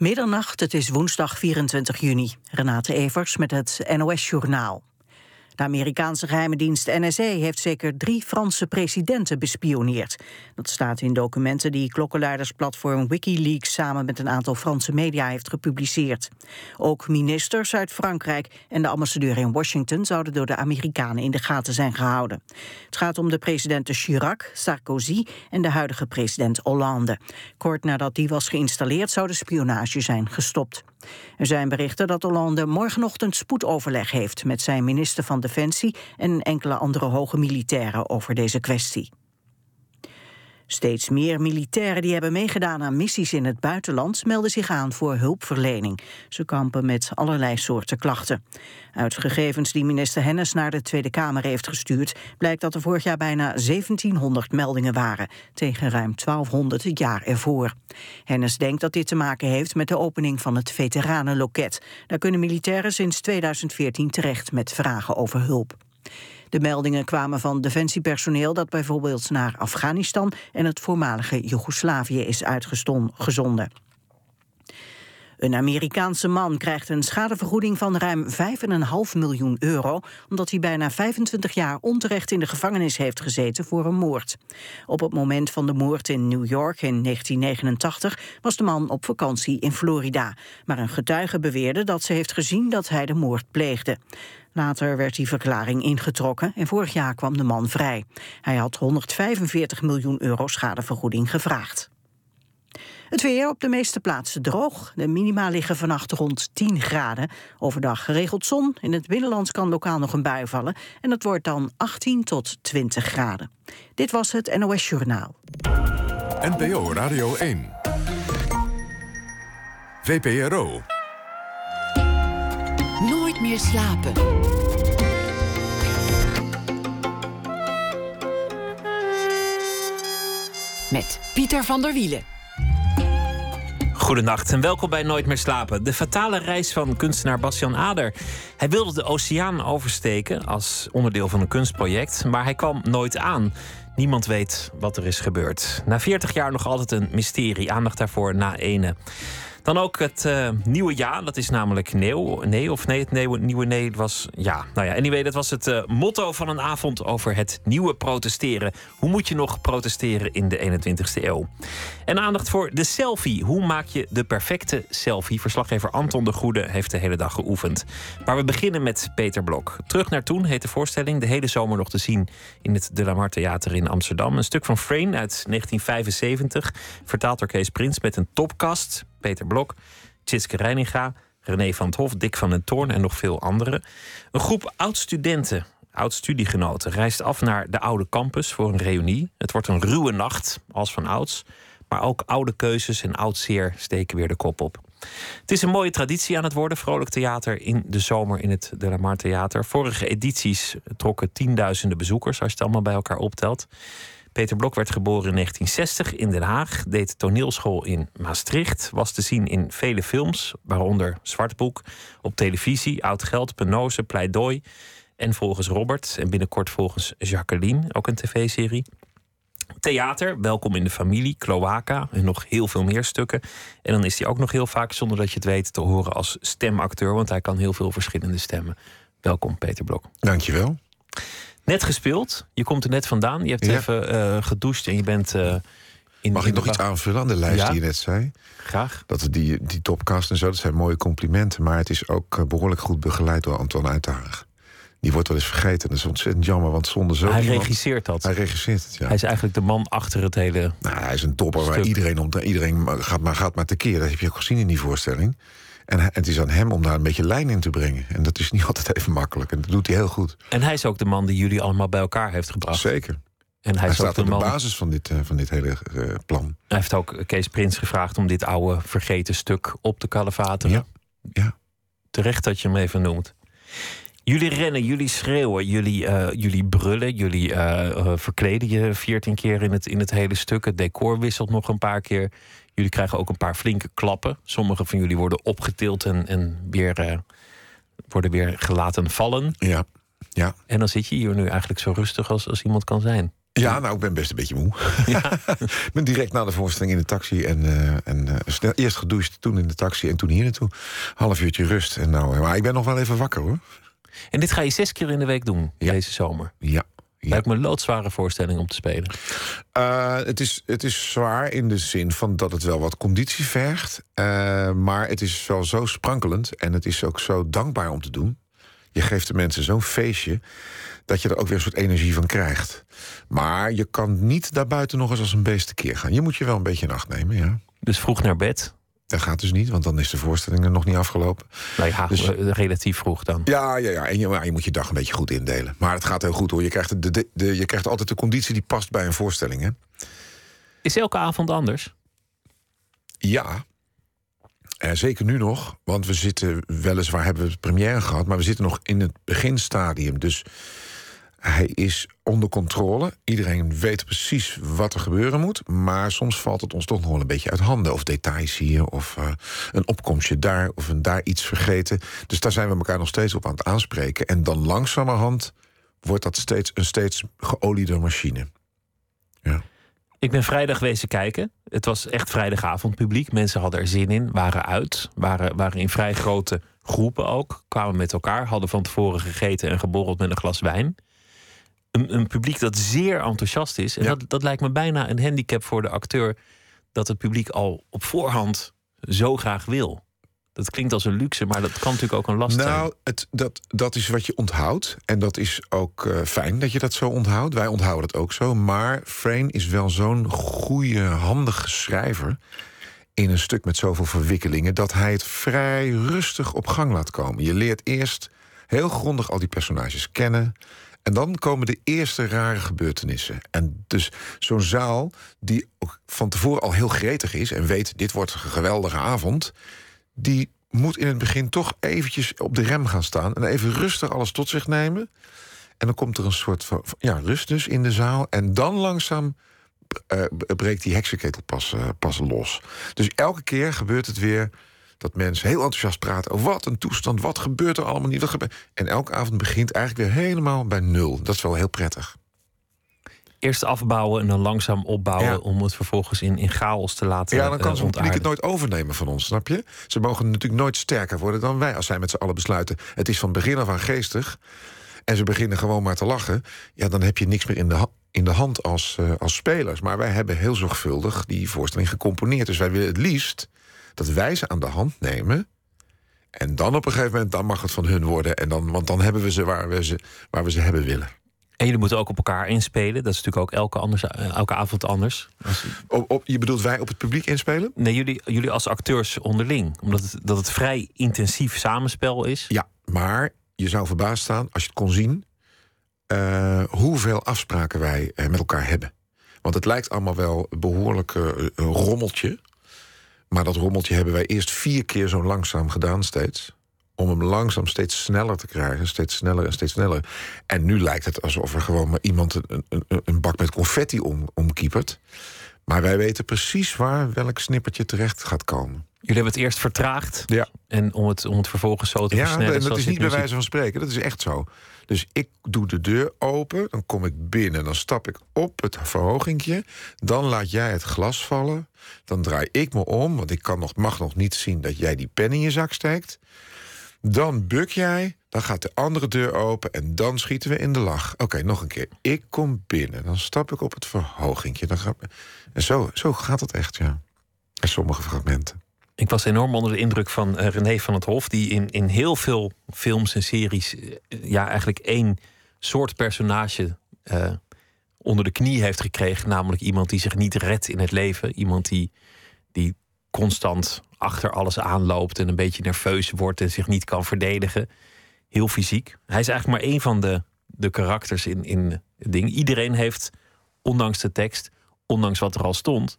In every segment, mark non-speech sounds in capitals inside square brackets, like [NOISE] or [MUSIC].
Middernacht, het is woensdag 24 juni. Renate Evers met het NOS Journaal. De Amerikaanse geheime dienst NSA heeft zeker drie Franse presidenten bespioneerd. Dat staat in documenten die klokkenluidersplatform Wikileaks samen met een aantal Franse media heeft gepubliceerd. Ook ministers uit Frankrijk en de ambassadeur in Washington zouden door de Amerikanen in de gaten zijn gehouden. Het gaat om de presidenten Chirac, Sarkozy en de huidige president Hollande. Kort nadat die was geïnstalleerd zou de spionage zijn gestopt. Er zijn berichten dat Hollande morgenochtend spoedoverleg heeft met zijn minister van Defensie en enkele andere hoge militairen over deze kwestie. Steeds meer militairen die hebben meegedaan aan missies in het buitenland melden zich aan voor hulpverlening. Ze kampen met allerlei soorten klachten. Uit gegevens die minister Hennis naar de Tweede Kamer heeft gestuurd, blijkt dat er vorig jaar bijna 1700 meldingen waren, tegen ruim 1200 het jaar ervoor. Hennis denkt dat dit te maken heeft met de opening van het veteranenloket. Daar kunnen militairen sinds 2014 terecht met vragen over hulp. De meldingen kwamen van defensiepersoneel dat bijvoorbeeld naar Afghanistan en het voormalige Joegoslavië is uitgezonden. Een Amerikaanse man krijgt een schadevergoeding van ruim 5,5 miljoen euro... omdat hij bijna 25 jaar onterecht in de gevangenis heeft gezeten voor een moord. Op het moment van de moord in New York in 1989 was de man op vakantie in Florida. Maar een getuige beweerde dat ze heeft gezien dat hij de moord pleegde. Later werd die verklaring ingetrokken en vorig jaar kwam de man vrij. Hij had 145 miljoen euro schadevergoeding gevraagd. Het weer op de meeste plaatsen droog. De minima liggen vannacht rond 10 graden. Overdag geregeld zon. In het binnenland kan lokaal nog een bui vallen. En het wordt dan 18 tot 20 graden. Dit was het NOS Journaal. NPO Radio 1. VPRO. Slapen. Met Pieter van der Wielen. Goedenacht en welkom bij Nooit meer slapen. De fatale reis van kunstenaar Bastian Ader. Hij wilde de oceaan oversteken als onderdeel van een kunstproject, maar hij kwam nooit aan. Niemand weet wat er is gebeurd. Na 40 jaar nog altijd een mysterie. Aandacht daarvoor na ene. Dan ook het uh, nieuwe jaar. Dat is namelijk nieuw. Nee, of nee, het nieuwe, nee was... Ja, nou ja, anyway, dat was het uh, motto van een avond over het nieuwe protesteren. Hoe moet je nog protesteren in de 21ste eeuw? En aandacht voor de selfie. Hoe maak je de perfecte selfie? Verslaggever Anton de Goede heeft de hele dag geoefend. Maar we beginnen met Peter Blok. Terug naar toen heet de voorstelling. De hele zomer nog te zien in het De La Mar Theater in Amsterdam. Een stuk van Frame uit 1975. Vertaald door Kees Prins met een topkast Peter Blok, Tjitske Reininga, René van het Hof, Dick van den Toorn en nog veel anderen. Een groep oud-studenten, oud-studiegenoten, reist af naar de oude campus voor een reunie. Het wordt een ruwe nacht, als van ouds. Maar ook oude keuzes en oud zeer steken weer de kop op. Het is een mooie traditie aan het worden, vrolijk theater in de zomer in het De La Mar Theater. Vorige edities trokken tienduizenden bezoekers, als je het allemaal bij elkaar optelt. Peter Blok werd geboren in 1960 in Den Haag, deed toneelschool in Maastricht, was te zien in vele films, waaronder Zwartboek, op televisie, Oud Geld, Penose, Pleidooi en volgens Robert en binnenkort volgens Jacqueline, ook een tv-serie. Theater, Welkom in de Familie, Cloaca en nog heel veel meer stukken. En dan is hij ook nog heel vaak, zonder dat je het weet, te horen als stemacteur, want hij kan heel veel verschillende stemmen. Welkom, Peter Blok. Dankjewel. Net gespeeld. Je komt er net vandaan. Je hebt even uh, gedoucht en je bent. Uh, in, Mag ik nog iets aanvullen aan de lijst die je net zei? Graag. Dat die, die topcast en zo, dat zijn mooie complimenten. Maar het is ook eh, behoorlijk goed begeleid door Anton Uithaag. Die wordt wel eens vergeten. Dat is ontzettend jammer, want zonder zo. Hij regisseert dat. Hij regisseert het, ja. Hij is eigenlijk de man achter het hele. Nou, hij is een topper waar iedereen om. Iedereen gaat maar, gaat maar tekeer. Dat heb je ook gezien in die voorstelling. En het is aan hem om daar een beetje lijn in te brengen. En dat is niet [LAUGHS] altijd even makkelijk. En dat doet hij heel goed. En hij is ook de man die jullie allemaal bij elkaar heeft gebracht. Zeker. En hij, hij staat aan de, basis van dit, uh, van dit hele uh, plan. Hij heeft ook Kees Prins gevraagd om dit oude vergeten stuk op te kalevateren. Ja. ja. Terecht dat je hem even noemt. Jullie rennen, jullie schreeuwen, jullie, uh, jullie brullen, jullie verkleden je veertien keer in het, in het hele stuk. Het decor wisselt nog een paar keer. Jullie krijgen ook een paar flinke klappen. Sommige van jullie worden opgetild en, en weer, uh, worden weer gelaten vallen. Ja. ja. En dan zit je hier nu eigenlijk zo rustig als, als iemand kan zijn. Ja, nou, ik ben best een beetje moe. Ja. [LAUGHS] ik ben direct na de voorstelling in de taxi. En, uh, en uh, snel, eerst gedoucht, toen in de taxi en toen hier naartoe. Half uurtje rust. En nou, maar ik ben nog wel even wakker hoor. En dit ga je zes keer in de week doen, Ja. deze zomer? Ja. Lijkt me een loodzware voorstelling om te spelen. Uh, het, is, het is zwaar in de zin van dat het wel wat conditie vergt. Uh, maar het is wel zo sprankelend. En het is ook zo dankbaar om te doen. Je geeft de mensen zo'n feestje dat je er ook weer een soort energie van krijgt. Maar je kan niet daarbuiten nog eens als een beest tekeer gaan. Je moet je wel een beetje in acht nemen, ja. Dus vroeg naar bed? Dat gaat dus niet, want dan is de voorstelling er nog niet afgelopen. Nou ja, dus, relatief vroeg dan. Ja, ja, ja. en je, maar je moet je dag een beetje goed indelen. Maar het gaat heel goed hoor. Je krijgt, de, de, de, je krijgt altijd de conditie die past bij een voorstelling. Hè? Is elke avond anders? Ja, uh, zeker nu nog, want we zitten weliswaar hebben we première gehad, maar we zitten nog in het beginstadium. Dus hij is onder controle. Iedereen weet precies wat er gebeuren moet. Maar soms valt het ons toch nog wel een beetje uit handen. Of details hier, of uh, een opkomstje daar, of een daar iets vergeten. Dus daar zijn we elkaar nog steeds op aan het aanspreken. En dan langzamerhand wordt dat steeds een steeds geoliede machine. Ja. Ik ben vrijdag wezen kijken. Het was echt vrijdagavond publiek. Mensen hadden er zin in, waren uit. Waren, waren in vrij grote groepen ook. Kwamen met elkaar, hadden van tevoren gegeten en geborreld met een glas wijn. Een, een publiek dat zeer enthousiast is. En ja. dat, dat lijkt me bijna een handicap voor de acteur. Dat het publiek al op voorhand zo graag wil. Dat klinkt als een luxe, maar dat kan natuurlijk ook een last nou, zijn. Nou, dat, dat is wat je onthoudt. En dat is ook uh, fijn dat je dat zo onthoudt. Wij onthouden het ook zo. Maar Frame is wel zo'n goede, handige schrijver... in een stuk met zoveel verwikkelingen... dat hij het vrij rustig op gang laat komen. Je leert eerst heel grondig al die personages kennen... En dan komen de eerste rare gebeurtenissen. En dus zo'n zaal die ook van tevoren al heel gretig is... en weet, dit wordt een geweldige avond... die moet in het begin toch eventjes op de rem gaan staan... en even rustig alles tot zich nemen. En dan komt er een soort van ja, rust dus in de zaal. En dan langzaam uh, breekt die heksenketel pas, uh, pas los. Dus elke keer gebeurt het weer dat mensen heel enthousiast praten over wat een toestand, wat gebeurt er allemaal niet. Wat gebeurt... En elke avond begint eigenlijk weer helemaal bij nul. Dat is wel heel prettig. Eerst afbouwen en dan langzaam opbouwen ja. om het vervolgens in, in chaos te laten Ja, dan kan uh, zo'n publiek het nooit overnemen van ons, snap je? Ze mogen natuurlijk nooit sterker worden dan wij als zij met z'n allen besluiten. Het is van begin af aan geestig en ze beginnen gewoon maar te lachen. Ja, dan heb je niks meer in de, in de hand als, uh, als spelers. Maar wij hebben heel zorgvuldig die voorstelling gecomponeerd. Dus wij willen het liefst dat wij ze aan de hand nemen. En dan op een gegeven moment dan mag het van hun worden. En dan, want dan hebben we ze waar we ze, waar we ze hebben willen. En jullie moeten ook op elkaar inspelen. Dat is natuurlijk ook elke, anders, elke avond anders. Op, op, je bedoelt wij op het publiek inspelen? Nee, jullie, jullie als acteurs onderling. Omdat het, dat het vrij intensief samenspel is. Ja, maar je zou verbaasd staan als je het kon zien... Uh, hoeveel afspraken wij uh, met elkaar hebben. Want het lijkt allemaal wel behoorlijk uh, een rommeltje. Maar dat rommeltje hebben wij eerst vier keer zo langzaam gedaan steeds. Om hem langzaam steeds sneller te krijgen. Steeds sneller en steeds sneller. En nu lijkt het alsof er gewoon maar iemand een, een, een bak met confetti om, omkiepert. Maar wij weten precies waar welk snippertje terecht gaat komen. Jullie hebben het eerst vertraagd. Ja. En om het, om het vervolgens zo te ja, versnellen. en dat is niet bij wijze van spreken. Dat is echt zo. Dus ik doe de deur open, dan kom ik binnen, dan stap ik op het verhogingje, dan laat jij het glas vallen, dan draai ik me om, want ik kan nog, mag nog niet zien dat jij die pen in je zak steekt. Dan buk jij, dan gaat de andere deur open en dan schieten we in de lach. Oké, nog een keer. Ik kom binnen, dan stap ik op het verhogingje. Dan gaat... En zo, zo gaat het echt, ja. Bij sommige fragmenten. Ik was enorm onder de indruk van uh, René van het Hof, die in, in heel veel films en series uh, ja, eigenlijk één soort personage uh, onder de knie heeft gekregen. Namelijk iemand die zich niet redt in het leven. Iemand die, die constant achter alles aanloopt en een beetje nerveus wordt en zich niet kan verdedigen. Heel fysiek. Hij is eigenlijk maar één van de, de karakters in, in het ding. Iedereen heeft, ondanks de tekst, ondanks wat er al stond,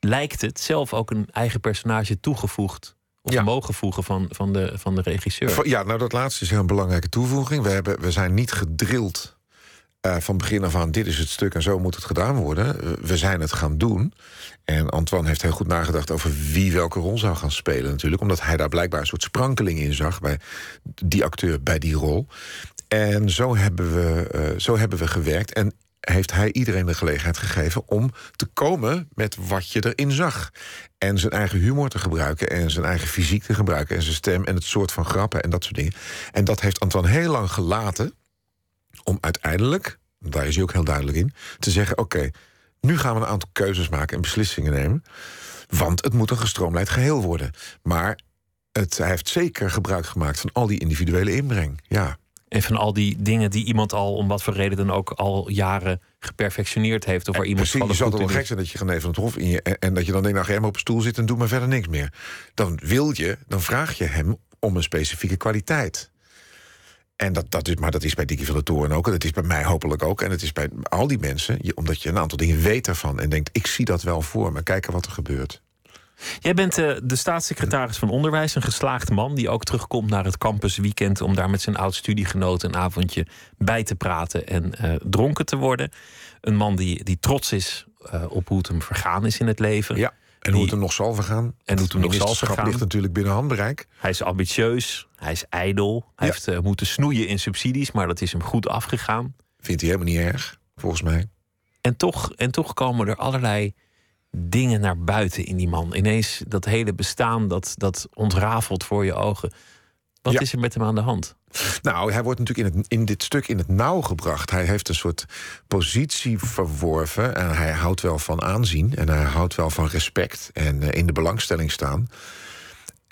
lijkt het zelf ook een eigen personage toegevoegd. Of ja. mogen voegen van, van, de, van de regisseur. Ja, nou dat laatste is heel een belangrijke toevoeging. We, hebben, we zijn niet gedrild uh, van begin af aan... dit is het stuk en zo moet het gedaan worden. We zijn het gaan doen. En Antoine heeft heel goed nagedacht over wie welke rol zou gaan spelen natuurlijk. Omdat hij daar blijkbaar een soort sprankeling in zag... bij die acteur bij die rol. En zo hebben we, uh, zo hebben we gewerkt. En heeft hij iedereen de gelegenheid gegeven om te komen met wat je erin zag. En zijn eigen humor te gebruiken en zijn eigen fysiek te gebruiken en zijn stem en het soort van grappen en dat soort dingen. En dat heeft Antoine heel lang gelaten om uiteindelijk, daar is hij ook heel duidelijk in, te zeggen: oké, nu gaan we een aantal keuzes maken en beslissingen nemen. Want het moet een gestroomlijnd geheel worden. Maar het, hij heeft zeker gebruik gemaakt van al die individuele inbreng. Ja. En van al die dingen die iemand al, om wat voor reden dan ook, al jaren geperfectioneerd heeft. Of waar iemand Precies, je zal toch wel gek zijn dat je gaat van het hof in je. En, en dat je dan denkt, nou ga hem op een stoel zitten en doe maar verder niks meer. Dan wil je, dan vraag je hem om een specifieke kwaliteit. En dat, dat is, maar dat is bij Dickie van der Toren ook. En dat is bij mij hopelijk ook. En het is bij al die mensen, je, omdat je een aantal dingen weet ervan. En denkt, ik zie dat wel voor me. Kijken wat er gebeurt. Jij bent uh, de staatssecretaris van Onderwijs, een geslaagd man die ook terugkomt naar het campusweekend om daar met zijn oud studiegenoot een avondje bij te praten en uh, dronken te worden. Een man die, die trots is uh, op hoe het hem vergaan is in het leven. Ja. En hoe het hem nog zal vergaan. En hoe het hem nog zal vergaan. ligt natuurlijk binnen handbereik. Hij is ambitieus, hij is ijdel. Hij ja. heeft moeten snoeien in subsidies, maar dat is hem goed afgegaan. Vindt hij helemaal niet erg, volgens mij. En toch, en toch komen er allerlei dingen naar buiten in die man. Ineens dat hele bestaan dat, dat ontrafelt voor je ogen. Wat ja. is er met hem aan de hand? Nou, hij wordt natuurlijk in, het, in dit stuk in het nauw gebracht. Hij heeft een soort positie verworven. En hij houdt wel van aanzien. En hij houdt wel van respect. En uh, in de belangstelling staan.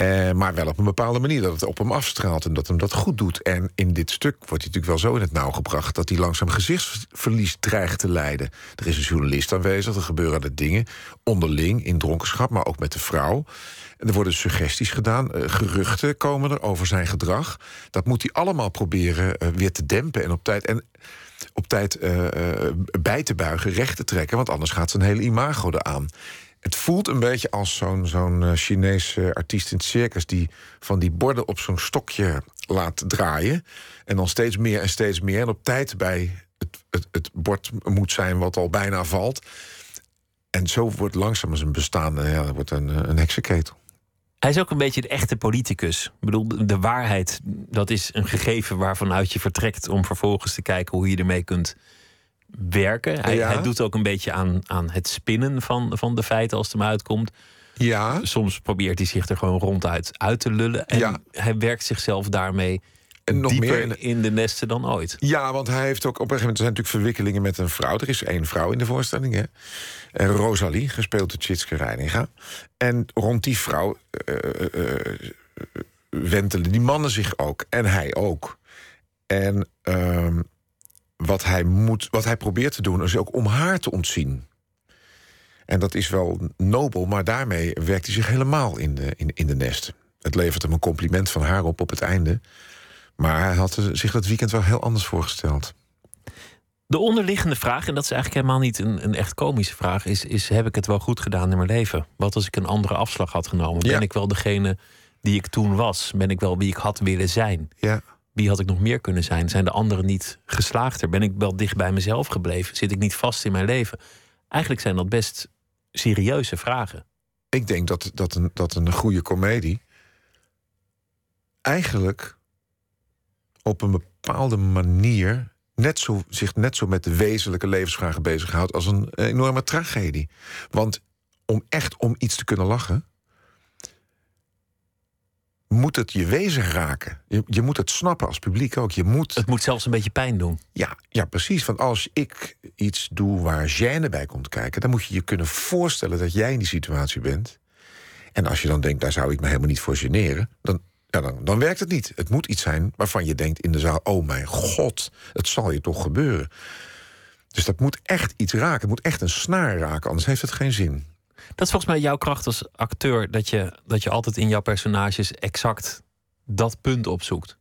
Uh, maar wel op een bepaalde manier dat het op hem afstraalt en dat hem dat goed doet. En in dit stuk wordt hij natuurlijk wel zo in het nauw gebracht dat hij langzaam gezichtsverlies dreigt te leiden. Er is een journalist aanwezig, er gebeuren er dingen onderling in dronkenschap, maar ook met de vrouw. En er worden suggesties gedaan, uh, geruchten komen er over zijn gedrag. Dat moet hij allemaal proberen uh, weer te dempen en op tijd. En op tijd bij te buigen, recht te trekken, want anders gaat zijn hele imago eraan. Het voelt een beetje als zo'n zo'n uh, Chinese artiest in het circus... die van die borden op zo'n stokje laat draaien. En dan steeds meer en steeds meer. En op tijd bij het, het, het bord moet zijn wat al bijna valt. En zo wordt langzaam zijn bestaan ja, dat wordt een, een heksenketel. Hij is ook een beetje de echte politicus. Ik bedoel, de waarheid, dat is een gegeven waarvanuit je vertrekt... om vervolgens te kijken hoe je ermee kunt werken. Hij, ja. hij, doet ook een beetje aan, aan het spinnen van, van de feiten als het hem uitkomt. Ja. Soms probeert hij zich er gewoon ronduit uit te lullen. En ja. hij werkt zichzelf daarmee en nog dieper meer in, de nesten dan ooit. Ja, want hij heeft ook op een gegeven moment... er zijn natuurlijk verwikkelingen met een vrouw. Er is één vrouw in de voorstelling, hè? En Rosalie, gespeeld door Tjitske Reininga. En rond die vrouw uh, uh, wentelen die mannen zich ook. En hij ook. En... Uh, wat hij, moet, wat hij probeert te doen, is ook om haar te ontzien. En dat is wel nobel, maar daarmee werkt hij zich helemaal in de, in, in de nest. Het levert hem een compliment van haar op op het einde. Maar hij had zich dat weekend wel heel anders voorgesteld. De onderliggende vraag, en dat is eigenlijk helemaal niet een, een echt komische vraag, is, is: heb ik het wel goed gedaan in mijn leven? Wat als ik een andere afslag had genomen? Ja. Ben ik wel degene die ik toen was? Ben ik wel wie ik had willen zijn? Ja. Wie had ik nog meer kunnen zijn? Zijn de anderen niet geslaagder? Ben ik wel dicht bij mezelf gebleven? Zit ik niet vast in mijn leven? Eigenlijk zijn dat best serieuze vragen. Ik denk dat, dat, een, dat een goede komedie eigenlijk op een bepaalde manier net zo, zich net zo met de wezenlijke levensvragen bezighoudt als een enorme tragedie. Want om echt om iets te kunnen lachen, moet het je wezen raken. Je, je moet het snappen als publiek ook. Je moet, Het moet zelfs een beetje pijn doen. ja, ja, precies. Want als ik iets doe waar gêne bij komt kijken... dan moet je je kunnen voorstellen dat jij in die situatie bent. En als je dan denkt, daar zou ik me helemaal niet voor generen... dan, ja, dan, dan werkt het niet. Het moet iets zijn waarvan je denkt in de zaal... oh mijn god, het zal je toch gebeuren. Dus dat moet echt iets raken. Het moet echt een snaar raken, anders heeft het geen zin. Dat is volgens mij jouw kracht als acteur. Dat je, dat je altijd in jouw personages exact dat punt opzoekt.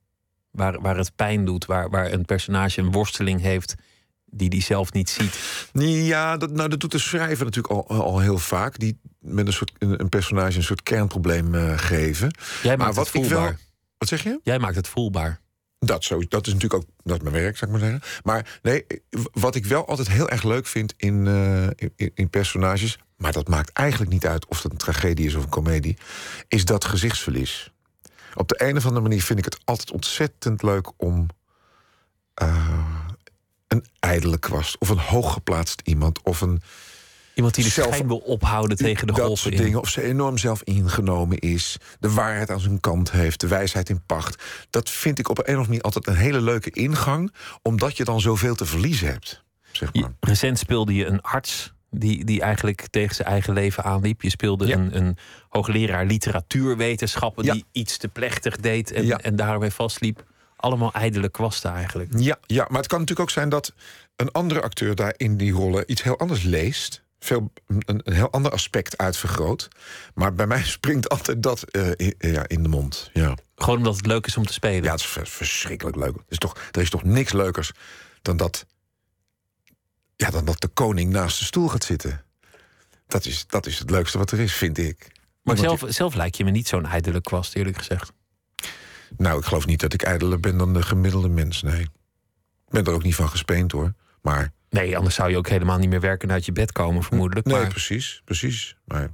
Waar, waar het pijn doet, waar, waar een personage een worsteling heeft die die zelf niet ziet. Ja, dat, nou, dat doet de schrijver natuurlijk al, al heel vaak. Die met een, soort, een, een personage een soort kernprobleem eh, geven. Jij maar maakt wat het ik voelbaar. wel. Wat zeg je? Jij maakt het voelbaar. Dat, zo, dat is natuurlijk ook dat is mijn werk, zou ik maar zeggen. Maar nee, wat ik wel altijd heel erg leuk vind in, eh, in, in personages... maar dat maakt eigenlijk niet uit of dat een tragedie is of een komedie... is dat gezichtsverlies. Op de een of andere manier vind ik het altijd ontzettend leuk om... eh, een ijdele kwast of een hooggeplaatst iemand of een Iemand die de Zelf- schijn wil ophouden tegen de dat golven soort in. dingen. Of ze enorm zelf ingenomen is. De waarheid aan zijn kant heeft. De wijsheid in pacht. Dat vind ik op een of andere manier altijd een hele leuke ingang. Omdat je dan zoveel te verliezen hebt. Zeg maar. recent speelde je een arts die, die eigenlijk tegen zijn eigen leven aanliep. Je speelde Ja. een, een hoogleraar literatuurwetenschappen Ja. die iets te plechtig deed en, Ja. en daarmee vastliep. Allemaal ijdele kwasten eigenlijk. Ja, ja, maar het kan natuurlijk ook zijn dat een andere acteur daar in die rollen iets heel anders leest. Veel, een, een heel ander aspect uitvergroot. Maar bij mij [LAUGHS] springt altijd dat eh, i- ja, in de mond. Ja. Gewoon omdat het leuk is om te spelen. Ja, het is vers- verschrikkelijk leuk. Er is, toch, er is toch niks leukers dan dat, ja, dan dat de koning naast de stoel gaat zitten. Dat is, dat is het leukste wat er is, vind ik. maar zelf, zelf lijkt je me niet zo'n ijdele kwast, eerlijk gezegd. nou, ik geloof niet dat ik ijdeler ben dan de gemiddelde mens, nee. Ik ben er ook niet van gespeend, hoor. Maar, Nee, anders zou je ook helemaal niet meer werken en uit je bed komen, vermoedelijk. nee, maar, precies, precies. Maar,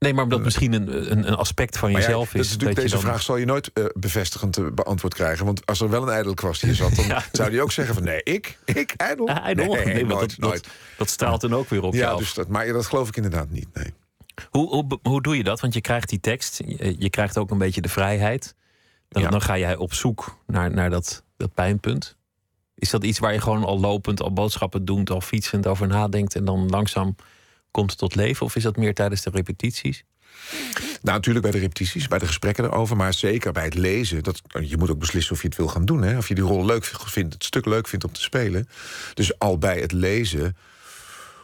nee, maar omdat misschien een, een, een aspect van maar jezelf is. dat deze dan- vraag zal je nooit eh, bevestigend eh, beantwoord krijgen. Want als er wel een ijdelkwast hier zat, dan [LAUGHS] Ja. zou die ook zeggen van... nee, ik? Ik? Ijdel? Ah, ijdel? Nee, Nee, nooit, dat, nooit. Dat, dat straalt dan ook weer op Ja, dus dat, maar dat geloof ik inderdaad niet, nee. Hoe, hoe, hoe doe je dat? Want je krijgt die tekst, je, je krijgt ook een beetje de vrijheid. Dan, Ja. dan ga jij op zoek naar, naar dat, dat pijnpunt. Is dat iets waar je gewoon al lopend, al boodschappen doet, al fietsend over nadenkt en dan langzaam komt tot leven? Of is dat meer tijdens de repetities? Nou, natuurlijk bij de repetities, bij de gesprekken erover, maar zeker bij het lezen. Dat, je moet ook beslissen of je het wil gaan doen. Hè? Of je die rol leuk vindt, het stuk leuk vindt om te spelen. Dus al bij het lezen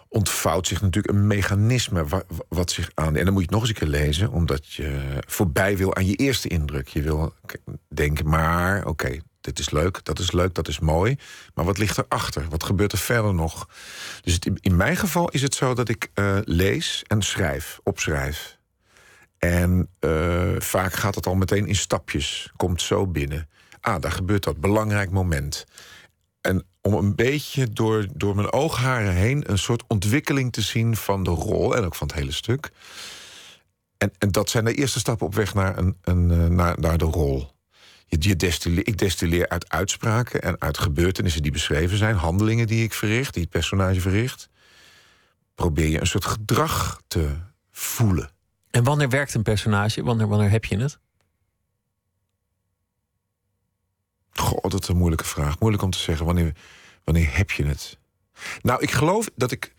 ontvouwt zich natuurlijk een mechanisme wa- wa- wat zich aan. En dan moet je het nog eens een keer lezen, omdat je voorbij wil aan je eerste indruk. Je wil denken, maar oké, dit is leuk, dat is leuk, dat is mooi. Maar wat ligt erachter? Wat gebeurt er verder nog? Dus het, in mijn geval is het zo dat ik eh, lees en schrijf, opschrijf. En eh, vaak gaat het al meteen in stapjes. Komt zo binnen. Ah, daar gebeurt dat. Belangrijk moment. En om een beetje door, door mijn oogharen heen... een soort ontwikkeling te zien van de rol... en ook van het hele stuk. En, en dat zijn de eerste stappen op weg naar, een, een, eh, naar, naar de rol. Je, je destille- ik destilleer uit uitspraken en uit gebeurtenissen die beschreven zijn... handelingen die ik verricht, die het personage verricht... probeer je een soort gedrag te voelen. En wanneer werkt een personage? Wanneer, wanneer heb je het? Goh, dat is een moeilijke vraag. Moeilijk om te zeggen. Wanneer, wanneer heb je het? Nou, ik geloof dat ik.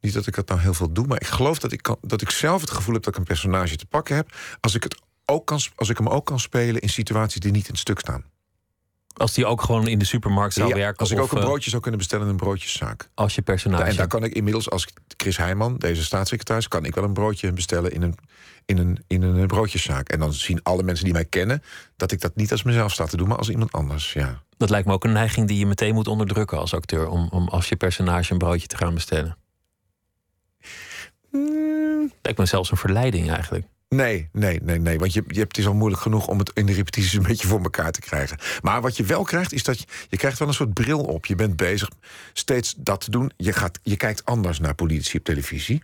Niet dat ik dat nou heel veel doe, maar ik geloof dat ik, kan, dat ik zelf het gevoel heb dat ik een personage te pakken heb. Als ik, het ook kan, als ik hem ook kan spelen in situaties die niet in het stuk staan. Als die ook gewoon in de supermarkt zou Ja, werken. als ik of, ook een eh, broodje zou kunnen bestellen in een broodjeszaak. als je personage. En daar kan ik inmiddels, als Chris Heijman, deze staatssecretaris, kan ik wel een broodje bestellen in een, in, een, in een broodjeszaak. En dan zien alle mensen die mij kennen dat ik dat niet als mezelf sta te doen, maar als iemand anders. Ja. Dat lijkt me ook een neiging die je meteen moet onderdrukken als acteur. Om, om als je personage een broodje te gaan bestellen. Lijkt me zelfs een verleiding eigenlijk. Nee, nee, nee, nee. Want je, je hebt, het is al moeilijk genoeg om het in de repetities een beetje voor elkaar te krijgen. Maar wat je wel krijgt, is dat je, je krijgt wel een soort bril op. Je bent bezig steeds dat te doen. Je, gaat, je kijkt anders naar politici op televisie.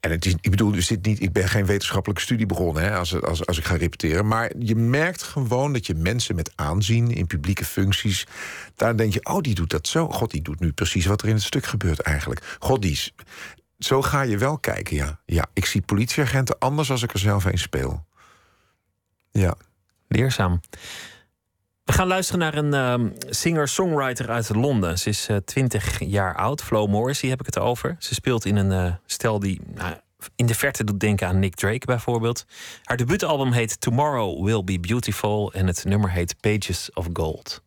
En het is, ik bedoel, dus dit niet, ik ben geen wetenschappelijke studie begonnen hè, als, als, als ik ga repeteren. Maar je merkt gewoon dat je mensen met aanzien in publieke functies. Daar denk je, oh, die doet dat zo. God, die doet nu precies wat er in het stuk gebeurt eigenlijk. God, die is. Zo ga je wel kijken, ja. Ja, ik zie politieagenten anders als ik er zelf een speel. Ja. Leerzaam. We gaan luisteren naar een ehm, singer-songwriter uit Londen. Ze is eh, 20 jaar oud. Flo Morrissey heb ik het over. Ze speelt in een eh, stel die nou, in de verte doet denken aan Nick Drake bijvoorbeeld. Haar debuutalbum heet Tomorrow Will Be Beautiful. En het nummer heet Pages of Gold.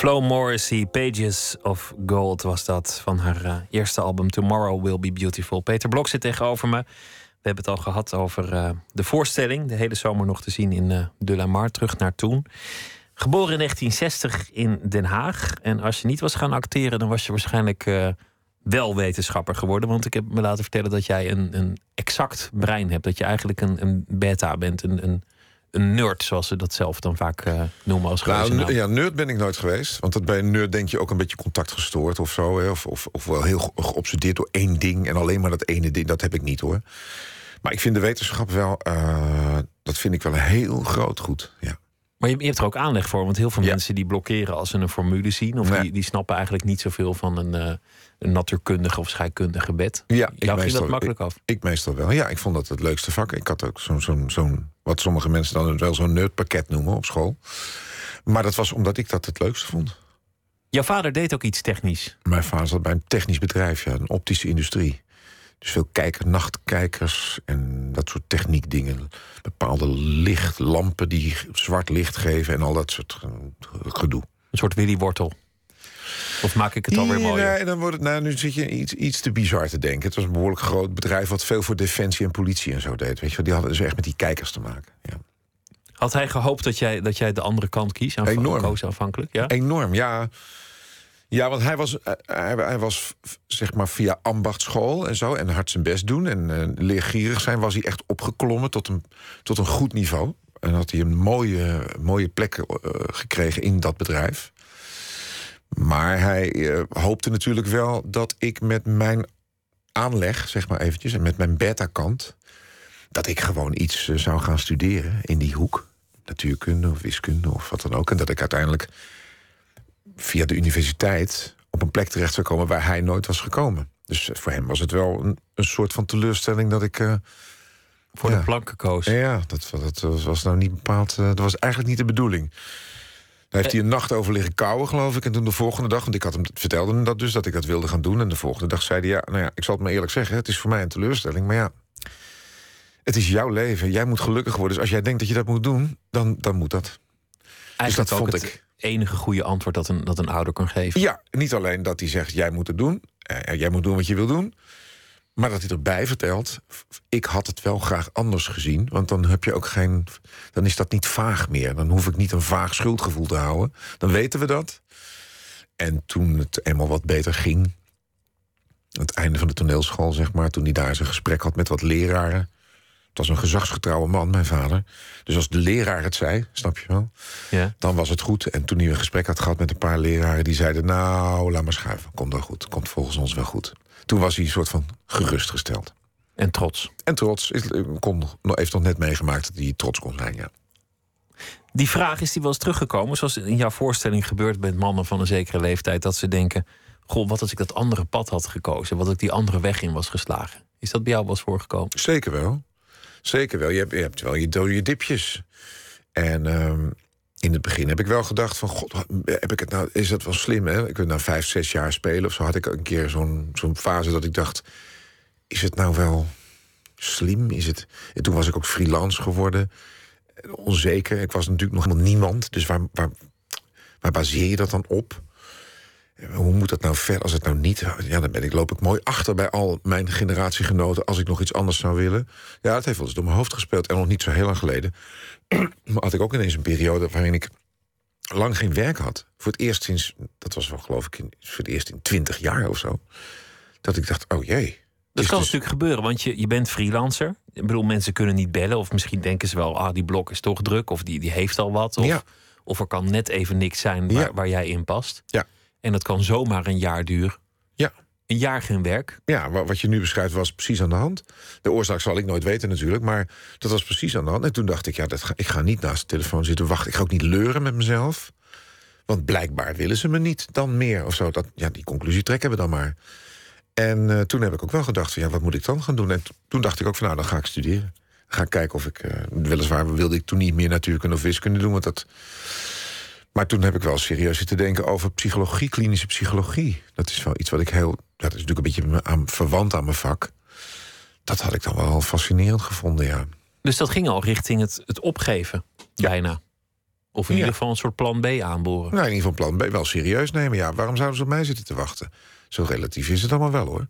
Flo Morrissey, Pages of Gold was dat van haar eh, eerste album Tomorrow Will Be Beautiful. Peter Blok zit tegenover me. We hebben het al gehad over eh, de voorstelling, de hele zomer nog te zien in eh De La Mar, terug naar toen. Geboren in 1960 in Den Haag. En als je niet was gaan acteren, dan was je waarschijnlijk wel wetenschapper geworden. Want ik heb me laten vertellen dat jij een, een exact brein hebt. Dat je eigenlijk een, een beta bent, een, een, een nerd, zoals ze dat zelf dan vaak eh, noemen als Nou, ja, nerd ben ik nooit geweest. Want dat bij een nerd denk je ook een beetje contact gestoord of zo. Hè? Of, of, of wel heel ge- geobsedeerd door één ding. En alleen maar dat ene ding, dat heb ik niet hoor. Maar ik vind de wetenschap wel, eh, dat vind ik wel een heel groot goed. Ja. Maar je, je hebt er ook aanleg voor, want heel veel Ja. mensen die blokkeren als ze een formule zien, of die, die snappen eigenlijk niet zoveel van een, eh, een natuurkundige of scheikundige bed. Ja, Jou ging dat makkelijk af. Ik meestal wel. Ja, ik vond dat het leukste vak. Ik had ook zo'n, zo'n, zo'n wat sommige mensen dan wel zo'n nerdpakket noemen op school. Maar dat was omdat ik dat het leukste vond. Jouw vader deed ook iets technisch. Mijn vader zat bij een technisch bedrijf, ja, een optische industrie. Dus veel kijker, nachtkijkers en dat soort techniekdingen. Bepaalde licht, lampen die zwart licht geven en al dat soort gedoe. Een soort Willy Wortel. Of maak ik het alweer Ja, mooier? en dan wordt het, nou, nu zit je iets, iets te bizar te denken. Het was een behoorlijk groot bedrijf wat veel voor defensie en politie en zo deed. Weet je, die hadden dus echt met die kijkers te maken. Ja. Had hij gehoopt dat jij, dat jij de andere kant kiest? Aanv- Enorm. koos aanvankelijk, ja? Enorm, ja. Ja, want hij was, eh, hij, hij was zeg maar via ambachtschool en zo... en hard zijn best doen en eh, leergierig zijn... was hij echt opgeklommen tot een, tot een goed niveau. En had hij een mooie, mooie plek eh, gekregen in dat bedrijf. Maar hij eh, hoopte natuurlijk wel dat ik met mijn aanleg, zeg maar eventjes... en met mijn beta-kant... dat ik gewoon iets eh, zou gaan studeren in die hoek. Natuurkunde of wiskunde of wat dan ook. En dat ik uiteindelijk via de universiteit op een plek terecht zou komen waar hij nooit was gekomen. Dus voor hem was het wel een, een soort van teleurstelling dat ik. eh, Voor ja. de planken koos. ja, dat, dat was- was nou niet bepaald. eh, dat was eigenlijk niet de bedoeling. Daar heeft hij een nacht over liggen kouwen, geloof ik. En toen de volgende dag, want ik had hem vertelde hem dat dus dat ik dat wilde gaan doen. En de volgende dag zei hij: Ja, nou ja, ik zal het maar eerlijk zeggen, het is voor mij een teleurstelling. Maar ja, het is jouw leven. Jij moet gelukkig worden. Dus als jij denkt dat je dat moet doen, dan, dan moet dat. Eigenlijk dat vond het ik. enige goede antwoord dat een, dat een ouder kan geven. Ja, niet alleen dat hij zegt: jij moet het doen, eh, jij moet doen wat je wil doen. Maar dat hij erbij vertelt: ik had het wel graag anders gezien. Want dan heb je ook geen. Dan is dat niet vaag meer. Dan hoef ik niet een vaag schuldgevoel te houden. Dan weten we dat. En toen het eenmaal wat beter ging. Het einde van de toneelschool, zeg maar. Toen hij daar zijn gesprek had met wat leraren. Het was een gezagsgetrouwe man, mijn vader. Dus als de leraar het zei, snap je wel, Ja. dan was het goed. En toen hij een gesprek had gehad met een paar leraren... die zeiden, nou, laat maar schuiven. Komt wel goed, komt volgens ons wel goed. Toen was hij een soort van gerustgesteld. En trots. En trots, is, kon, heeft nog net meegemaakt dat hij trots kon zijn, ja. Die vraag is die wel eens teruggekomen, zoals in jouw voorstelling gebeurt met mannen van een zekere leeftijd, dat ze denken: Goh, wat als ik dat andere pad had gekozen, wat als ik die andere weg in was geslagen. Is dat bij jou wel eens voorgekomen? Zeker wel. Zeker wel. Je hebt, je hebt wel je dode dipjes. En ehm, in het begin heb ik wel gedacht van... God, heb ik het nou, is dat wel slim, hè? Ik wil nou vijf, zes jaar spelen of zo. Had ik een keer zo'n zo'n fase dat ik dacht... is het nou wel slim? Is het... En toen was ik ook freelance geworden. Onzeker. Ik was natuurlijk nog helemaal niemand. Dus waar, waar, waar baseer je dat dan op? Hoe moet dat nou verder als het nou niet... Ja, dan ben ik, loop ik mooi achter bij al mijn generatiegenoten... als ik nog iets anders zou willen. Ja, dat heeft wel eens door mijn hoofd gespeeld. En nog niet zo heel lang geleden... [CLEARS THROAT] maar had ik ook ineens een periode waarin ik lang geen werk had. Voor het eerst sinds... Dat was wel geloof ik in, voor het eerst in twintig jaar of zo. Dat ik dacht, oh jee. Dat kan dus- natuurlijk gebeuren, want je, je bent freelancer. Ik bedoel, mensen kunnen niet bellen, of misschien denken ze wel: ah, die blok is toch druk, of die, die heeft al wat. Of, Ja. of er kan net even niks zijn waar, Ja. waar jij in past. Ja. En dat kan zomaar een jaar duren. Ja. Een jaar geen werk. Ja, wa- wat je nu beschrijft was precies aan de hand. De oorzaak zal ik nooit weten natuurlijk, maar dat was precies aan de hand. En toen dacht ik, ja, dat ga, ik ga niet naast de telefoon zitten wachten. Ik ga ook niet leuren met mezelf. Want blijkbaar willen ze me niet dan meer of zo. Dat, ja, die conclusie trekken we dan maar. En eh, toen heb ik ook wel gedacht, van, ja, wat moet ik dan gaan doen? En toen dacht ik ook van, nou, dan ga ik studeren. Dan ga ik kijken of ik... eh, weliswaar wilde ik toen niet meer natuurkunde of wiskunde doen, want dat... Maar toen heb ik wel serieus zitten denken over psychologie, klinische psychologie. Dat is wel iets wat ik heel... Dat is natuurlijk een beetje me- aan, verwant aan mijn vak. Dat had ik dan wel fascinerend gevonden, ja. Dus dat ging al richting het, het opgeven, bijna. Of in Ja. ieder geval een soort plan B aanboren. Nou, in ieder geval plan B wel serieus nemen. Ja, waarom zouden ze op mij zitten te wachten? Zo relatief is het allemaal wel, hoor.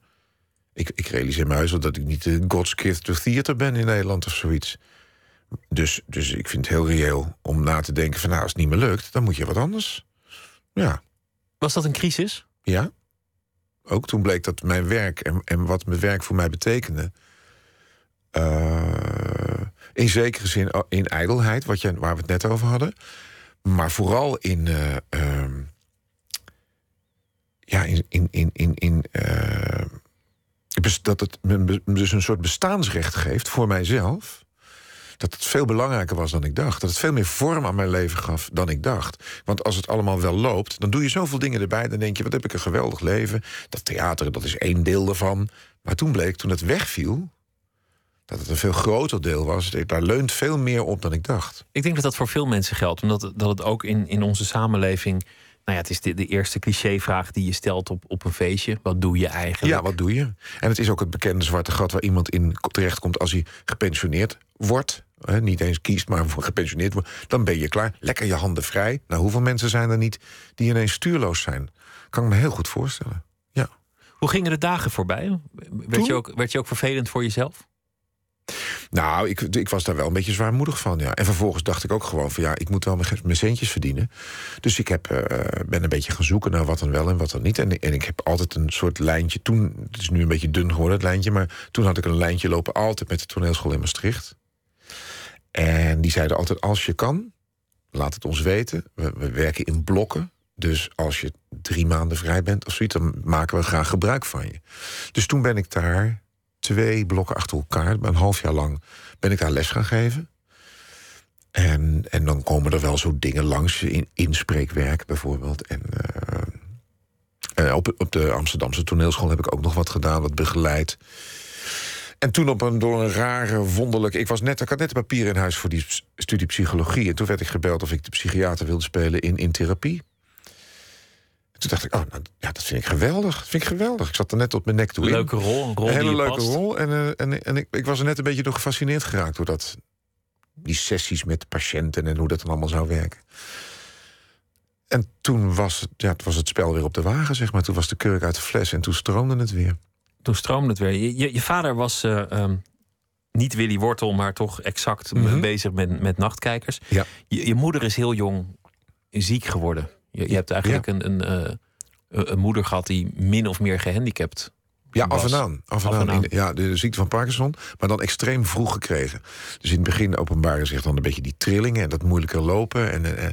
Ik, ik realiseer me heus wel dat ik niet de God's gift to theater ben in Nederland of zoiets. Dus, dus ik vind het heel reëel om na te denken van... nou, als het niet meer lukt, dan moet je wat anders. Ja, Was dat een crisis? ja. Ook toen bleek dat mijn werk en, en wat mijn werk voor mij betekende... eh, in zekere zin in ijdelheid, wat je, waar we het net over hadden... maar vooral in... eh, ehm, ja, in... in, in, in, in eh, dat het me dus een soort bestaansrecht geeft voor mijzelf... dat het veel belangrijker was dan ik dacht. Dat het veel meer vorm aan mijn leven gaf dan ik dacht. Want als het allemaal wel loopt, dan doe je zoveel dingen erbij... dan denk je, wat heb ik een geweldig leven. Dat theater, dat is één deel ervan. Maar toen bleek, toen het wegviel... dat het een veel groter deel was. Daar leunt veel meer op dan ik dacht. Ik denk dat dat voor veel mensen geldt. Omdat het- dat het ook in, in onze samenleving. Nou ja, het is de, de eerste clichévraag die je stelt op, op een feestje. Wat doe je eigenlijk? Ja, wat doe je? En het is ook het bekende zwarte gat waar iemand in terechtkomt als hij gepensioneerd wordt. Niet eens kiest, maar voor gepensioneerd wordt. Dan ben je klaar. Lekker je handen vrij. Nou, hoeveel mensen zijn er niet die ineens stuurloos zijn? Kan ik me heel goed voorstellen. Ja. Hoe gingen de dagen voorbij? Werd Toen? je, ook, werd je ook vervelend voor jezelf? Nou, ik, ik was daar wel een beetje zwaarmoedig van, ja. En vervolgens dacht ik ook gewoon van... ja, ik moet wel mijn, mijn centjes verdienen. Dus ik heb, eh, ben een beetje gaan zoeken naar wat dan wel en wat dan niet. En, en ik heb altijd een soort lijntje... toen, het is nu een beetje dun geworden, het lijntje... maar toen had ik een lijntje lopen altijd met de toneelschool in Maastricht. En die zeiden altijd, als je kan, laat het ons weten. We, we werken in blokken. Dus als je drie maanden vrij bent of zoiets... dan maken we graag gebruik van je. Dus toen ben ik daar twee blokken achter elkaar, een half jaar lang, ben ik daar les gaan geven. En, en dan komen er wel zo dingen langs, in, inspreekwerk bijvoorbeeld. En eh, eh, op, op de Amsterdamse toneelschool heb ik ook nog wat gedaan, wat begeleid. En toen op een, door een rare, wonderlijke... Ik, was net, ik had net een papier in huis voor die studie psychologie. En toen werd ik gebeld of ik de psychiater wilde spelen in, in therapie. En toen dacht ik, oh, nou, ja, dat vind ik geweldig. Dat vind ik geweldig. Ik zat er net op mijn nek toe in. Leuke rol, een rol Een hele leuke past. rol. En, eh, en, en ik, ik was er net een beetje door gefascineerd geraakt door dat. Die sessies met patiënten en hoe dat dan allemaal zou werken. En toen was het, ja, het was het spel weer op de wagen, zeg maar. Toen was de kurk uit de fles en toen stroomde het weer. Toen stroomde het weer. Je, je, je vader was eh, ehm, niet Willy Wortel, maar toch exact Mhm. bezig met, met nachtkijkers. Ja. Je, je moeder is heel jong ziek geworden. Je, je hebt eigenlijk een, een, eh, een- een moeder gehad die min of meer gehandicapt Ja, af en aan. Af en Af en aan. ja, de, ziekte van Parkinson, maar dan extreem vroeg gekregen. Dus in het begin openbaren zich dan een beetje die trillingen en dat moeilijker lopen. En, eh,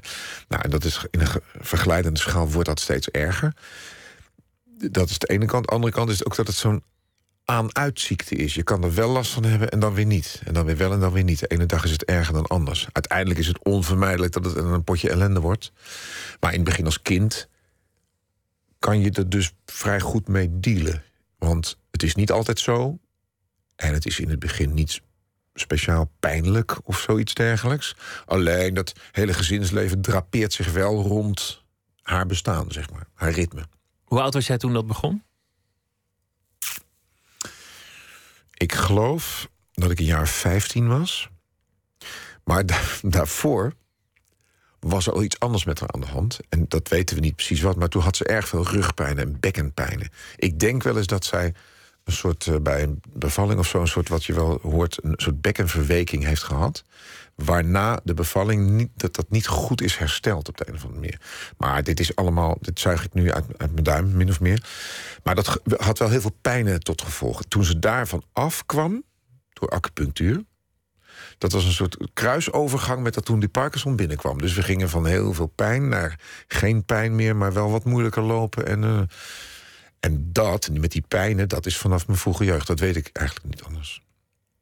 nou, en dat is in een ge- vergeleidende schaal wordt dat steeds erger. Dat is de ene kant. De andere kant is ook dat het zo'n aan-uitziekte is. Je kan er wel last van hebben en dan weer niet. En dan weer wel en dan weer niet. De ene dag is het erger dan anders. Uiteindelijk is het onvermijdelijk dat het een potje ellende wordt. Maar in het begin als kind kan je er dus vrij goed mee dealen. Want het is niet altijd zo. En het is in het begin niet speciaal pijnlijk of zoiets dergelijks. Alleen dat hele gezinsleven drapeert zich wel rond haar bestaan, zeg maar. Haar ritme. Hoe oud was jij toen dat begon? Ik geloof dat ik een jaar 15 was. Maar da- daarvoor was er al iets anders met haar aan de hand. En dat weten we niet precies wat. Maar toen had ze erg veel rugpijnen en bekkenpijnen. Ik denk wel eens dat zij een soort, eh, bij een bevalling of zo... een soort, wat je wel hoort, een soort bekkenverweking heeft gehad. Waarna de bevalling niet, dat dat niet goed is hersteld op de een of andere manier. Maar dit is allemaal, dit zuig ik nu uit, uit mijn duim, min of meer. Maar dat had wel heel veel pijnen tot gevolg. Toen ze daarvan afkwam, door acupunctuur... dat was een soort kruisovergang met dat toen die Parkinson binnenkwam. Dus we gingen van heel veel pijn naar geen pijn meer... maar wel wat moeilijker lopen. En, eh, en dat, met die pijnen, dat is vanaf mijn vroege jeugd. Dat weet ik eigenlijk niet anders.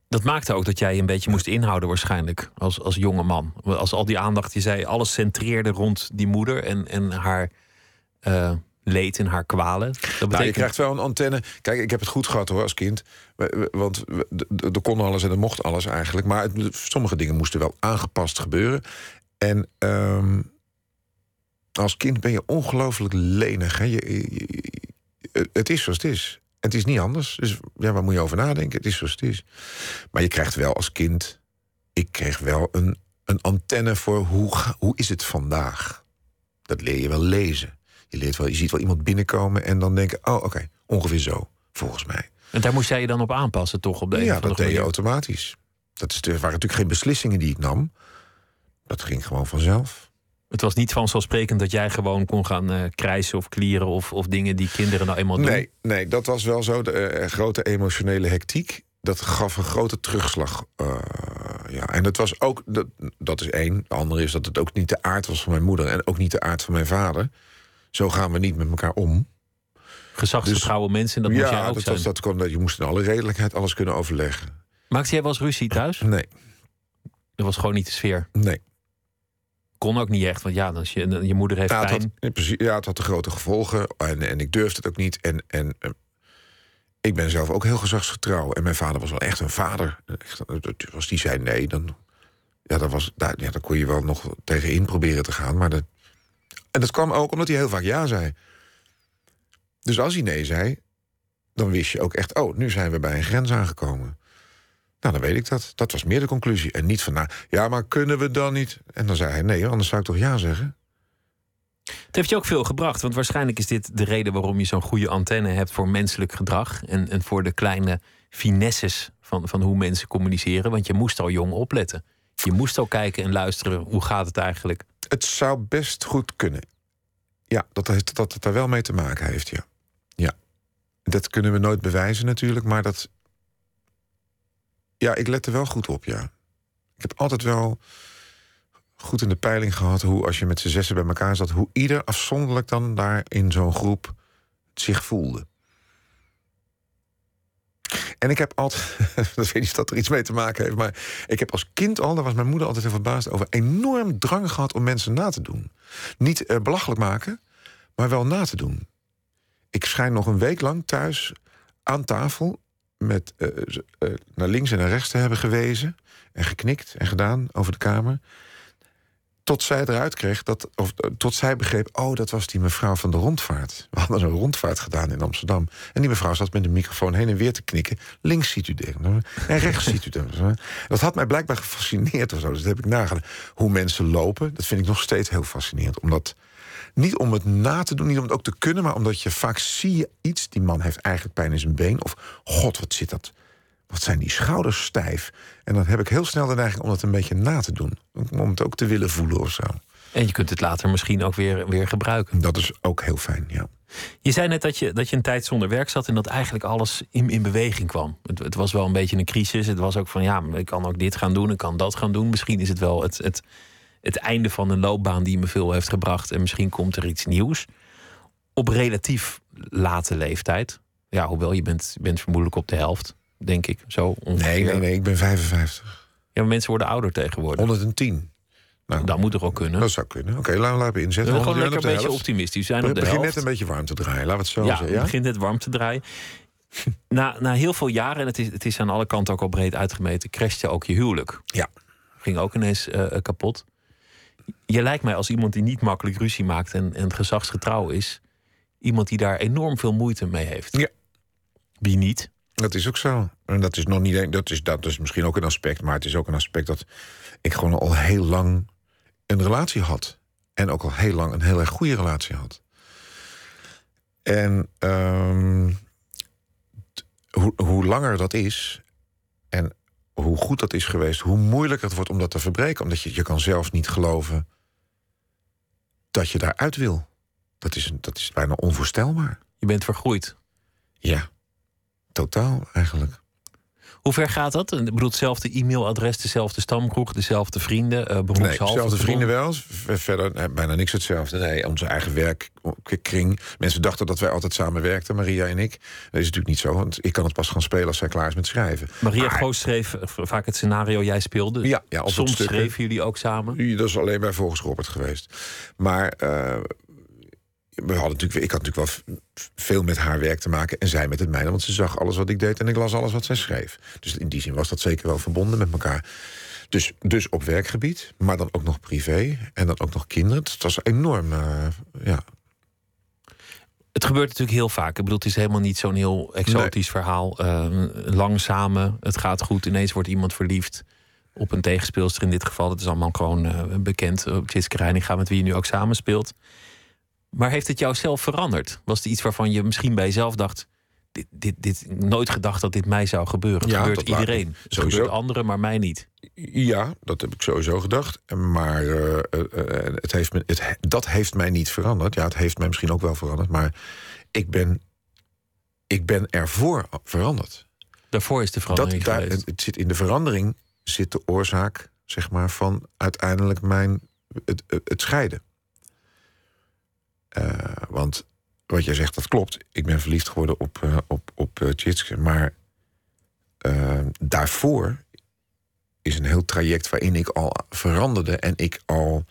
Dat maakte ook dat jij een beetje moest inhouden waarschijnlijk. Als, als jonge man. Als al die aandacht, je zei, alles centreerde rond die moeder... en, en haar eh, leed en haar kwalen. Dat betekent... Nou, je krijgt wel een antenne. Kijk, ik heb het goed gehad hoor als kind. Want er kon alles en er mocht alles eigenlijk. Maar het- sommige dingen moesten wel aangepast gebeuren. En ehm, als kind ben je ongelooflijk lenig. Hè? Je, je- je- het is zoals het is. Het is niet anders. Dus ja, waar moet je over nadenken? Het is zoals het is. Maar je krijgt wel als kind... Ik kreeg wel een, een antenne voor hoe, hoe is het vandaag. Dat leer je wel lezen. Je, leert wel, je ziet wel iemand binnenkomen en dan denken... oh, oké, ongeveer zo, volgens mij. En daar moest jij je dan op aanpassen, toch? Op de ja, dat deed je automatisch. Dat is, er waren natuurlijk geen beslissingen die ik nam. Dat ging gewoon vanzelf. Het was niet vanzelfsprekend dat jij gewoon kon gaan eh, krijsen of klieren... Of, of dingen die kinderen nou eenmaal doen. Nee, nee, dat was wel zo. De eh, grote emotionele hectiek. Dat gaf een grote terugslag. eh, ja. En dat was ook, dat, dat is één. De andere is dat het ook niet de aard was van mijn moeder. En ook niet de aard van mijn vader. Zo gaan we niet met elkaar om. Gezagsvertrouwen mensen, en dat moest jij ja, ook dat, zijn. was, dat kon, dat, je moest in alle redelijkheid alles kunnen overleggen. Maakte jij wel eens ruzie thuis? Nee, Dat was gewoon niet de sfeer. nee. Kon ook niet echt, want ja, als je, je moeder heeft Ja, het had, ja, het had de grote gevolgen. En, en ik durfde het ook niet. En, en eh, ik ben zelf ook heel gezagsgetrouw. En mijn vader was wel echt een vader. Eh, dat- als die zei nee, dan, ja, dat was, daar, ja, dan kon je wel nog tegenin proberen te gaan. Maar dat, en dat kwam ook omdat hij heel vaak ja zei. Dus als hij nee zei, dan wist je ook echt... oh, nu zijn we bij een grens aangekomen. Nou, dan weet ik dat. Dat was meer de conclusie. En niet van, nou, ja, maar kunnen we dan niet? En dan zei hij, nee, anders zou ik toch ja zeggen? Het heeft je ook veel gebracht, want waarschijnlijk is dit de reden waarom je zo'n goede antenne hebt voor menselijk gedrag en, en voor de kleine finesses van, van hoe mensen communiceren. Want je moest al jong opletten. Je moest al kijken en luisteren, hoe gaat het eigenlijk? Het zou best goed kunnen. Ja, dat dat het daar wel mee te maken heeft, ja. Ja. Dat kunnen we nooit bewijzen natuurlijk, maar dat... Ja, ik let er wel goed op, ja. Ik heb altijd wel goed in de peiling gehad... hoe als je met z'n zessen bij elkaar zat... hoe ieder afzonderlijk dan daar in zo'n groep zich voelde. En ik heb altijd, [LAUGHS] dat weet niet of dat er iets mee te maken heeft, maar ik heb als kind al, daar was mijn moeder altijd heel verbaasd over, enorm drang gehad om mensen na te doen. Niet eh, belachelijk maken, maar wel na te doen. Ik schijn nog een week lang thuis aan tafel met eh, eh, naar links en naar rechts te hebben gewezen en geknikt en gedaan over de kamer. Tot zij eruit kreeg, dat, of eh, tot zij begreep, oh, dat was die mevrouw van de rondvaart. We hadden een rondvaart gedaan in Amsterdam. En die mevrouw zat met een microfoon heen en weer te knikken. Links ziet u dit en rechts ziet u dat. Dat had mij blijkbaar gefascineerd of zo. Dus dat heb ik nagaan. Hoe mensen lopen, dat vind ik nog steeds heel fascinerend. Omdat, niet om het na te doen, niet om het ook te kunnen... maar omdat je vaak zie je iets, die man heeft eigenlijk pijn in zijn been... of god, wat zit dat... Wat zijn die schouders stijf? En dan heb ik heel snel de neiging om dat een beetje na te doen. Om het ook te willen voelen of zo. En je kunt het later misschien ook weer, weer gebruiken. Dat is ook heel fijn, ja. Je zei net dat je, dat je een tijd zonder werk zat en dat eigenlijk alles in, in beweging kwam. Het, het was wel een beetje een crisis. Het was ook van ja, ik kan ook dit gaan doen, ik kan dat gaan doen. Misschien is het wel het, het, het einde van een loopbaan die me veel heeft gebracht. En misschien komt er iets nieuws. Op relatief late leeftijd. Ja, hoewel je bent, bent vermoedelijk op de helft, denk ik. Zo ongeveer. Nee, nee, nee, ik ben 55. Ja, maar mensen worden ouder tegenwoordig. 110. Nou, Dat moet toch ook kunnen. dat zou kunnen. Oké, laten we laten we We inzetten. zijn gewoon 100 lekker een beetje helft. optimistisch. We zijn We op beginnen helft. net een beetje warm te draaien, laten we het zo ja, zeggen. het Ja? begint net warm te draaien. na, na heel veel jaren, en het is, het is aan alle kanten ook al breed uitgemeten, crashte ook je huwelijk. Ja. Ging ook ineens eh, eh, kapot. Je lijkt mij als iemand die niet makkelijk ruzie maakt en, en gezagsgetrouw is, iemand die daar enorm veel moeite mee heeft. Ja. Wie niet? Dat is ook zo. En dat is nog niet. Dat is, dat is misschien ook een aspect, maar het is ook een aspect dat ik gewoon al heel lang een relatie had. En ook al heel lang een heel erg goede relatie had. En ehm, hoe langer dat is en hoe goed dat is geweest, hoe moeilijker het wordt om dat te verbreken. Omdat je, je kan zelf niet geloven dat je daaruit wil. Dat is, een- dat is bijna onvoorstelbaar. Je bent vergroeid. Ja, totaal eigenlijk. Hoe ver gaat dat? Ik bedoel, hetzelfde e-mailadres, dezelfde stamkroeg, dezelfde vrienden, Nee, beroepshalve. dezelfde vrienden wel. Verder eh, bijna niks hetzelfde. Nee, onze eigen werkkring. Mensen dachten dat wij altijd samen werkten, Maria en ik. Dat is natuurlijk niet zo, want ik kan het pas gaan spelen als zij klaar is met schrijven. Maria Maar- Goos schreef eh, vaak het scenario jij speelde. Ja, ja, Soms schreven jullie ook samen. Dat is alleen bij volgens Robert geweest. Maar we hadden natuurlijk, ik had natuurlijk wel veel met haar werk te maken. En zij met het mijne, want ze zag alles wat ik deed en ik las alles wat zij schreef. Dus in die zin was dat zeker wel verbonden met elkaar. Dus, dus op werkgebied, maar dan ook nog privé. En dan ook nog kinderen. Het was enorm, eh, ja, Het gebeurt natuurlijk heel vaak. Ik bedoel, het is helemaal niet zo'n heel exotisch verhaal. Eh, lang samen, het gaat goed. Ineens wordt iemand verliefd op een tegenspeelster in dit geval. Dat is allemaal gewoon eh, bekend. Uh, Tjitske Reininga, met wie je nu ook samenspeelt. Maar heeft het jou zelf veranderd? Was het iets waarvan je misschien bij jezelf dacht... Dit, dit, dit, nooit gedacht dat dit mij zou gebeuren. Het Ja, gebeurt dat iedereen. Het sowieso. gebeurt anderen, maar mij niet. Ja, dat heb ik sowieso gedacht. Maar eh, eh, eh, het heeft me, het, dat heeft mij niet veranderd. Ja, het heeft mij misschien ook wel veranderd. Maar ik ben, ik ben ervoor veranderd. Daarvoor is de Dat, verandering daar, geweest. het, zit in de verandering zit de oorzaak, zeg maar, van uiteindelijk mijn, het scheiden. Eh, want wat jij zegt, dat klopt. Ik ben verliefd geworden op, eh, op, op eh, Tjitske. Maar daarvoor is een heel traject waarin ik al veranderde en ik al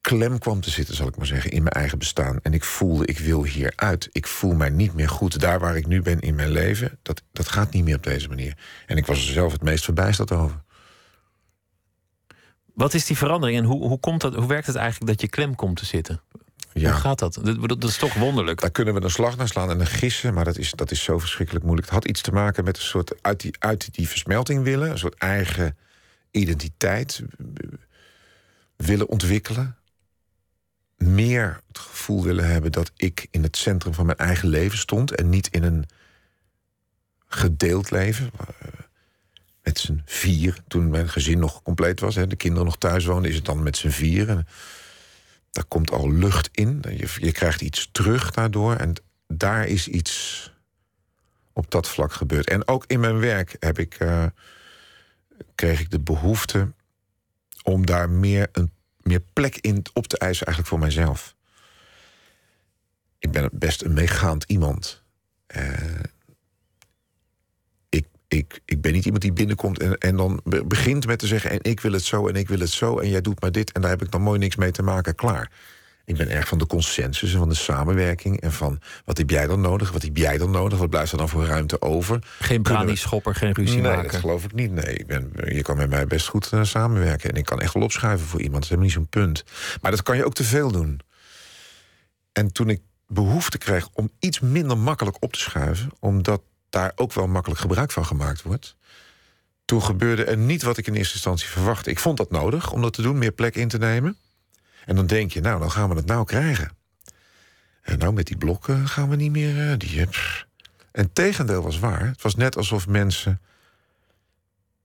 klem kwam te zitten, zal ik maar zeggen, in mijn eigen bestaan. En ik voelde, ik wil hieruit. Ik voel mij niet meer goed. Daar waar ik nu ben in mijn leven, dat, dat gaat niet meer op deze manier. En ik was er zelf het meest verbijsterd over. Wat is die verandering en hoe, hoe, komt dat, hoe werkt het eigenlijk dat je klem komt te zitten? Ja. Hoe gaat dat? Dat, dat is toch wonderlijk. Daar kunnen we een slag naar slaan en een gissen, maar dat is, dat is zo verschrikkelijk moeilijk. Het had iets te maken met een soort uit die, uit die versmelting willen, een soort eigen identiteit willen ontwikkelen. Meer het gevoel willen hebben dat ik in het centrum van mijn eigen leven stond en niet in een gedeeld leven. Met z'n vier, toen mijn gezin nog compleet was, hè, de kinderen nog thuis woonden, is het dan met z'n vier. En daar komt al lucht in. Je, je krijgt iets terug daardoor. En daar is iets op dat vlak gebeurd. En ook in mijn werk heb ik, eh, kreeg ik de behoefte om daar meer, een, meer plek in op te eisen, eigenlijk voor mijzelf. Ik ben best een meegaand iemand. Eh, ik, ik, ben niet iemand die binnenkomt en, en dan be- begint met te zeggen... en ik wil het zo en ik wil het zo en jij doet maar dit... en daar heb ik dan mooi niks mee te maken, klaar. Ik ben erg van de consensus en van de samenwerking... en van wat heb jij dan nodig, wat heb jij dan nodig... wat blijft er dan voor ruimte over? Geen we- brani-schopper, geen ruzie Nee, maken. dat geloof ik niet. Nee, ik ben, je kan met mij best goed eh, samenwerken. En ik kan echt wel opschuiven voor iemand. Dat is helemaal niet zo'n punt. Maar dat kan je ook te veel doen. En toen ik behoefte kreeg om iets minder makkelijk op te schuiven... omdat daar ook wel makkelijk gebruik van gemaakt wordt... toen gebeurde er niet wat ik in eerste instantie verwachtte. Ik vond dat nodig om dat te doen, meer plek in te nemen. En dan denk je, nou, dan gaan we het nou krijgen. En nou, met die blokken gaan we niet meer... eh, die, eh, pff. En tegendeel was waar. Het was net alsof mensen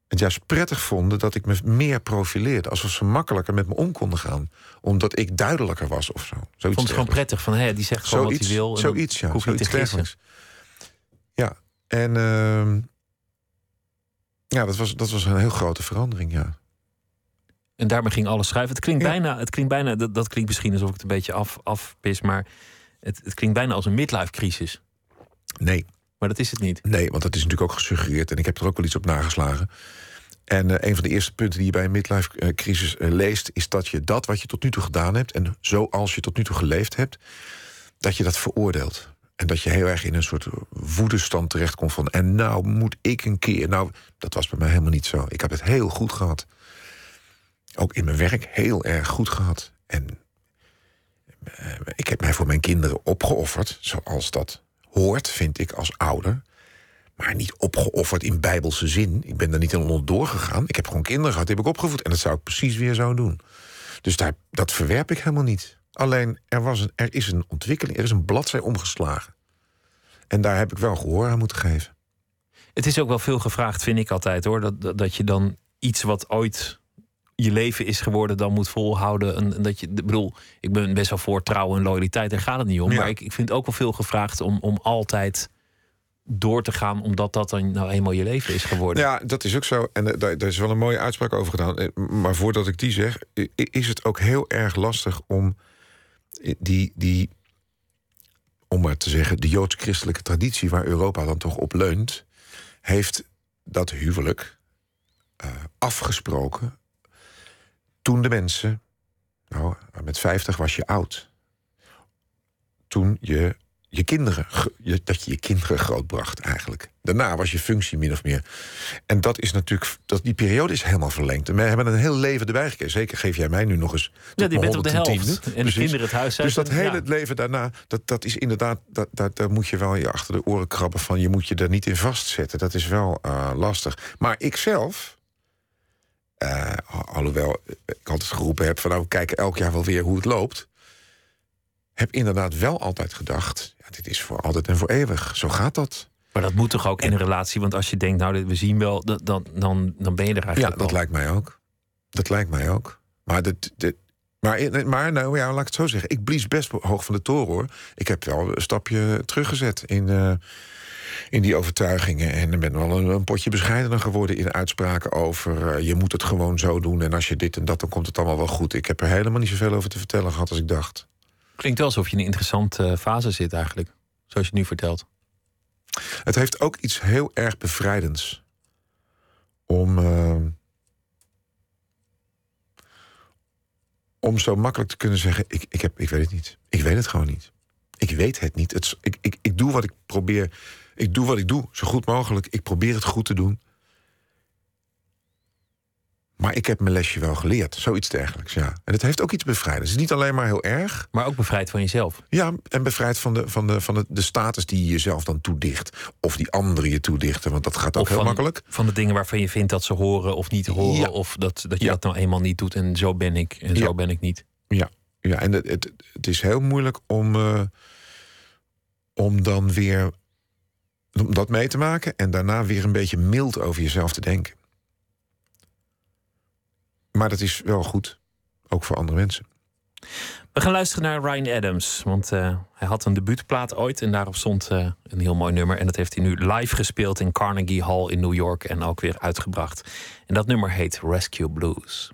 het juist prettig vonden dat ik me meer profileerde. Alsof ze makkelijker met me om konden gaan. Omdat ik duidelijker was of zo. Zoiets vond het gewoon prettig van hé, die zegt gewoon Zoiets, wat hij wil. en zoiets, ja. hoef je niet te Zoiets dergelijks. Ja, en ehm, ja, dat was, dat was een heel grote verandering, ja. En daarmee ging alles schuiven. Het klinkt Ja. bijna, het klinkt bijna dat, dat klinkt misschien alsof ik het een beetje af, afpis, maar het, het klinkt bijna als een midlife crisis. Nee, Maar dat is het niet. nee, want dat is natuurlijk ook gesuggereerd. En ik heb er ook wel iets op nageslagen. En eh, een van de eerste punten die je bij een midlife-crisis eh, leest... is dat je dat wat je tot nu toe gedaan hebt... en zoals je tot nu toe geleefd hebt... dat je dat veroordeelt. En dat je heel erg in een soort woedestand terechtkomt van... en nou moet ik een keer... Nou, dat was bij mij helemaal niet zo. Ik heb het heel goed gehad. Ook in mijn werk heel erg goed gehad. En eh, ik heb mij voor mijn kinderen opgeofferd... zoals dat hoort, vind ik, als ouder... Maar niet opgeofferd in bijbelse zin. Ik ben daar niet in onderdoor gegaan. Ik heb gewoon kinderen gehad, die heb ik opgevoed. En dat zou ik precies weer zo doen. Dus daar, dat verwerp ik helemaal niet. Alleen, er, was een, er is een ontwikkeling, er is een bladzij omgeslagen. En daar heb ik wel gehoor aan moeten geven. Het is ook wel veel gevraagd, vind ik altijd hoor. Dat, dat, dat je dan iets wat ooit je leven is geworden, dan moet volhouden. En, en dat je, ik bedoel, ik ben best wel voor trouw en loyaliteit, daar gaat het niet om. Ja. Maar ik, ik vind ook wel veel gevraagd om, om altijd door te gaan, omdat dat dan nou eenmaal je leven is geworden. Ja, dat is ook zo. En eh, daar, daar is wel een mooie uitspraak over gedaan. Eh, Maar voordat ik die zeg, is het ook heel erg lastig om die, die om maar te zeggen, de joods-christelijke traditie waar Europa dan toch op leunt, heeft dat huwelijk eh, afgesproken toen de mensen, nou, met 50 was je oud. Toen je je kinderen, je, dat je je kinderen grootbracht eigenlijk. Daarna was je functie min of meer. En dat is natuurlijk, dat, die periode is helemaal verlengd. En wij hebben een heel leven erbij gekregen. Zeker geef jij mij nu nog eens. Ja, die bent op de 110e. helft. En de kinderen het huis uit. Dus dat en- hele ja. leven daarna, dat, dat is inderdaad, dat, dat, daar moet je wel je achter de oren krabben van, je moet je er niet in vastzetten. Dat is wel eh, lastig. Maar ik zelf, eh, alhoewel ik altijd geroepen heb van nou, we kijken elk jaar wel weer hoe het loopt, heb inderdaad wel altijd gedacht, dit is voor altijd en voor eeuwig. Zo gaat dat. Maar dat moet toch ook in een relatie? Want als je denkt, nou, we zien wel, dan, dan, dan, ben je er Ja, eigenlijk dat al. lijkt mij ook. Dat lijkt mij ook. Maar, dit, maar, maar nou ja, laat ik het zo zeggen. Ik blies best hoog van de toren hoor. Ik heb wel een stapje teruggezet in, eh, in die overtuigingen. En ben wel een, een potje bescheidener geworden in uitspraken over... eh, je moet het gewoon zo doen en als je dit en dat, dan komt het allemaal wel goed. Ik heb er helemaal niet zoveel over te vertellen gehad als ik dacht. Klinkt wel alsof je in een interessante eh, fase zit eigenlijk. Zoals je het nu vertelt. Het heeft ook iets heel erg bevrijdends. Om. eh, om zo makkelijk te kunnen zeggen: ik, ik, heb, ik weet het niet. Ik weet het gewoon niet. Ik weet het niet. Ik, ik, ik doe wat ik probeer. Ik doe wat ik doe, zo goed mogelijk. Ik probeer het goed te doen. Maar ik heb mijn lesje wel geleerd. Zoiets dergelijks, ja. En het heeft ook iets bevrijdends. Het is niet alleen maar heel erg. Maar ook bevrijd van jezelf. Ja, en bevrijd van de, van de, van de, de status die je jezelf dan toedicht. Of die anderen je toedichten, want dat gaat ook Of heel van, makkelijk. van de dingen waarvan je vindt dat ze horen of niet horen. Ja. Of dat, dat je Ja. dat nou eenmaal niet doet en zo ben ik en zo ben ik niet. Ja, ja en het, het, het is heel moeilijk om, eh, om dan weer om dat mee te maken en daarna weer een beetje mild over jezelf te denken. Maar dat is wel goed, ook voor andere mensen. We gaan luisteren naar Ryan Adams. Want eh, hij had een debuutplaat ooit en daarop stond eh, een heel mooi nummer. En dat heeft hij nu live gespeeld in Carnegie Hall in New York en ook weer uitgebracht. En dat nummer heet Rescue Blues.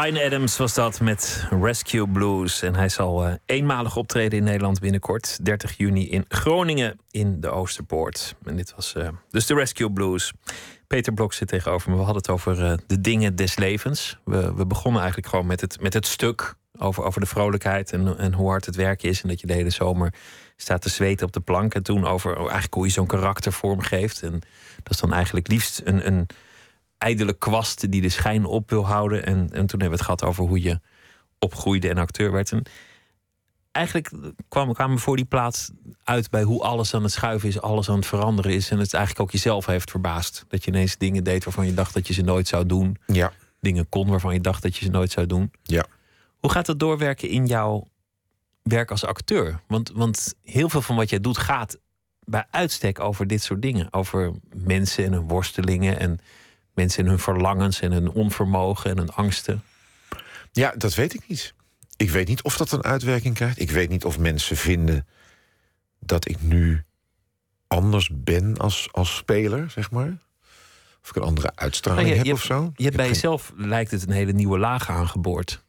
Ryan Adams was dat met Rescue Blues. En hij zal eh, eenmalig optreden in Nederland binnenkort. 30 juni in Groningen in de Oosterpoort. En dit was eh, dus de Rescue Blues. Peter Blok zit tegenover me. We hadden het over eh, de dingen des levens. We, we begonnen eigenlijk gewoon met het, met het stuk. Over, over de vrolijkheid en, en hoe hard het werk is. En dat je de hele zomer staat te zweten op de plank. En toen over oh, eigenlijk hoe je zo'n karakter vormgeeft. En dat is dan eigenlijk liefst een, een ijdele kwast die de schijn op wil houden. En, en toen hebben we het gehad over hoe je opgroeide en acteur werd. En eigenlijk kwam, kwamen we voor die plaats uit bij hoe alles aan het schuiven is, alles aan het veranderen is. En het eigenlijk ook jezelf heeft verbaasd. Dat je ineens dingen deed waarvan je dacht dat je ze nooit zou doen. Ja, Dingen kon waarvan je dacht dat je ze nooit zou doen. ja. Hoe gaat dat doorwerken in jouw werk als acteur? Want, want heel veel van wat jij doet gaat bij uitstek over dit soort dingen. Over mensen en hun worstelingen en mensen en hun verlangens en hun onvermogen en hun angsten. Ja, dat weet ik niet. Ik weet niet of dat een uitwerking krijgt. Ik weet niet of mensen vinden dat ik nu anders ben als, als speler, zeg maar. Of ik een andere uitstraling Nou, je, heb je of zo. je hebt bij geen- jezelf lijkt het een hele nieuwe laag aangeboord.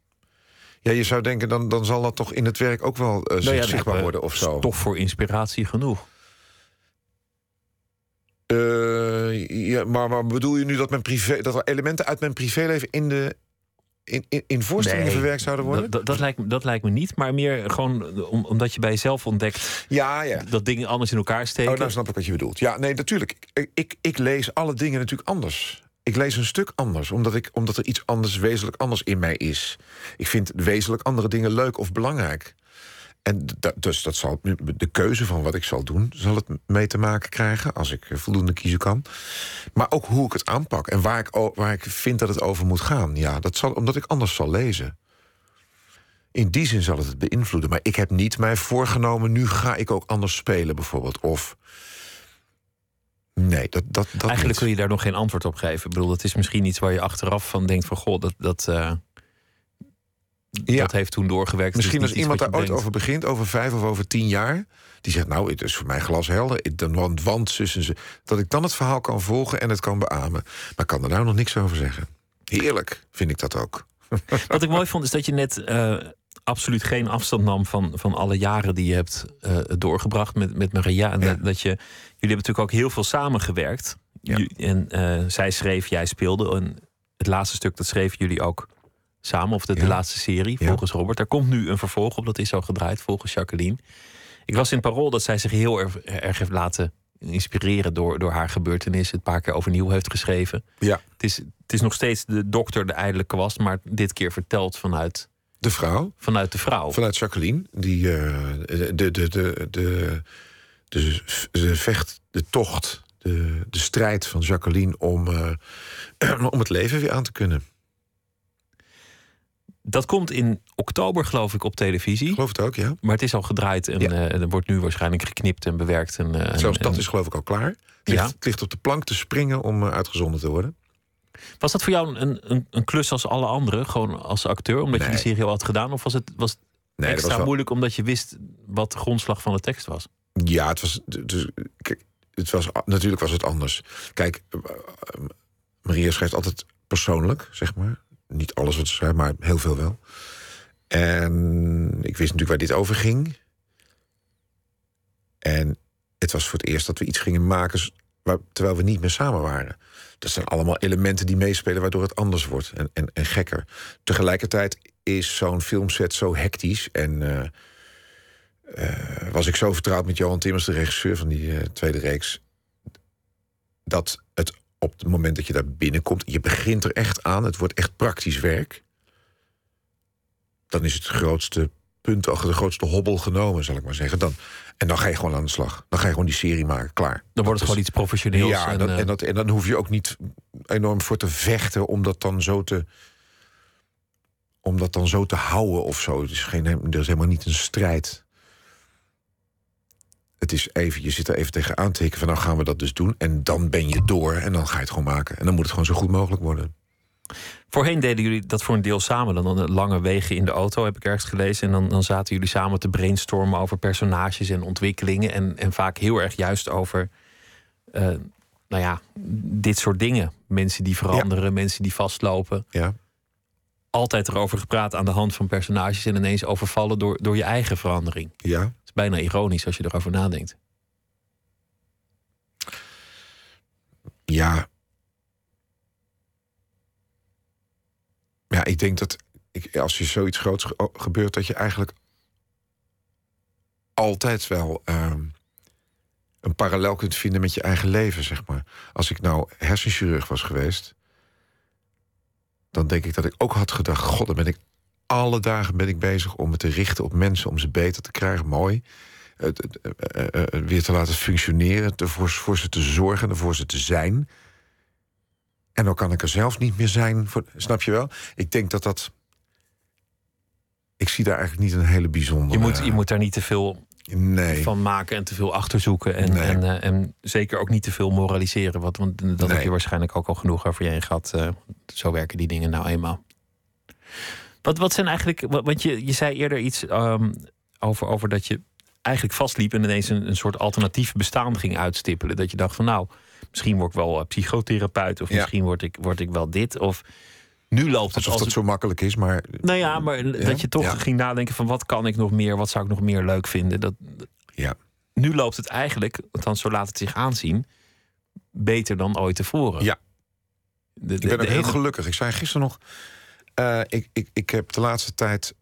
Ja, je zou denken, dan, dan zal dat toch in het werk ook wel eh, Nou ja, zichtbaar eh, worden of zo. Stof voor inspiratie genoeg. Eh, ja, maar, maar bedoel je nu dat, mijn privé, dat er elementen uit mijn privéleven in, de, in, in, in voorstellingen Nee, verwerkt zouden worden? Dat, dat, lijkt, me- dat lijkt me niet, maar meer gewoon om, omdat je bij jezelf ontdekt ja, ja. dat dingen anders in elkaar steken. Oh, nou snap ik wat je bedoelt. Ja, nee, natuurlijk. Ik, ik, ik lees alle dingen natuurlijk anders. Ik lees een stuk anders, omdat, ik, omdat er iets anders, wezenlijk anders in mij is. Ik vind wezenlijk andere dingen leuk of belangrijk. En dus dat zal de keuze van wat ik zal doen, zal het mee te maken krijgen als ik voldoende kiezen kan. Maar ook hoe ik het aanpak en waar ik, waar ik vind dat het over moet gaan. Ja, dat zal omdat ik anders zal lezen. In die zin zal het het beïnvloeden. Maar ik heb niet mij voorgenomen, nu ga ik ook anders spelen, bijvoorbeeld. Of. Nee, dat. dat, dat Eigenlijk niet. kun je daar nog geen antwoord op geven. Ik bedoel, dat is misschien iets waar je achteraf van denkt van... goh, dat, dat, eh, Ja. dat heeft toen doorgewerkt. Misschien Het als iemand daar ooit over begint, over vijf of over tien jaar. Die zegt, nou, het is voor mij glashelder. Want, want, zus en zo. Dat ik dan het verhaal kan volgen en het kan beamen. Maar ik kan er nou nog niks over zeggen. Heerlijk, vind ik dat ook. [LAUGHS] Wat ik mooi vond, is dat je net eh, absoluut geen afstand nam van, van alle jaren die je hebt eh, doorgebracht met, met Maria. En Ja. dat, dat je, jullie hebben natuurlijk ook heel veel samengewerkt. Ja. En eh, zij schreef, jij speelde. En het laatste stuk, dat schreven jullie ook samen. Of de, laatste serie, Ja. volgens Robert. Daar komt nu een vervolg op, dat is al gedraaid, volgens Jacqueline. Ik was in Parool dat zij zich heel erg, erg heeft laten inspireren door, door haar gebeurtenissen. Het een paar keer overnieuw heeft geschreven. Ja, Het is, het is nog steeds de dokter, de ijdele kwast, maar dit keer verteld vanuit, de vrouw. vanuit de vrouw. Vanuit Jacqueline, die eh, de, de, de, de, de, de, de vecht, de tocht, de, de strijd van Jacqueline om, eh, [CLEARS THROAT] om het leven weer aan te kunnen. Dat komt in oktober, geloof ik, op televisie. Ik geloof het ook, ja. Maar het is al gedraaid en Ja. eh, er wordt nu waarschijnlijk geknipt en bewerkt. En, eh, Zelfs en- dat is geloof ik al klaar. Het ligt, Ja. het ligt op de plank te springen om eh, uitgezonden te worden. Was dat voor jou een, een, een klus als alle anderen, gewoon als acteur, omdat je die serie al had gedaan? Of was het, was Nee, dat extra was wel, moeilijk omdat je wist wat de grondslag van de tekst was? Ja, het was. Dus, kijk, het was natuurlijk was het anders. Kijk, Maria schrijft altijd persoonlijk, zeg maar. Niet alles wat ze schrijft, maar heel veel wel. En ik wist natuurlijk waar dit over ging. En het was voor het eerst dat we iets gingen maken terwijl we niet meer samen waren. Dat zijn allemaal elementen die meespelen waardoor het anders wordt en, en, en gekker. Tegelijkertijd is zo'n filmset zo hectisch en eh, eh, was ik zo vertrouwd met Johan Timmers, de regisseur van die eh, tweede reeks, dat het op het moment dat je daar binnenkomt, je begint er echt aan, het wordt echt praktisch werk, dan is het grootste punt, de grootste hobbel genomen, zal ik maar zeggen. Dan, en dan ga je gewoon aan de slag. Dan ga je gewoon die serie maken, klaar. Dan wordt het gewoon iets professioneels. ja, en, dat, eh, en, dat, en dan hoef je ook niet enorm voor te vechten om dat dan zo te. Om dat dan zo te houden of zo. Het is, geen, er is helemaal niet een strijd. Het is even, je zit er even tegen aan te tikken van nou gaan we dat dus doen. En dan ben je door en dan ga je het gewoon maken. En dan moet het gewoon zo goed mogelijk worden. Voorheen deden jullie dat voor een deel samen. Dan, dan lange wegen in de auto, heb ik ergens gelezen. En dan, dan zaten jullie samen te brainstormen over personages en ontwikkelingen. En, en vaak heel erg juist over, eh, nou ja, dit soort dingen. Mensen die veranderen, mensen die vastlopen. Ja, Altijd erover gepraat aan de hand van personages. En ineens overvallen door, door je eigen verandering. ja. Bijna ironisch als je erover nadenkt. Ja. Ja, ik denk dat ik, als je zoiets groots ge- gebeurt, dat je eigenlijk altijd wel ehm, een parallel kunt vinden met je eigen leven, zeg maar. Als ik nou hersenchirurg was geweest, dan denk ik dat ik ook had gedacht: God, dan ben ik alle dagen ben ik bezig om me te richten op mensen, om ze beter te krijgen, mooi. Eh, weer te laten functioneren, te, voor, voor ze te zorgen, ervoor ze te zijn. En dan kan ik er zelf niet meer zijn. Voor, snap je wel? Ik denk dat dat. Ik zie daar eigenlijk niet een hele bijzondere. Je moet, je moet daar niet te veel Nee. van maken en te veel achterzoeken. En, Nee. en, en zeker ook niet te veel moraliseren. Want, want dat heb je waarschijnlijk ook al genoeg over je heen gehad. eh, zo werken die dingen nou eenmaal. Wat, wat zijn eigenlijk. Want je, je zei eerder iets ehm, over, over dat je eigenlijk vastliep en ineens een, een soort alternatief bestaan ging uitstippelen. Dat je dacht van nou, misschien word ik wel eh, psychotherapeut. Of Ja. misschien word ik, word ik wel dit. Of nu loopt het Alsof als dat zo makkelijk is, maar. nou ja, maar dat je toch Ja. ging nadenken van wat kan ik nog meer, wat zou ik nog meer leuk vinden. Dat, Ja. Nu loopt het eigenlijk, althans zo laat het zich aanzien, beter dan ooit tevoren. Ja. De, Ik ben ook heel gelukkig. Ik zei gisteren nog. Eh, ik, ik, ik heb de laatste tijd.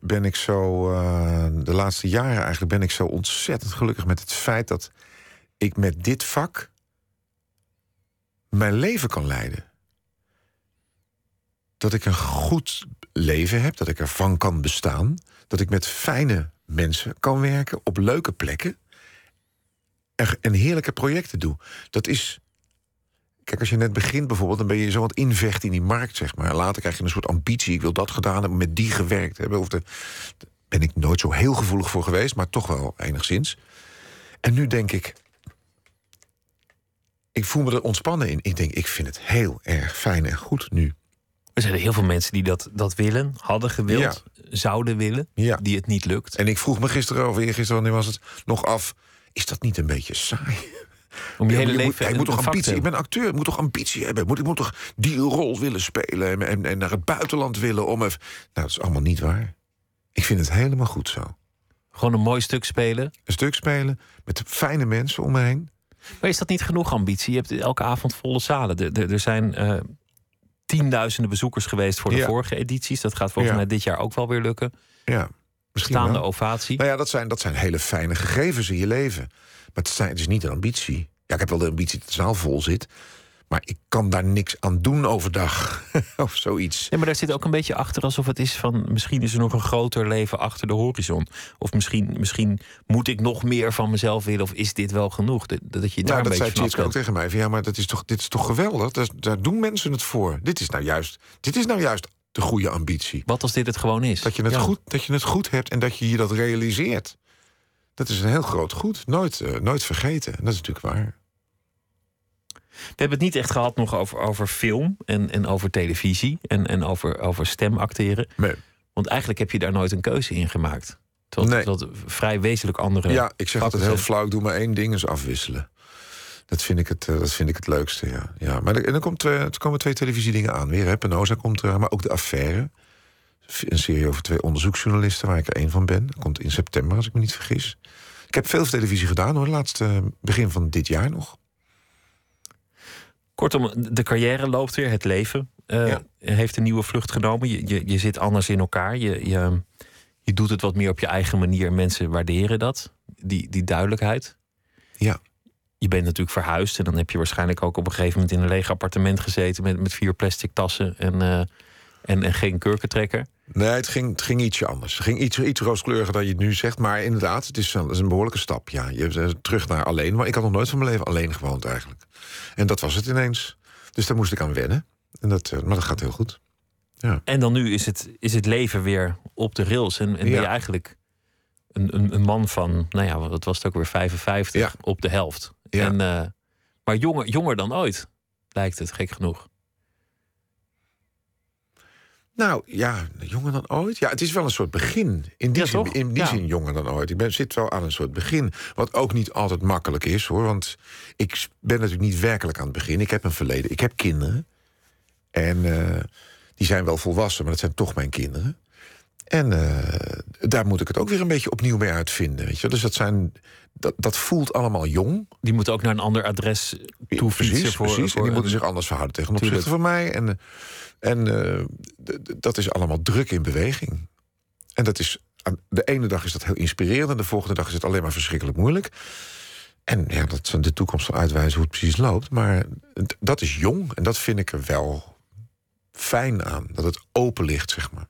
Ben ik zo. eh, de laatste jaren eigenlijk. Ben ik zo ontzettend gelukkig met het feit dat. Ik met dit vak. mijn leven kan leiden. Dat ik een goed leven heb. Dat ik ervan kan bestaan. Dat ik met fijne mensen kan werken. Op leuke plekken. En, en heerlijke projecten doe. Dat is. Kijk, als je net begint bijvoorbeeld, dan ben je zo aan het invechten in die markt, zeg maar. Later krijg je een soort ambitie. Ik wil dat gedaan hebben, met die gewerkt hebben. Of de, daar ben ik nooit zo heel gevoelig voor geweest, maar toch wel enigszins. En nu denk ik. Ik voel me er ontspannen in. Ik denk, ik vind het heel erg fijn en goed nu. Er zijn er heel veel mensen die dat, dat willen, hadden gewild, zouden willen, Ja. die het niet lukt. En ik vroeg me gisteren over, gisteren wanneer was het, nog af. Is dat niet een beetje saai? Om je hele moet, leven hij een- moet toch ambitie. Ik ben acteur, ik moet toch ambitie hebben. Ik moet, ik moet toch die rol willen spelen en, en, en naar het buitenland willen om even. Nou, dat is allemaal niet waar. Ik vind het helemaal goed zo. Gewoon een mooi stuk spelen. Een stuk spelen met fijne mensen om me heen. Maar is dat niet genoeg ambitie? Je hebt elke avond volle zalen. Er, er, er zijn eh, tienduizenden bezoekers geweest voor de Ja. vorige edities. Dat gaat volgens Ja. mij dit jaar ook wel weer lukken. Ja, Misschien staande wel. ovatie. Nou ja, dat zijn, dat zijn hele fijne gegevens in je leven. Maar het, zijn, het is niet een ambitie. Ja, ik heb wel de ambitie dat de zaal vol zit. Maar ik kan daar niks aan doen overdag. [LAUGHS] of zoiets. Ja, maar daar zit ook een beetje achter alsof het is van... misschien is er nog een groter leven achter de horizon. Of misschien, misschien moet ik nog meer van mezelf willen... of is dit wel genoeg? Dat, dat je daar Nou, dat zei Tjitske ook tegen mij. Van, ja, maar dat is toch, dit is toch geweldig? Dat, daar doen mensen het voor. Dit is, nou juist, dit is nou juist de goede ambitie. Wat als dit het gewoon is? Dat je het, Ja. goed, dat je het goed hebt en dat je je dat realiseert. Dat is een heel groot goed. Nooit, eh, nooit vergeten. En dat is natuurlijk waar. We hebben het niet echt gehad nog over, over film en, en over televisie... en, en over, over stemacteren. Nee. Want eigenlijk heb je daar nooit een keuze in gemaakt. Terwijl, Nee. terwijl het vrij wezenlijk andere... Ja, ik zeg altijd heel zijn. flauw, ik doe maar één ding, is afwisselen. Dat vind ik het, eh, dat vind ik het leukste, ja. ja maar er, en dan komt, eh, er komen twee televisiedingen aan weer. Hè. Penosa komt eraan, maar ook de affaire. Een serie over twee onderzoeksjournalisten, waar ik er één van ben. Dat komt in september, als ik me niet vergis. Ik heb veel televisie gedaan, hoor. Laatste eh, begin van dit jaar nog. Kortom, de carrière loopt weer, het leven eh, Ja. heeft een nieuwe vlucht genomen. Je, je, je zit anders in elkaar. Je, je, je doet het wat meer op je eigen manier. Mensen waarderen dat, die, die duidelijkheid. Ja. Je bent natuurlijk verhuisd en dan heb je waarschijnlijk ook op een gegeven moment in een leeg appartement gezeten met, met vier plastic tassen en, eh, en, en geen kurkentrekker. Nee, het ging, het ging ietsje anders. Het ging iets, iets rooskleuriger dan je het nu zegt. Maar inderdaad, het is een, het is een behoorlijke stap. Ja, je hebt, terug naar alleen. Maar ik had nog nooit van mijn leven alleen gewoond eigenlijk. En dat was het ineens. Dus daar moest ik aan wennen. En dat, eh, maar dat gaat heel goed. En dan nu is het, is het leven weer op de rails. En, en ben je Ja. eigenlijk een, een, een man van, nou ja, wat was het ook weer, 55 Ja. op de helft. Ja. En, eh, maar jonger, jonger dan ooit, lijkt het, gek genoeg. Nou ja, jonger dan ooit. Ja, het is wel een soort begin. In die, Ja, zin, in die Ja. zin jonger dan ooit. Ik ben, zit wel aan een soort begin. Wat ook niet altijd makkelijk is hoor. Want ik ben natuurlijk niet werkelijk aan het begin. Ik heb een verleden. Ik heb kinderen. En eh, die zijn wel volwassen, maar dat zijn toch mijn kinderen. En eh, daar moet ik het ook weer een beetje opnieuw mee uitvinden. Weet je? wel. Dus dat, zijn, dat, dat voelt allemaal jong. Die moet ook naar een ander adres toe fietsen. Precies, voor, precies. voor en die moeten zich anders verhouden tegen opzichte van mij. En, eh, en eh, dat is allemaal druk in beweging. En dat is, de ene dag is dat heel inspirerend... en de volgende dag is het alleen maar verschrikkelijk moeilijk. En ja, dat zal de toekomst wel uitwijzen hoe het precies loopt. Maar dat is jong en dat vind ik er wel fijn aan. Dat het open ligt, zeg maar.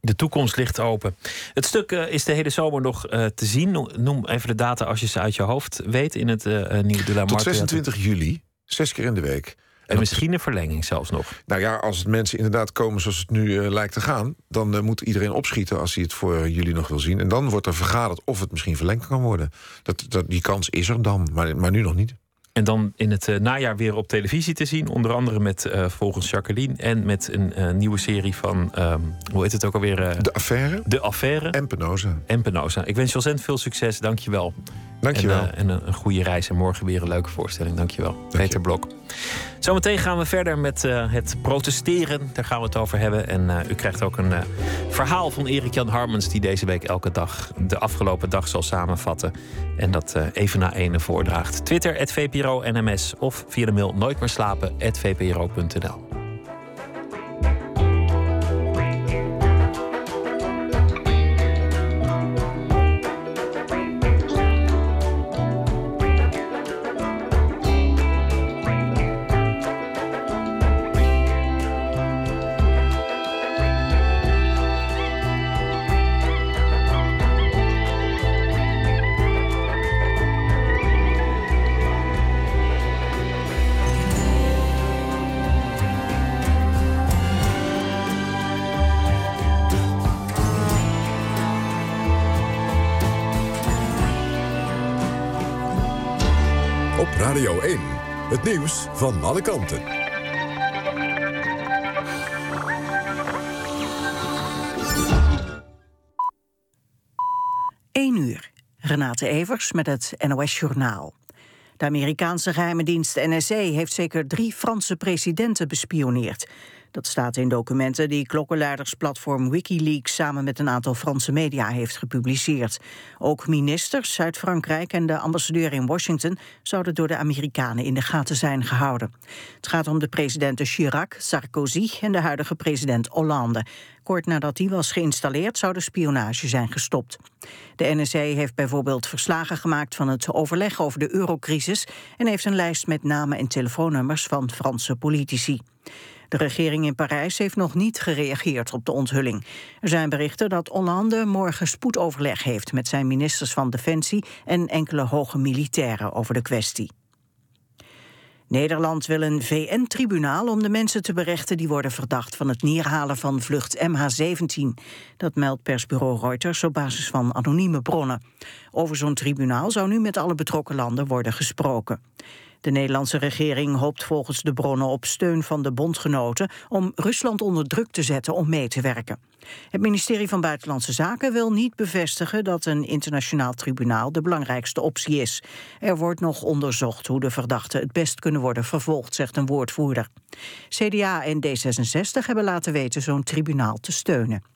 De toekomst ligt open. Het stuk eh, is de hele zomer nog eh, te zien. No- Noem even de data als je ze uit je hoofd weet in het eh, nieuwe De La Tot Mar Theater. 26 juli, zes keer in de week. En misschien een verlenging zelfs nog. Nou ja, als het mensen inderdaad komen zoals het nu eh, lijkt te gaan... dan eh, moet iedereen opschieten als hij het voor jullie nog wil zien. En dan wordt er vergaderd of het misschien verlengd kan worden. Dat, dat, die kans is er dan, maar, maar nu nog niet. En dan in het eh, najaar weer op televisie te zien. Onder andere met Volgens Jacqueline. En met een nieuwe serie van, ehm, hoe heet het ook alweer? De affaire de Affaire en Penosa. en Penosa. Ik wens je ontzettend veel succes. Dank je wel. Dankjewel. En, eh, en een, een goede reis. En morgen weer een leuke voorstelling. Dank je wel. Peter Blok. Zometeen gaan we verder met eh, het protesteren. Daar gaan we het over hebben. En eh, u krijgt ook een verhaal van Erik-Jan Harmens... die deze week elke dag de afgelopen dag zal samenvatten. En dat even na ene voordraagt. Twitter, het VPRO NMS. Of via de mail nooit Nieuws van alle kanten. 1 uur. Renate Evers met het NOS Journaal. De Amerikaanse geheime dienst NSA heeft zeker drie Franse presidenten bespioneerd. Dat staat in documenten die klokkenluidersplatform Wikileaks samen met een aantal Franse media heeft gepubliceerd. Ook ministers uit Frankrijk en de ambassadeur in Washington zouden door de Amerikanen in de gaten zijn gehouden. Het gaat om de presidenten Chirac, Sarkozy en de huidige president Hollande. Kort nadat die was geïnstalleerd zou de spionage zijn gestopt. De NSA heeft bijvoorbeeld verslagen gemaakt van het overleg over de eurocrisis en heeft een lijst met namen en telefoonnummers van Franse politici. De regering in Parijs heeft nog niet gereageerd op de onthulling. Er zijn berichten dat Hollande morgen spoedoverleg heeft met zijn ministers van Defensie en enkele hoge militairen over de kwestie. Nederland wil een VN-tribunaal om de mensen te berechten die worden verdacht van het neerhalen van vlucht MH17. Dat meldt persbureau Reuters op basis van anonieme bronnen. Over zo'n tribunaal zou nu met alle betrokken landen worden gesproken. De Nederlandse regering hoopt volgens de bronnen op steun van de bondgenoten om Rusland onder druk te zetten om mee te werken. Het ministerie van Buitenlandse Zaken wil niet bevestigen dat een internationaal tribunaal de belangrijkste optie is. Er wordt nog onderzocht hoe de verdachten het best kunnen worden vervolgd, zegt een woordvoerder. CDA en D66 hebben laten weten zo'n tribunaal te steunen.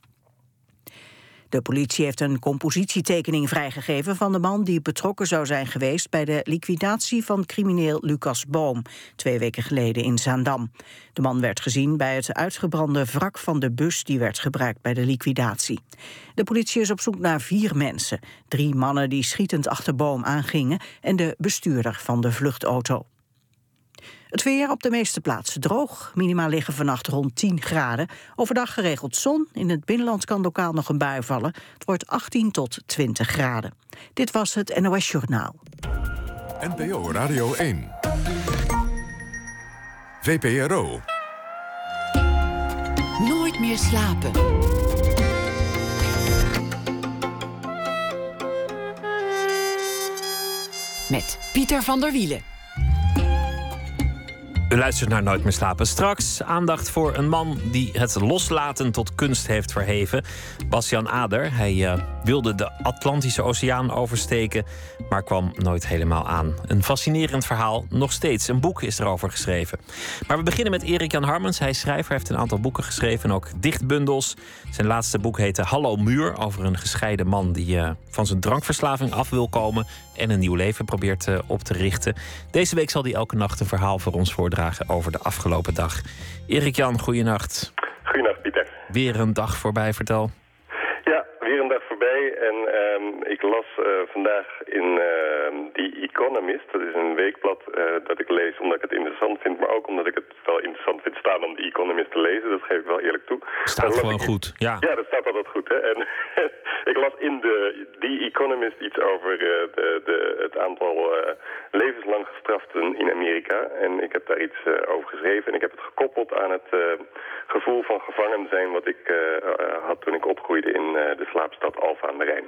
De politie heeft een compositietekening vrijgegeven van de man die betrokken zou zijn geweest bij de liquidatie van crimineel Lucas Boom, twee weken geleden in Zaandam. De man werd gezien bij het uitgebrande wrak van de bus die werd gebruikt bij de liquidatie. De politie is op zoek naar vier mensen, drie mannen die schietend achter Boom aangingen en de bestuurder van de vluchtauto. Het weer op de meeste plaatsen droog. Minimaal liggen vannacht rond 10 graden. Overdag geregeld zon. In het binnenland kan lokaal nog een bui vallen. Het wordt 18 tot 20 graden. Dit was het NOS Journaal. NPO Radio 1. VPRO. Nooit meer slapen. Met Pieter van der Wielen. U luistert naar Nooit meer slapen. Straks aandacht voor een man die het loslaten tot kunst heeft verheven. Bastian Ader. Hij eh, wilde de Atlantische Oceaan oversteken, maar kwam nooit helemaal aan. Een fascinerend verhaal, nog steeds. Een boek is erover geschreven. Maar we beginnen met Erik Jan Harmens. Hij is schrijver, heeft een aantal boeken geschreven, ook dichtbundels. Zijn laatste boek heette Hallo Muur, over een gescheiden man die eh, van zijn drankverslaving af wil komen en een nieuw leven probeert eh, op te richten. Deze week zal hij elke nacht een verhaal voor ons voordragen over de afgelopen dag. Erik Jan, goeienacht. Goedenacht, Pieter. Weer een dag voorbij, vertel. Vandaag in ehm The Economist, dat is een weekblad eh, dat ik lees omdat ik het interessant vind, maar ook omdat ik het wel interessant vind staan om The Economist te lezen. Dat geef ik wel eerlijk toe. Staat las gewoon ik- goed. Ja. Ja, dat staat altijd goed. Hè? En [LAUGHS] ik las in de The Economist iets over eh, de, de, het aantal eh, levenslang gestraften in Amerika. En ik heb daar iets eh, over geschreven. En ik heb het gekoppeld aan het eh, gevoel van gevangen zijn wat ik eh, eh, had toen ik opgroeide in eh, de slaapstad Alphen aan de Rijn.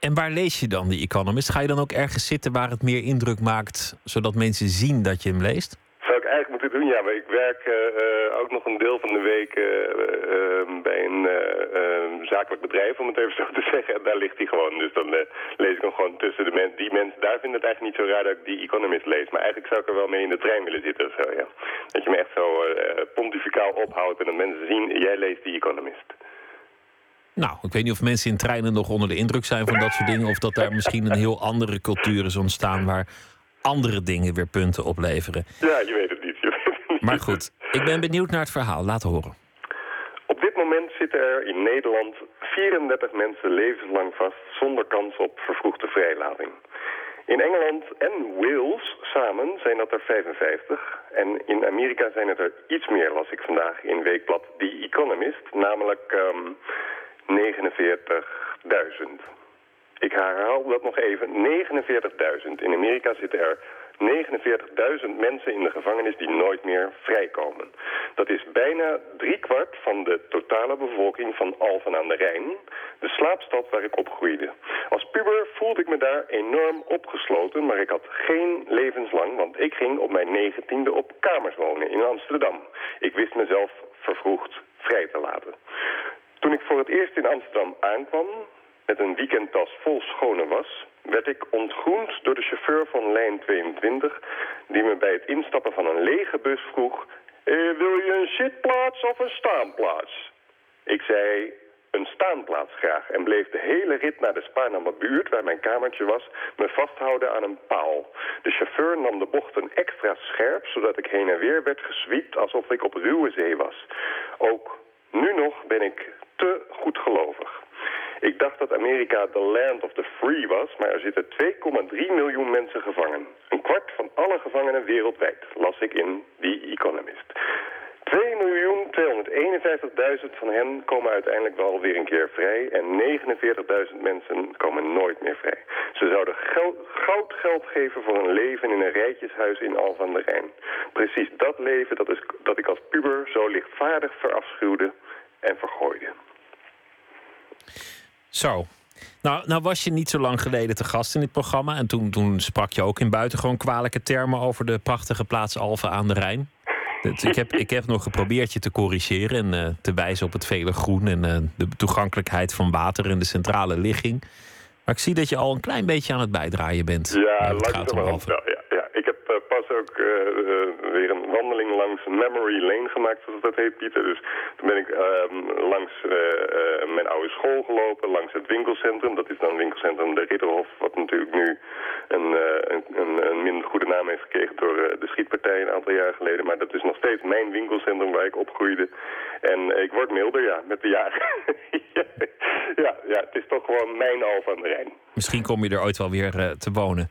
En waar lees je dan die Economist? Ga je dan ook ergens zitten waar het meer indruk maakt, zodat mensen zien dat je hem leest? Zou ik eigenlijk moeten doen, ja. Maar ik werk eh, eh, ook nog een deel van de week eh, eh, bij een eh, eh, zakelijk bedrijf, om het even zo te [LAUGHS] zeggen. En daar ligt hij gewoon. Dus dan lees ik hem gewoon tussen de mensen. Die mensen, daar vinden het eigenlijk niet zo raar dat ik die Economist lees. Maar eigenlijk zou ik er wel mee in de trein willen zitten of zo, ja. Dat je me echt zo pontificaal ophoudt en dat mensen zien, jij leest die Economist. Nou, ik weet niet of mensen in treinen nog onder de indruk zijn van dat soort dingen. Of dat daar misschien een heel andere cultuur is ontstaan waar andere dingen weer punten opleveren. Ja, je weet het niet. Je weet het niet. Maar goed, ik ben benieuwd naar het verhaal. Laat horen. Op dit moment zitten er in Nederland 34 mensen levenslang vast zonder kans op vervroegde vrijlating. In Engeland en Wales samen zijn dat er 55. En in Amerika zijn het er iets meer, las ik vandaag in Weekblad The Economist. Namelijk ehm 49.000. Ik herhaal dat nog even. 49.000. In Amerika zitten er 49.000 mensen in de gevangenis die nooit meer vrijkomen. Dat is bijna driekwart van de totale bevolking van Alphen aan de Rijn, de slaapstad waar ik opgroeide. Als puber voelde ik me daar enorm opgesloten, maar ik had geen levenslang, want ik ging op mijn negentiende op kamers wonen in Amsterdam. Ik wist mezelf vervroegd vrij te laten. Toen ik voor het eerst in Amsterdam aankwam, met een weekendtas vol schone was, werd ik ontgroend door de chauffeur van lijn 22, die me bij het instappen van een lege bus vroeg, "Eh, wil je een zitplaats of een staanplaats? Ik zei, een staanplaats graag en bleef de hele rit naar de Spaarnammer buurt, waar mijn kamertje was, me vasthouden aan een paal. De chauffeur nam de bochten extra scherp, zodat ik heen en weer werd gezwiept alsof ik op ruwe zee was. Ook nu nog ben ik te goedgelovig. Ik dacht dat Amerika the land of the free was, maar er zitten 2,3 miljoen mensen gevangen. Een kwart van alle gevangenen wereldwijd, las ik in The Economist. 2.251.000 van hen komen uiteindelijk wel weer een keer vrij en 49.000 mensen komen nooit meer vrij. Ze zouden goud geld geven voor een leven in een rijtjeshuis in Al van der Rijn. Precies dat leven dat, is, dat ik als puber zo lichtvaardig verafschuwde en vergooide. Zo. Nou, nou was je niet zo lang geleden te gast in dit programma. En toen, toen sprak je ook in buitengewoon kwalijke termen over de prachtige plaats Alphen aan de Rijn. Dat- ik, heb, ik heb nog geprobeerd je te corrigeren en eh, te wijzen op het vele groen en eh, de toegankelijkheid van water en de centrale ligging. Maar ik zie dat je al een klein beetje aan het bijdraaien bent. Ja, langzamerhand wel. Ja, ja. Ik heb eh, pas ook eh, weer een wandeling langs Memory Lane gemaakt, zoals dat heet, Pieter. Dus toen ben ik ehm, langs eh, mijn oude school gelopen, langs het winkelcentrum. Dat is dan winkelcentrum De Ridderhof, wat natuurlijk nu een, een, een, minder goede naam heeft gekregen door de schietpartij een aantal jaar geleden. Maar dat is nog steeds mijn winkelcentrum waar ik opgroeide. En ik word milder, ja, met de jaren. [LAUGHS] ja, ja, het is toch gewoon mijn Al van de Rijn. Misschien kom je er ooit wel weer te wonen.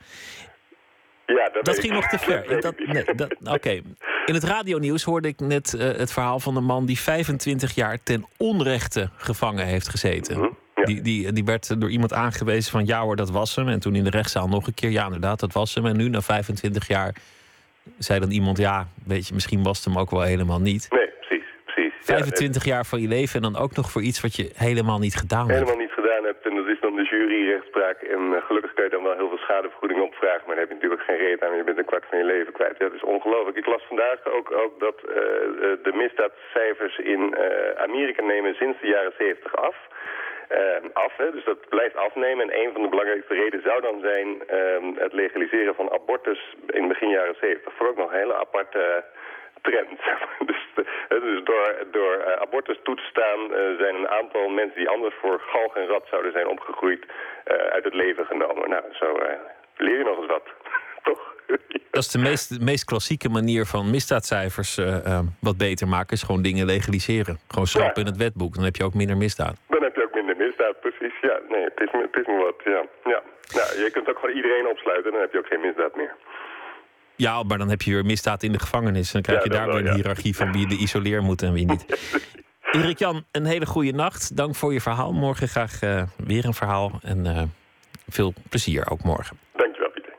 Ja, dat, ging nog te ver. Dat nee, dat, Oké. In het radionieuws hoorde ik net eh, het verhaal van een man die 25 jaar ten onrechte gevangen heeft gezeten. Mhm, ja. Die, die, die werd door iemand aangewezen van ja hoor, dat was hem. En toen in de rechtszaal nog een keer, ja inderdaad, dat was hem. En nu na 25 jaar zei dan iemand, ja, weet je, misschien was het hem ook wel helemaal niet. Nee, precies, precies. Ja, 25 jaar van je leven en dan ook nog voor iets wat je helemaal niet gedaan hebt. helemaal niet gedaan hebt. En dat is de juryrechtspraak. En eh, gelukkig kun je dan wel heel veel schadevergoeding opvragen. Maar dan heb je natuurlijk geen reet aan. Je bent een kwart van je leven kwijt. Dat is ongelooflijk. Ik las vandaag ook, ook dat eh, eh, de misdaadcijfers in Amerika nemen sinds de jaren 70 af. Eh, af, hè? dus dat blijft afnemen. En een van de belangrijkste redenen zou dan zijn eh, het legaliseren van abortus in begin jaren 70. Voor ook nog een hele aparte trend. [LAUGHS] dus eh, dus door, door eh, abortus toe te staan eh, zijn een aantal mensen die anders voor galg en rat zouden zijn opgegroeid uit het leven genomen. Nou, zo leer je nog eens wat. [LAUGHS] Toch? [LAUGHS] Dat is de meest, meest klassieke manier van misdaadcijfers wat beter maken. Is gewoon dingen legaliseren. Gewoon schrappen Ja. in het wetboek. Dan heb je ook minder misdaad. Dan heb je ook minder misdaad, precies. Ja, nee, het is, me- het is me wat, ja. ja. Nou, je kunt ook gewoon iedereen opsluiten, dan heb je ook geen misdaad meer. Ja, maar dan heb je weer misdaad in de gevangenis. En dan krijg je daar weer een hiërarchie van wie de isoleer moet en wie niet. [LAUGHS] Erik Jan, een hele goede nacht. Dank voor je verhaal. Morgen graag eh, weer een verhaal. En eh, veel plezier ook morgen. Dankjewel, Pieter.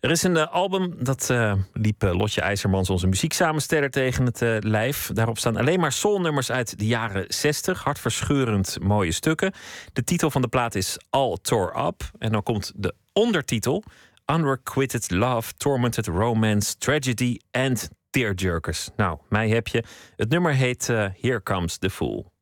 Er is een eh, album, dat liep Lotje IJzermans, onze muzieksamensteller, tegen het lijf. Daarop staan alleen maar soulnummers uit de jaren 60. Hartverscheurend mooie stukken. De titel van de plaat is All Tore Up. En dan komt de ondertitel... Unrequited Love, Tormented Romance, Tragedy and Tearjerkers. Nou, mij heb je. Het nummer heet eh, Here Comes the Fool.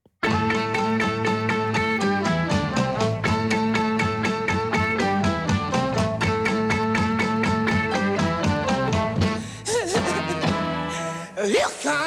Here comes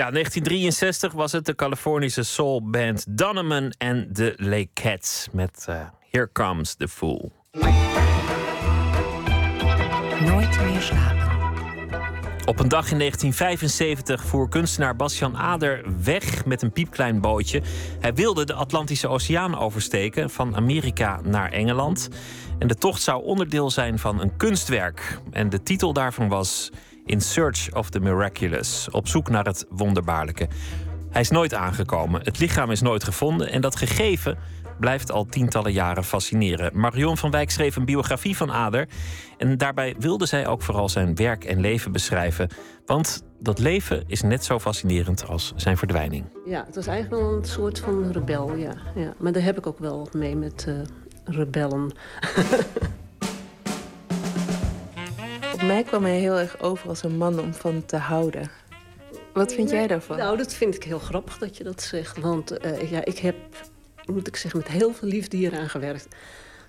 Ja, 1963 was het de Californische soulband Donovan en de Lake Cats met eh, Here Comes the Fool. Nooit meer slapen. Op een dag in 1975 voer kunstenaar Bastian Ader weg met een piepklein bootje. Hij wilde de Atlantische Oceaan oversteken van Amerika naar Engeland. En de tocht zou onderdeel zijn van een kunstwerk. En de titel daarvan was In Search of the Miraculous, op zoek naar het wonderbaarlijke. Hij is nooit aangekomen, het lichaam is nooit gevonden en dat gegeven blijft al tientallen jaren fascineren. Marion van Wijk schreef een biografie van Ader. En daarbij wilde zij ook vooral zijn werk en leven beschrijven. Want dat leven is net zo fascinerend als zijn verdwijning. Ja, het was eigenlijk wel een soort van rebel, ja. ja. Maar daar heb ik ook wel mee met eh, rebellen. [LAUGHS] Op mij kwam hij heel erg over als een man om van te houden. Wat vind jij daarvan? Nou, dat vind ik heel grappig dat je dat zegt. Want eh, ja, ik heb, moet ik zeggen, met heel veel liefde hier aan gewerkt.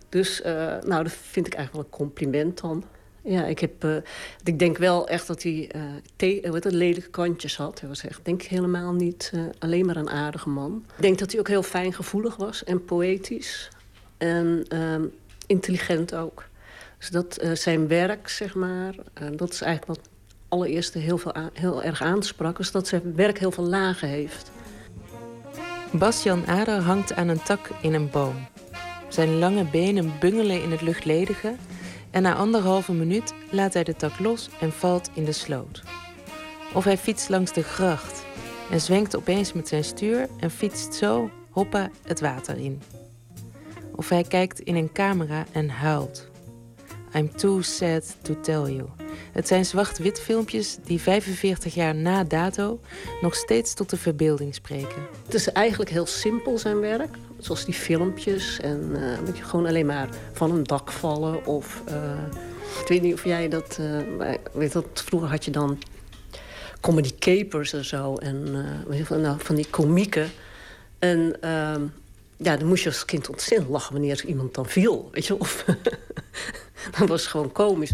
Dus, eh, nou, dat vind ik eigenlijk wel een compliment dan. Ja, ik, heb, eh, ik denk wel echt dat hij eh, wat lelijke kantjes had. Hij was echt, denk ik, helemaal niet alleen maar een aardige man. Ik denk dat hij ook heel fijngevoelig was en poëtisch. En ehm, intelligent ook. Dus dat eh, zijn werk, zeg maar, eh, dat is eigenlijk wat allereerst heel, veel heel erg aansprak. Is dat zijn werk heel veel lagen heeft. Bastian Ader hangt aan een tak in een boom. Zijn lange benen bungelen in het luchtledige en na anderhalve minuut laat hij de tak los en valt in de sloot. Of hij fietst langs de gracht en zwenkt opeens met zijn stuur en fietst zo, hoppa, het water in. Of hij kijkt in een camera en huilt. I'm too sad to tell you. Het zijn zwart-wit filmpjes die 45 jaar na dato nog steeds tot de verbeelding spreken. Het is eigenlijk heel simpel, zijn werk. Zoals die filmpjes en eh, weet je, gewoon alleen maar van een dak vallen. Of, eh, ik weet niet of jij dat... maar weet dat vroeger had je dan comedy capers en zo. En nou, van die komieken. En ehm, ja, dan moest je als kind ontzettend lachen wanneer iemand dan viel. Weet je, of... [LAUGHS] [LAUGHS] [LAUGHS] dat was gewoon komisch.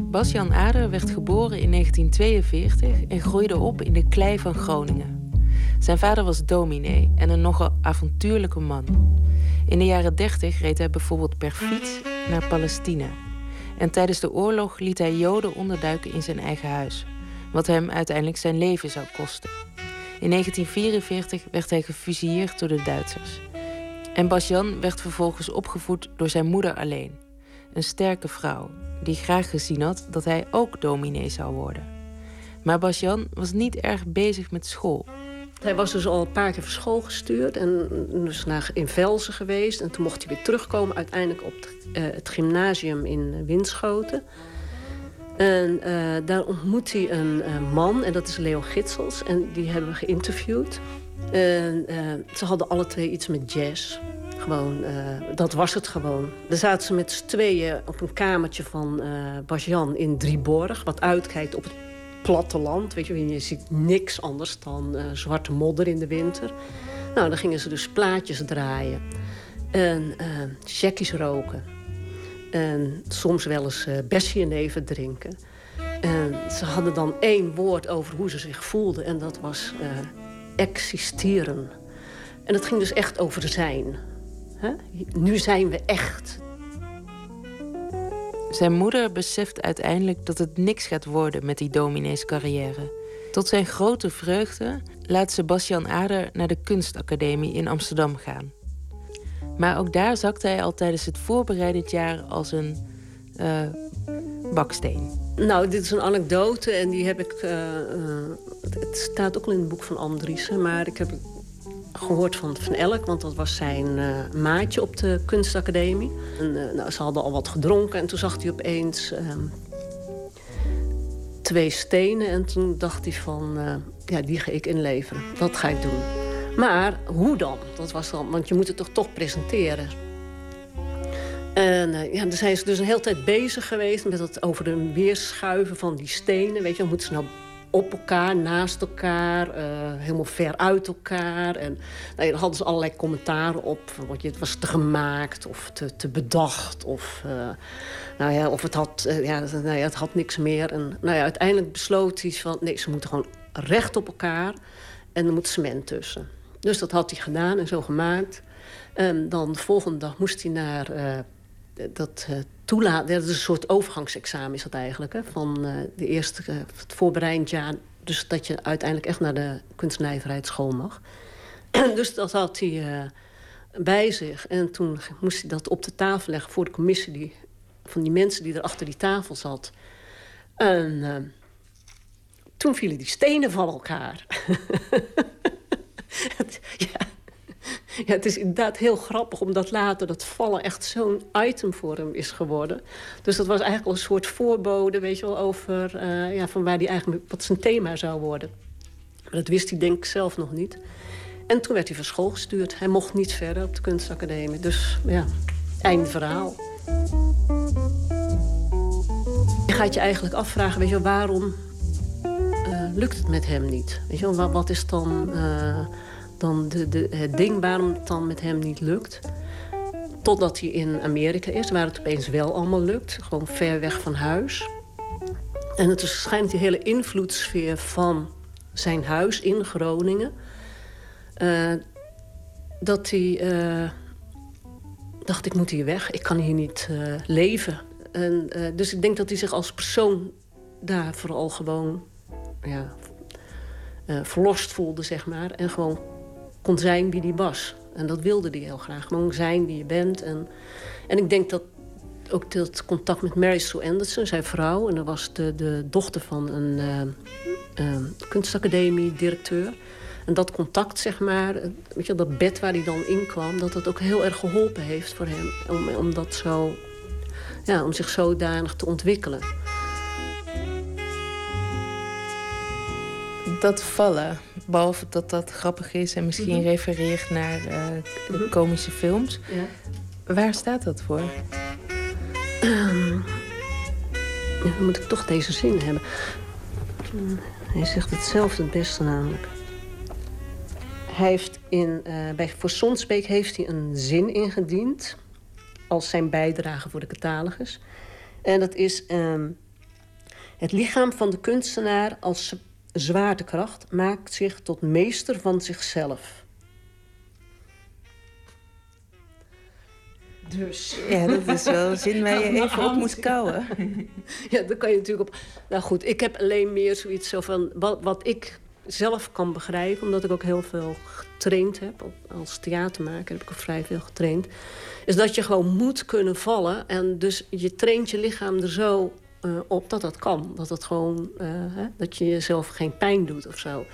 Bas-Jan Ader werd geboren in 1942 en groeide op in de klei van Groningen. Zijn vader was dominee en een nogal avontuurlijke man. In de jaren 30 reed hij bijvoorbeeld per fiets naar Palestina. En tijdens de oorlog liet hij Joden onderduiken in zijn eigen huis, wat hem uiteindelijk zijn leven zou kosten. In 1944 werd hij gefusilleerd door de Duitsers. En Bas-Jan werd vervolgens opgevoed door zijn moeder alleen. Een sterke vrouw die graag gezien had dat hij ook dominee zou worden. Maar Bas-Jan was niet erg bezig met school. Hij was dus al een paar keer van school gestuurd en dus naar in Velzen geweest. En toen mocht hij weer terugkomen, uiteindelijk op het, eh, gymnasium in Winschoten. En eh, daar ontmoet hij een eh, man, en dat is Leo Gitsels. En die hebben we geïnterviewd. En ze hadden alle twee iets met jazz. Gewoon, eh, dat was het gewoon. Daar zaten ze met z'n tweeën op een kamertje van eh Bas-Jan in Drieborg... wat uitkijkt op het platteland. Weet je, je ziet niks anders dan eh, zwarte modder in de winter. Nou, dan gingen ze dus plaatjes draaien. En checkies roken. En soms wel eens even drinken. En ze hadden dan één woord over hoe ze zich voelden. En dat was existeren. En dat ging dus echt over zijn. Hè? Nu zijn we echt. Zijn moeder beseft uiteindelijk dat het niks gaat worden met die domineescarrière. Tot zijn grote vreugde laat Sebastian Ader naar de kunstacademie in Amsterdam gaan. Maar ook daar zakt hij al tijdens het voorbereidend jaar als een eh, baksteen. Nou, dit is een anekdote en die heb ik... eh, eh, het- staat ook al in het boek van Andriessen... maar ik heb gehoord van Van Elk... want dat was zijn eh, maatje op de kunstacademie. En, eh, nou, ze hadden al wat gedronken en toen zag hij opeens... ehm, twee stenen en toen dacht hij van... eh, ja, die ga ik inleveren. Dat ga ik doen. Maar hoe dan? Dat was dan, want je moet het toch toch presenteren. En ja, dan zijn ze dus een hele tijd bezig geweest met het over de weerschuiven van die stenen. Weet je, dan moeten ze nou op elkaar, naast elkaar, eh, helemaal ver uit elkaar. En nou dan hadden ze allerlei commentaren op. Want je, het was te gemaakt of te, te bedacht. Of, eh, nou ja, of het had, eh, ja, nou ja, het had niks meer. En nou ja, uiteindelijk besloot hij van... nee, ze moeten gewoon recht op elkaar en er moet cement tussen. Dus dat had hij gedaan en zo gemaakt. En dan de volgende dag moest hij naar dat uh, toelaten. Dat is een soort overgangsexamen is dat eigenlijk. Hè, van eh, de eerste, eh, het voorbereidend jaar. Dus dat je uiteindelijk echt naar de kunstnijverheidsschool mag. [CLEARS THROAT] dus dat had hij eh, bij zich. En toen moest hij dat op de tafel leggen voor de commissie die, van die mensen die er achter die tafel zat. En eh, toen vielen die stenen van elkaar. [LAUGHS] Ja. Ja, het is inderdaad heel grappig omdat later dat vallen echt zo'n item voor hem is geworden. Dus dat was eigenlijk een soort voorbode, weet je wel, over eh, ja, van waar die eigenlijk wat zijn thema zou worden. Maar dat wist hij denk ik zelf nog niet. En toen werd hij van school gestuurd. Hij mocht niet verder op de kunstacademie. Dus ja, einde verhaal. Je gaat je eigenlijk afvragen, weet je wel, waarom eh, lukt het met hem niet? Weet je wel, wat, wat is dan, eh, dan de, de, het ding waarom het dan met hem niet lukt? Totdat hij in Amerika is, waar het opeens wel allemaal lukt. Gewoon ver weg van huis. En het is waarschijnlijk die hele invloedssfeer van zijn huis in Groningen. eh, dat hij eh, dacht, ik moet hier weg. Ik kan hier niet eh, leven. En, dus ik denk dat hij zich als persoon daar vooral gewoon ja, verlost voelde, zeg maar. En gewoon kon zijn wie hij was. En dat wilde hij heel graag. Gewoon zijn wie je bent. En, en ik denk dat ook dat contact met Mary Sue Anderson, zijn vrouw... en dat was de, de dochter van een eh, eh, kunstacademie-directeur... En dat contact, zeg maar, eh, weet je, dat bed waar hij dan in kwam... dat dat ook heel erg geholpen heeft voor hem. Om, om, dat zo, ja, om zich zodanig te ontwikkelen. Dat vallen, behalve dat dat grappig is en misschien Mhm. refereert naar de komische films. Ja. Waar staat dat voor? Ehm, ja, dan moet ik toch deze zin hebben. Hij zegt hetzelfde het beste namelijk. Hij heeft in, eh, bij, voor Sonsbeek heeft hij een zin ingediend... als zijn bijdrage voor de catalogus. En dat is... ehm, het lichaam van de kunstenaar als zwaartekracht... maakt zich tot meester van zichzelf. Dus. Ja, dat is wel een zin waar je even op moet kouwen. [LAUGHS] Ja, daar kan je natuurlijk op. Nou goed, ik heb alleen meer zoiets zo van. Wat, wat ik zelf kan begrijpen, omdat ik ook heel veel getraind heb. Als theatermaker heb ik ook vrij veel getraind. Is dat je gewoon moet kunnen vallen. En dus je traint je lichaam er zo eh, op dat dat kan. Dat het gewoon. eh, hè, dat je jezelf geen pijn doet of zo.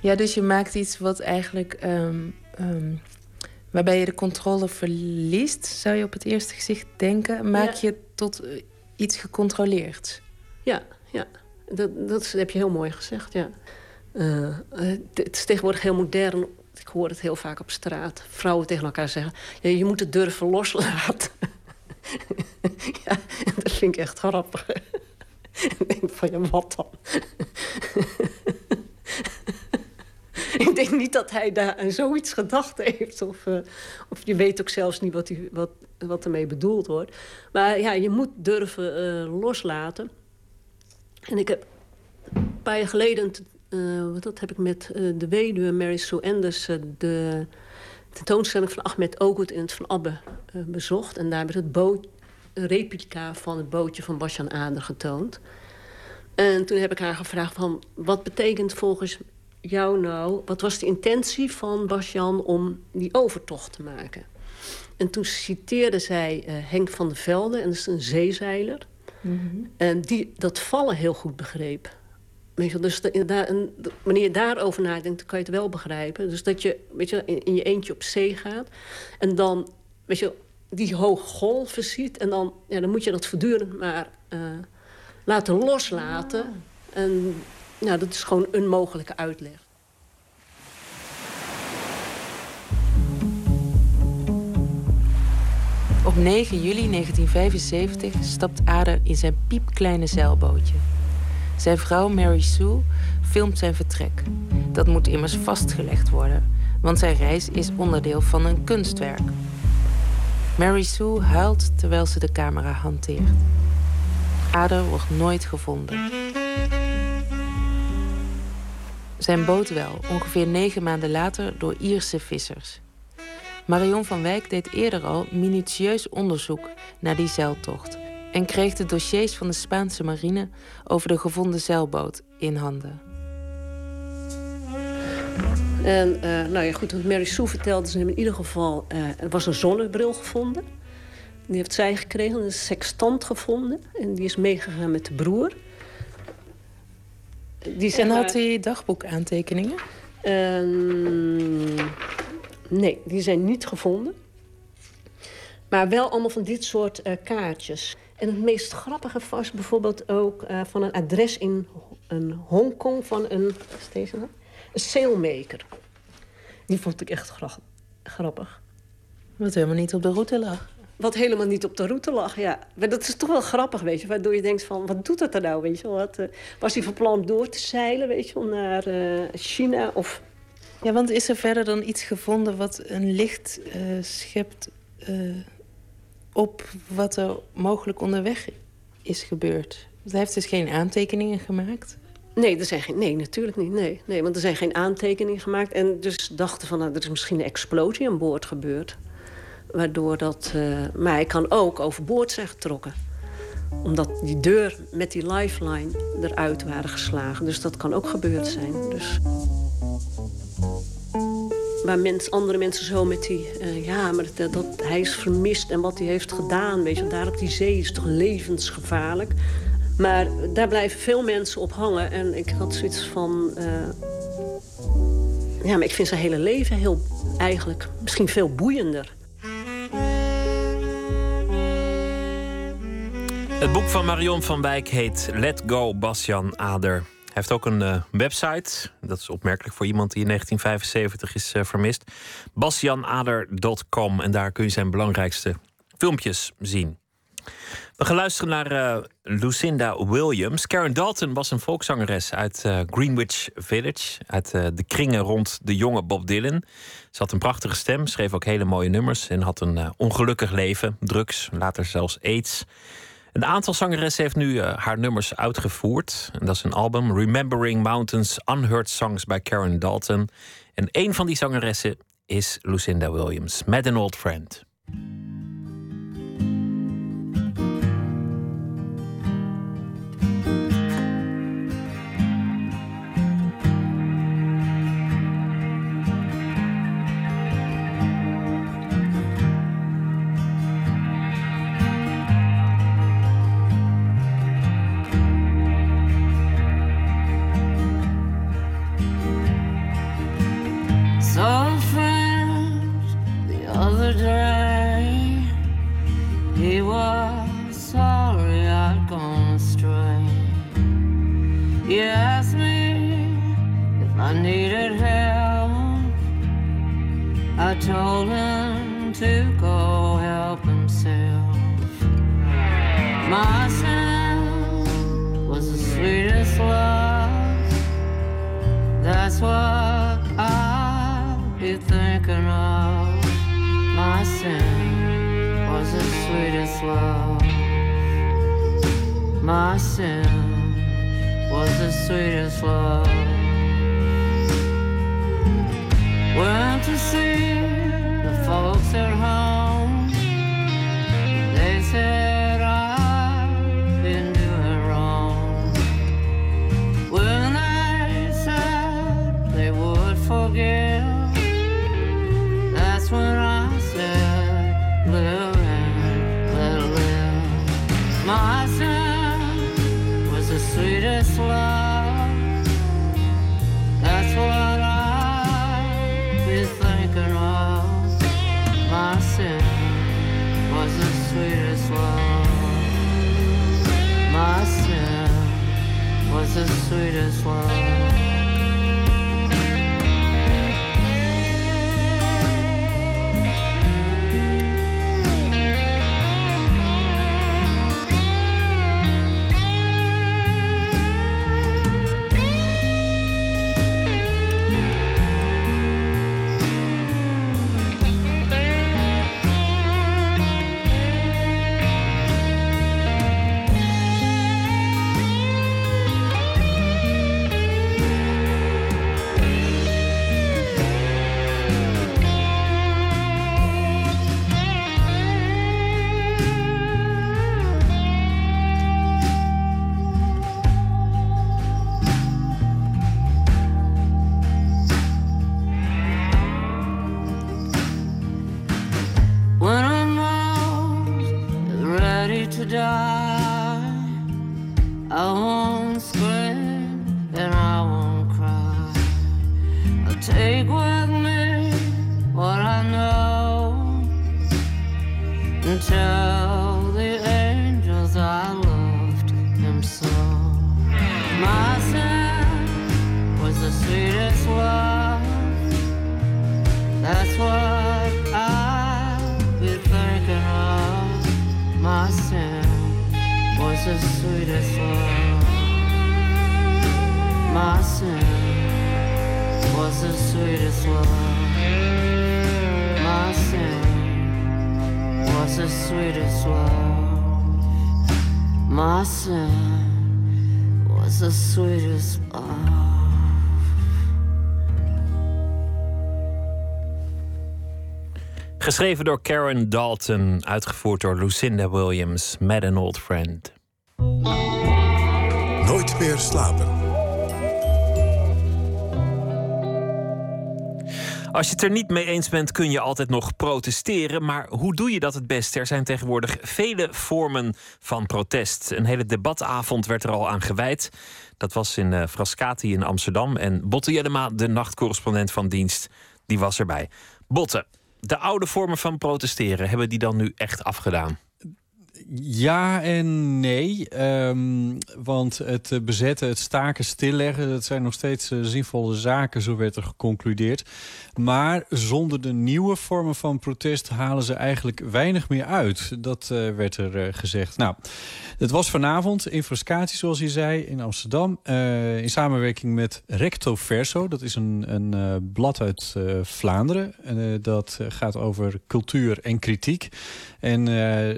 Ja, dus je maakt iets wat eigenlijk... ehm, ehm, waarbij je de controle verliest, zou je op het eerste gezicht denken. Maak Ja. je tot eh, iets gecontroleerd. Ja, ja. Dat, dat heb je heel mooi gezegd, ja. Het is tegenwoordig heel modern. Ik hoor het heel vaak op straat. Vrouwen tegen elkaar zeggen... Ja, je moet het durven loslaten. [LAUGHS] ja, dat vind ik echt grappig. [LAUGHS] ik denk van, ja, wat dan? [LAUGHS] ik denk niet dat hij daar aan zoiets gedacht heeft. Of, eh, of je weet ook zelfs niet wat, hij, wat, wat ermee bedoeld wordt. Maar ja, je moet durven eh, loslaten. En ik heb een paar jaar geleden, eh, dat heb ik met de weduwe Mary Sue Anders... de tentoonstelling van Ahmed Ogut in het Van Abbe eh, bezocht. En daar werd het boot, een replica van het bootje van Basjan Ader getoond. En toen heb ik haar gevraagd van... wat betekent volgens jou nou... wat was de intentie van Basjan om die overtocht te maken? En toen citeerde zij eh, Henk van der Velde, en dat is een zeezeiler... En die dat vallen heel goed begreep. Weet je, dus de- en wanneer je daarover nadenkt, dan kan je het wel begrijpen. Dus dat je, weet je, in, in je eentje op zee gaat. En dan, weet je, die hoge golven ziet. En dan, ja, dan moet je dat voortdurend maar eh, laten loslaten. En nou, dat is gewoon een mogelijke uitleg. Op 9 juli 1975 stapt Ader in zijn piepkleine zeilbootje. Zijn vrouw Mary Sue filmt zijn vertrek. Dat moet immers vastgelegd worden, want zijn reis is onderdeel van een kunstwerk. Mary Sue huilt terwijl ze de camera hanteert. Ader wordt nooit gevonden. Zijn boot wel, ongeveer negen maanden later door Ierse vissers. Marion van Wijk deed eerder al minutieus onderzoek naar die zeiltocht en kreeg de dossiers van de Spaanse marine over de gevonden zeilboot in handen. En eh, nou ja, goed, wat Mary Sue vertelde, ze hebben in ieder geval... eh, er was een zonnebril gevonden. Die heeft zij gekregen, een sextant gevonden. En die is meegegaan met de broer. Die zeg En had hij dagboekaantekeningen? Ehm, nee, die zijn niet gevonden. Maar wel allemaal van dit soort eh, kaartjes. En het meest grappige was bijvoorbeeld ook eh, van een adres in een Hongkong van een, deze nou? een sailmaker. Die vond ik echt gra- grappig. Wat helemaal niet op de route lag. Wat helemaal niet op de route lag, ja. Maar dat is toch wel grappig, weet je. Waardoor je denkt van, wat doet dat er nou, weet je wel? Wat, eh, was hij van plan door te zeilen, weet je naar eh, China of... Ja, want is er verder dan iets gevonden wat een licht schept op wat er mogelijk onderweg is gebeurd? Hij heeft dus geen aantekeningen gemaakt. Nee, er zijn geen, nee, natuurlijk niet. Nee, nee, want er zijn geen aantekeningen gemaakt. En dus dachten van, nou, er is misschien een explosie aan boord gebeurd. Waardoor dat... eh, maar hij kan ook overboord zijn getrokken. Omdat die deur met die lifeline eruit waren geslagen. Dus dat kan ook gebeurd zijn. Dus... Waar mens, andere mensen zo met die... eh, ja, maar dat, hij is vermist en wat hij heeft gedaan. Weet je, daar op die zee is toch levensgevaarlijk. Maar daar blijven veel mensen op hangen. En ik had zoiets van... eh, ja, maar ik vind zijn hele leven heel... eigenlijk misschien veel boeiender. Het boek van Marion van Wijk heet Let Go Basjan Ader. Heeft ook een eh, website. Dat is opmerkelijk voor iemand die in 1975 is eh, vermist. basjanader.com. En daar kun je zijn belangrijkste filmpjes zien. We gaan luisteren naar eh, Lucinda Williams. Karen Dalton was een volkszangeres uit Greenwich Village. Uit de kringen rond de jonge Bob Dylan. Ze had een prachtige stem, schreef ook hele mooie nummers. En had een ongelukkig leven, drugs, later zelfs aids. Een aantal zangeressen heeft nu eh, haar nummers uitgevoerd. En dat is een album, Remembering Mountains Unheard Songs by Karen Dalton. En een van die zangeressen is Lucinda Williams, Met an Old Friend. I told him to go help himself. My son was the sweetest love. That's what I'll be thinking of. My sin was the sweetest love. My sin was the sweetest love. Went to see the folks at home. They said the sweetest love. Geschreven door Karen Dalton, uitgevoerd door Lucinda Williams, Mad an Old Friend. Nooit meer slapen. Als je het er niet mee eens bent, kun je altijd nog protesteren. Maar hoe doe je dat het beste? Er zijn tegenwoordig vele vormen van protest. Een hele debatavond werd er al aan gewijd. Dat was in eh, Frascati in Amsterdam. En Botte Jellema, de nachtcorrespondent van dienst, die was erbij. Botte, de oude vormen van protesteren, hebben die dan nu echt afgedaan? Ja en nee. Ehm, want het eh, bezetten, het staken, stilleggen... dat zijn nog steeds eh, zinvolle zaken, zo werd er geconcludeerd. Maar zonder de nieuwe vormen van protest... halen ze eigenlijk weinig meer uit. Dat eh, werd er gezegd. Nou, het was vanavond in zoals je zei, in Amsterdam... in samenwerking met Recto Verso. Dat is een, een blad uit Vlaanderen. Dat gaat over cultuur en kritiek. En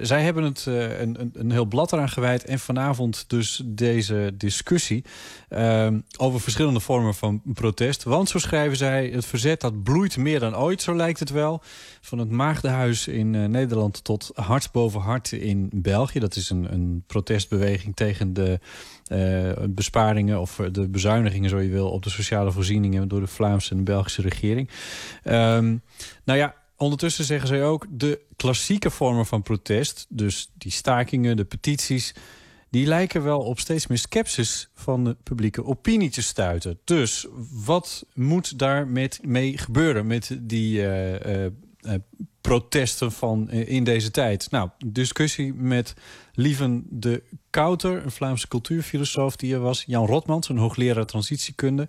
zij hebben het eh, een, een, heel blad eraan gewijd. En vanavond dus deze discussie eh, over verschillende vormen van protest. Want zo schrijven zij, het verzet dat bloeit meer dan ooit, zo lijkt het wel. Van het Maagdenhuis in eh, Nederland tot Hart boven Hart in België. Dat is een, een protestbeweging tegen de eh, besparingen of de bezuinigingen, zo je wil, op de sociale voorzieningen door de Vlaamse en de Belgische regering. Ehm, nou ja, ondertussen zeggen zij ook de klassieke vormen van protest, dus die stakingen, de petities, die lijken wel op steeds meer sceptisch van de publieke opinie te stuiten. Dus wat moet daar met, mee gebeuren met die eh, protesten van in deze tijd? Nou, discussie met Lieven de Kouter, een Vlaamse cultuurfilosoof die er was. Jan Rotmans, een hoogleraar transitiekunde.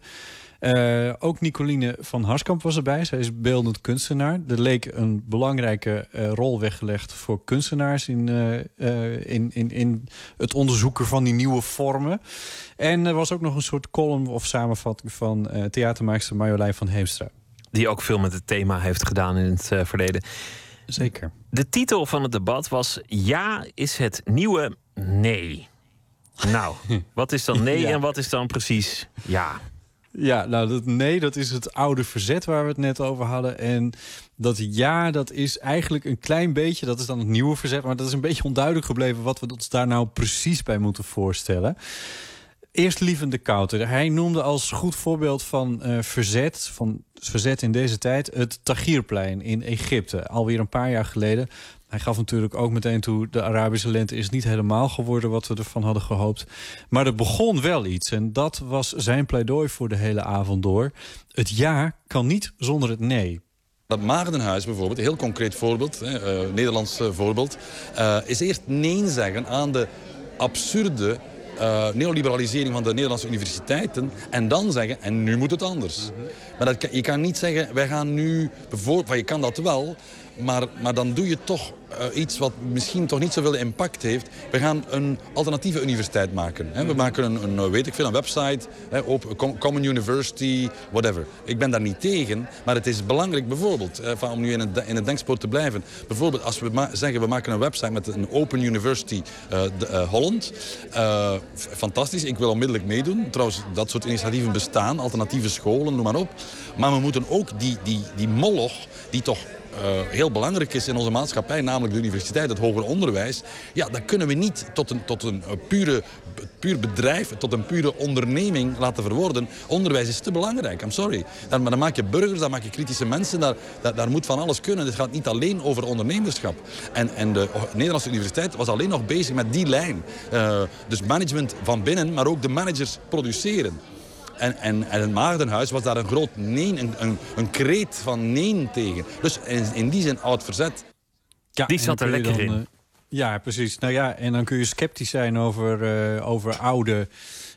Eh, ook Nicoline van Harskamp was erbij. Zij is beeldend kunstenaar. Er leek een belangrijke eh, rol weggelegd voor kunstenaars in, eh, in, in, in het onderzoeken van die nieuwe vormen. En er was ook nog een soort column of samenvatting van theatermaakster Marjolein van Heemstra. Die ook veel met het thema heeft gedaan in het verleden. Zeker. De titel van het debat was Ja is het nieuwe nee. Nou, [LAUGHS] wat is dan nee Ja. en wat is dan precies ja? Ja, nou dat nee, dat is het oude verzet waar we het net over hadden. En dat ja, dat is eigenlijk een klein beetje, dat is dan het nieuwe verzet, maar dat is een beetje onduidelijk gebleven wat we ons daar nou precies bij moeten voorstellen. Eerst Lieven Kouter. Hij noemde als goed voorbeeld van eh, verzet, van verzet in deze tijd, het Tahrirplein in Egypte. Alweer een paar jaar geleden. Hij gaf natuurlijk ook meteen toe, de Arabische lente is niet helemaal geworden wat we ervan hadden gehoopt. Maar er begon wel iets en dat was zijn pleidooi voor de hele avond door. Het ja kan niet zonder het nee. Dat Maagdenhuis bijvoorbeeld, een heel concreet voorbeeld, hè, eh, Nederlands eh, voorbeeld, eh, is eerst nee zeggen aan de absurde neoliberalisering van de Nederlandse universiteiten en dan zeggen, en nu moet het anders. Maar dat, je kan niet zeggen, wij gaan nu, bijvoorbeeld, je kan dat wel, maar, maar dan doe je toch eh, iets wat misschien toch niet zoveel impact heeft. We gaan een alternatieve universiteit maken. Hè. We maken een, een, eh, weet ik veel, een website, hè, op Com- Common University, whatever. Ik ben daar niet tegen, maar het is belangrijk bijvoorbeeld, eh, om nu in het, in het denkspoor te blijven. Bijvoorbeeld als we zeggen, we maken een website met een Open University de, Holland. Fantastisch, ik wil onmiddellijk meedoen. Trouwens, dat soort initiatieven bestaan, alternatieve scholen, noem maar op. Maar we moeten ook die, die, die moloch, die toch heel belangrijk is in onze maatschappij, namelijk de universiteit, het hoger onderwijs, ja, dan kunnen we niet tot een, tot een eh, pure, puur bedrijf, tot een pure onderneming laten verwoorden. Onderwijs is te belangrijk, I'm sorry. Dan, maar dan maak je burgers, dan maak je kritische mensen, daar, daar, daar moet van alles kunnen. Het gaat niet alleen over ondernemerschap. En, en de Nederlandse universiteit was alleen nog bezig met die lijn. Eh, dus management van binnen, maar ook de managers produceren. En, en, en het Maagdenhuis was daar een groot nee, een, een, een kreet van nee tegen. Dus in, in die zin oud verzet. Ja, Die zat er lekker dan, in. eh, ja, precies. Nou ja, en dan kun je sceptisch zijn over, eh, over oude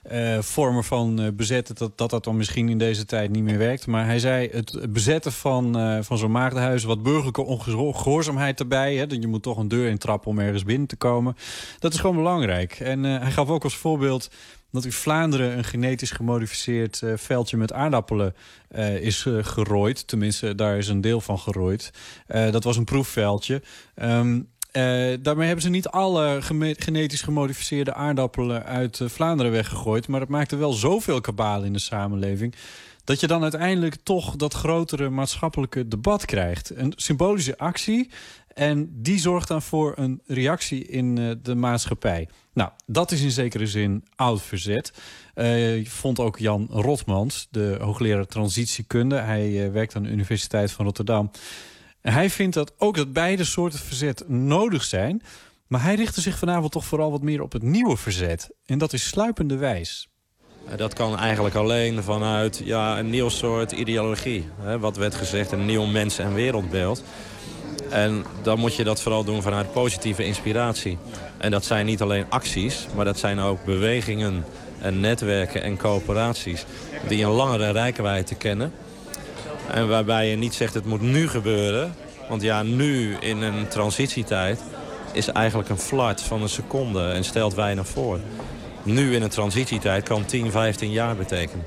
eh, vormen van eh, bezetten. Dat, dat dat dan misschien in deze tijd niet meer werkt. Maar hij zei het bezetten van, eh, van zo'n maagdenhuis... wat burgerlijke ongehoorzaamheid erbij. Hè, dat je moet toch een deur intrappen om ergens binnen te komen. Dat is gewoon belangrijk. En eh, hij gaf ook als voorbeeld dat in Vlaanderen een genetisch gemodificeerd eh, veldje met aardappelen eh, is eh, gerooid. Tenminste, daar is een deel van gerooid. Dat was een proefveldje. Ehm, eh, daarmee hebben ze niet alle genetisch gemodificeerde aardappelen uit Vlaanderen weggegooid. Maar het maakte wel zoveel kabaal in de samenleving. Dat je dan uiteindelijk toch dat grotere maatschappelijke debat krijgt. Een symbolische actie. En die zorgt dan voor een reactie in eh, de maatschappij. Nou, dat is in zekere zin oud verzet. Eh, vond ook Jan Rotmans, de hoogleraar transitiekunde. Hij eh, werkt aan de Universiteit van Rotterdam. Hij vindt dat ook dat beide soorten verzet nodig zijn. Maar hij richtte zich vanavond toch vooral wat meer op het nieuwe verzet. En dat is sluipende wijs. Dat kan eigenlijk alleen vanuit ja, een nieuw soort ideologie. Wat werd gezegd, een nieuw mens- en wereldbeeld. En dan moet je dat vooral doen vanuit positieve inspiratie. En dat zijn niet alleen acties, maar dat zijn ook bewegingen en netwerken en coöperaties... die een langere rijkwijde kennen. En waarbij je niet zegt het moet nu gebeuren. Want ja, nu in een transitietijd is eigenlijk een flart van een seconde en stelt weinig voor. Nu in een transitietijd kan 10, 15 jaar betekenen.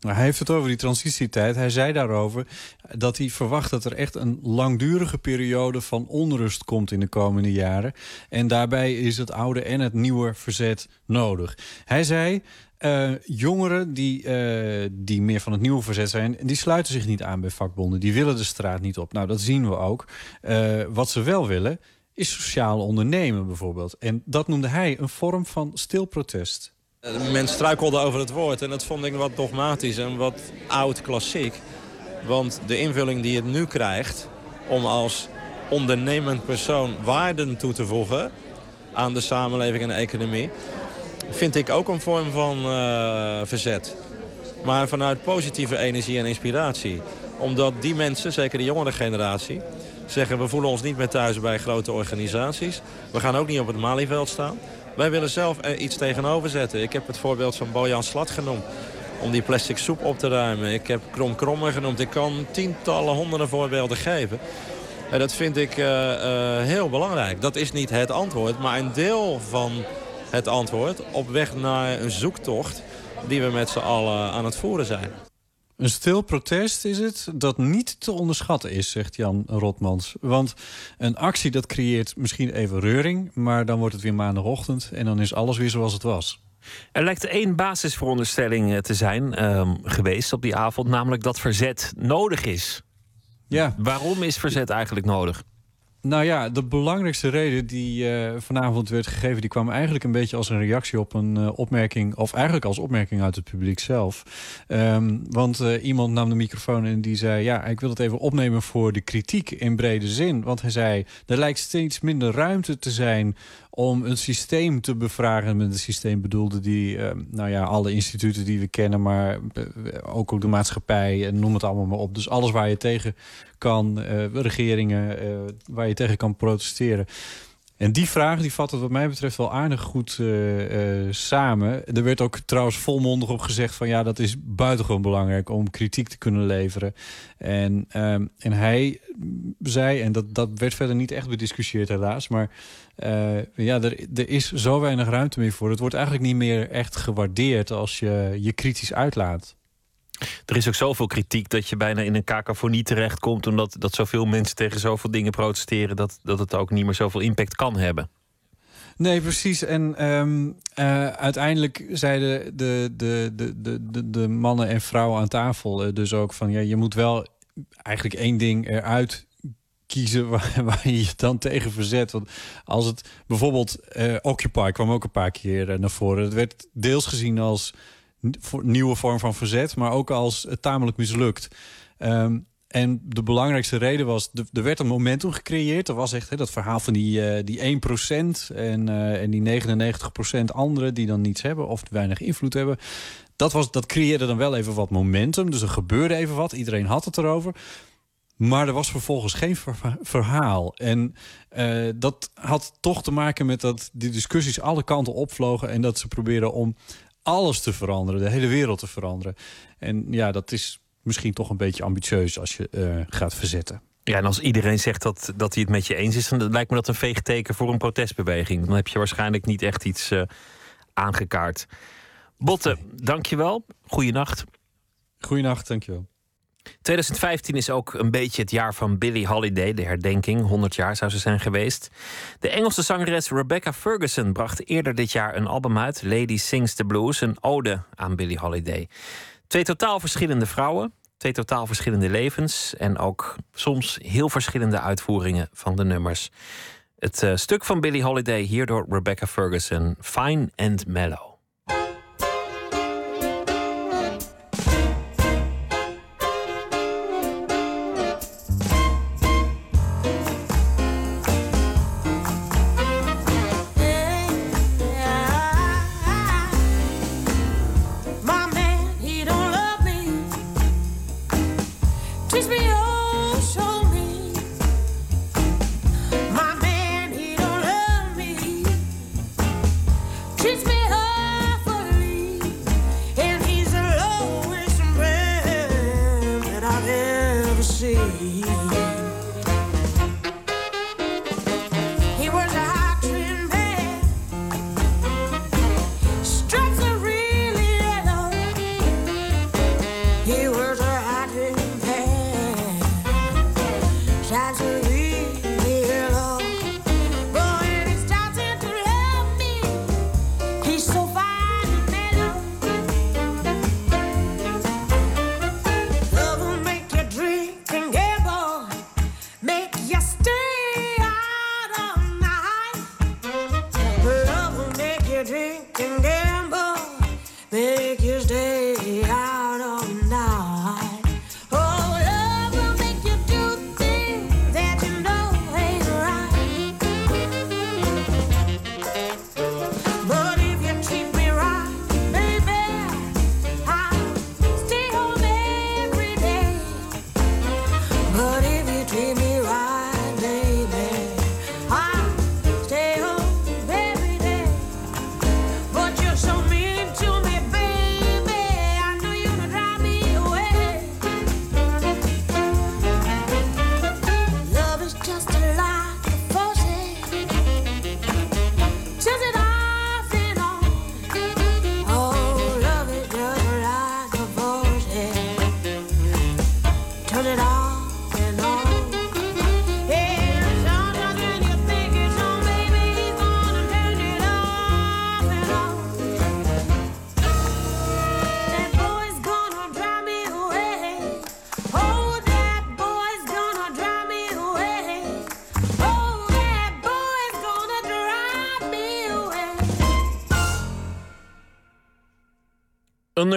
Nou, hij heeft het over die transitietijd. Hij zei daarover dat hij verwacht dat er echt een langdurige periode van onrust komt in de komende jaren. En daarbij is het oude en het nieuwe verzet nodig. Hij zei. eh, jongeren die, eh, die meer van het nieuwe verzet zijn, die sluiten zich niet aan bij vakbonden. Die willen de straat niet op. Nou, dat zien we ook. Eh, wat ze wel willen, is sociaal ondernemen bijvoorbeeld. En dat noemde hij een vorm van stil protest. Eh, Men struikelde over het woord en dat vond ik wat dogmatisch en wat oud klassiek. Want de invulling die het nu krijgt om als ondernemend persoon waarden toe te voegen aan de samenleving en de economie, vind ik ook een vorm van eh, verzet. Maar vanuit positieve energie en inspiratie. Omdat die mensen, zeker de jongere generatie, zeggen we voelen ons niet meer thuis bij grote organisaties. We gaan ook niet op het Malieveld staan. Wij willen zelf iets tegenover zetten. Ik heb het voorbeeld van Bojan Slat genoemd. Om die plastic soep op te ruimen. Ik heb Krom Krommer genoemd. Ik kan tientallen, honderden voorbeelden geven. En dat vind ik eh, eh, heel belangrijk. Dat is niet het antwoord, maar een deel van het antwoord... op weg naar een zoektocht die we met z'n allen aan het voeren zijn. Een stil protest is het dat niet te onderschatten is, zegt Jan Rotmans. Want een actie dat creëert misschien even reuring... maar dan wordt het weer maandagochtend en dan is alles weer zoals het was. Er lijkt één basisveronderstelling eh, te zijn ehm, geweest op die avond, namelijk dat verzet nodig is. Ja. Waarom is verzet eigenlijk nodig? Nou ja, de belangrijkste reden die eh, vanavond werd gegeven... die kwam eigenlijk een beetje als een reactie op een eh, opmerking... of eigenlijk als opmerking uit het publiek zelf. Ehm, want eh, iemand nam de microfoon en die zei... ja, ik wil het even opnemen voor de kritiek in brede zin. Want hij zei, er lijkt steeds minder ruimte te zijn... om een systeem te bevragen. Met het systeem bedoelde die, eh, nou ja, alle instituten die we kennen... maar eh, ook, ook de maatschappij en noem het allemaal maar op. Dus alles waar je tegen kan, eh, regeringen eh, waar je tegen kan protesteren. En die vraag die vat het wat mij betreft wel aardig goed eh, eh, samen. Er werd ook trouwens volmondig op gezegd van ja, dat is buitengewoon belangrijk om kritiek te kunnen leveren. En, ehm, en hij zei, en dat, dat werd verder niet echt bediscussieerd helaas, maar eh, ja, er, er is zo weinig ruimte meer voor. Het wordt eigenlijk niet meer echt gewaardeerd als je je kritisch uitlaat. Er is ook zoveel kritiek dat je bijna in een cacophonie terechtkomt... omdat dat zoveel mensen tegen zoveel dingen protesteren... dat, dat het ook niet meer zoveel impact kan hebben. Nee, precies. En ehm, eh, uiteindelijk zeiden de, de, de, de, de, mannen en vrouwen aan tafel eh, dus ook van... ja, je moet wel eigenlijk één ding eruit kiezen [LAUGHS] waar, je je dan tegen verzet. Want als het bijvoorbeeld eh, Occupy kwam ook een paar keer naar voren. Het werd deels gezien als nieuwe vorm van verzet, maar ook als eh, tamelijk mislukt. Ehm, en de belangrijkste reden was, er werd een momentum gecreëerd. Er was echt dat verhaal van die, eh die 1% en, eh, en die 99% anderen die dan niets hebben of weinig invloed hebben. Dat, was, dat creëerde dan wel even wat momentum. Dus er gebeurde even wat. Iedereen had het erover. Maar er was vervolgens geen ver- verhaal. En eh, dat had toch te maken met dat die discussies alle kanten opvlogen. En dat ze probeerden om alles te veranderen, de hele wereld te veranderen. En ja, dat is misschien toch een beetje ambitieus als je eh, gaat verzetten. Ja, en als iedereen zegt dat, dat hij het met je eens is, dan lijkt me dat een veegteken voor een protestbeweging. Dan heb je waarschijnlijk niet echt iets eh, aangekaart. Botte, dankjewel. Goeienacht. Goeienacht, dankjewel. 2015 is ook een beetje het jaar van Billie Holiday, de herdenking. 100 jaar zou ze zijn geweest. De Engelse zangeres Rebecca Ferguson bracht eerder dit jaar een album uit, Lady Sings the Blues, een ode aan Billie Holiday. Twee totaal verschillende vrouwen, twee totaal verschillende levens en ook soms heel verschillende uitvoeringen van de nummers. Het eh, stuk van Billie Holiday hier door Rebecca Ferguson, Fine and Mellow.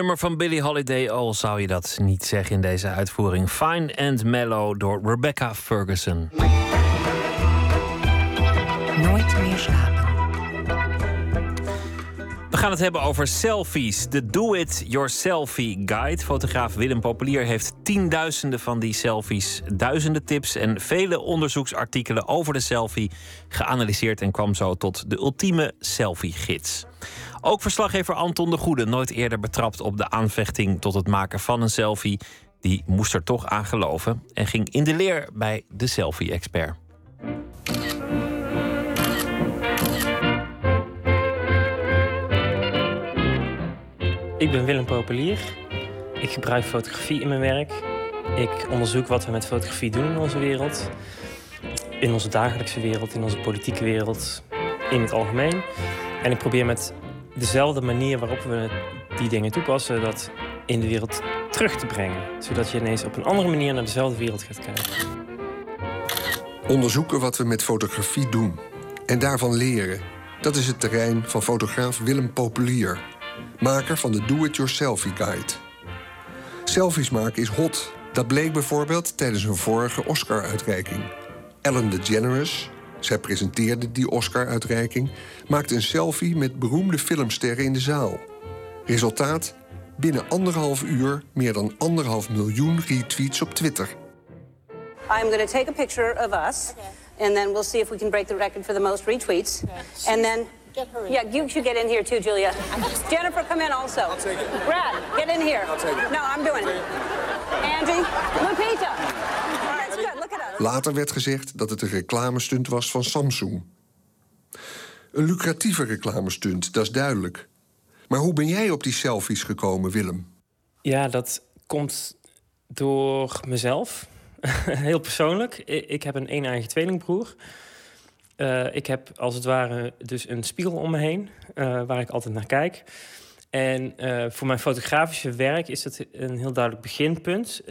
Nummer van Billie Holiday, al zou je dat niet zeggen in deze uitvoering. Fine and Mellow door Rebecca Ferguson. Nooit meer slapen. We gaan het hebben over selfies. De Do It Yourselfie Guide. Fotograaf Willem Populier heeft tienduizenden van die selfies, duizenden tips en vele onderzoeksartikelen over de selfie geanalyseerd en kwam zo tot de ultieme selfie-gids. Ook verslaggever Anton de Goede, nooit eerder betrapt op de aanvechting tot het maken van een selfie. Die moest er toch aan geloven en ging in de leer bij de selfie-expert. Ik ben Willem Populier. Ik gebruik fotografie in mijn werk. Ik onderzoek wat we met fotografie doen in onze wereld. In onze dagelijkse wereld, in onze politieke wereld, in het algemeen. En ik probeer met dezelfde manier waarop we die dingen toepassen, dat in de wereld terug te brengen. Zodat je ineens op een andere manier naar dezelfde wereld gaat kijken. Onderzoeken wat we met fotografie doen. En daarvan leren. Dat is het terrein van fotograaf Willem Populier. Maker van de Do-It-Yourselfie Guide. Selfies maken is hot. Dat bleek bijvoorbeeld tijdens een vorige Oscar-uitreiking. Ellen DeGeneres, zij presenteerde die Oscar-uitreiking... maakte een selfie met beroemde filmsterren in de zaal. Resultaat? Binnen anderhalf uur meer dan anderhalf miljoen retweets op Twitter. I'm going to take a picture of us, and then we'll see if we can break the record for the most retweets. And then, yeah, you should get in here too, Julia. [LAUGHS] Jennifer, come in also. Brad, get in here. No, I'm doing it. Angie, Lupita. Later werd gezegd dat het een reclamestunt was van Samsung. Een lucratieve reclamestunt, dat is duidelijk. Maar hoe ben jij op die selfies gekomen, Willem? Ja, dat komt door mezelf. [LAUGHS] Heel persoonlijk. Ik heb een een-eigen tweelingbroer. Eh, ik heb als het ware dus een spiegel om me heen, eh, waar ik altijd naar kijk. En eh, voor mijn fotografische werk is dat een heel duidelijk beginpunt.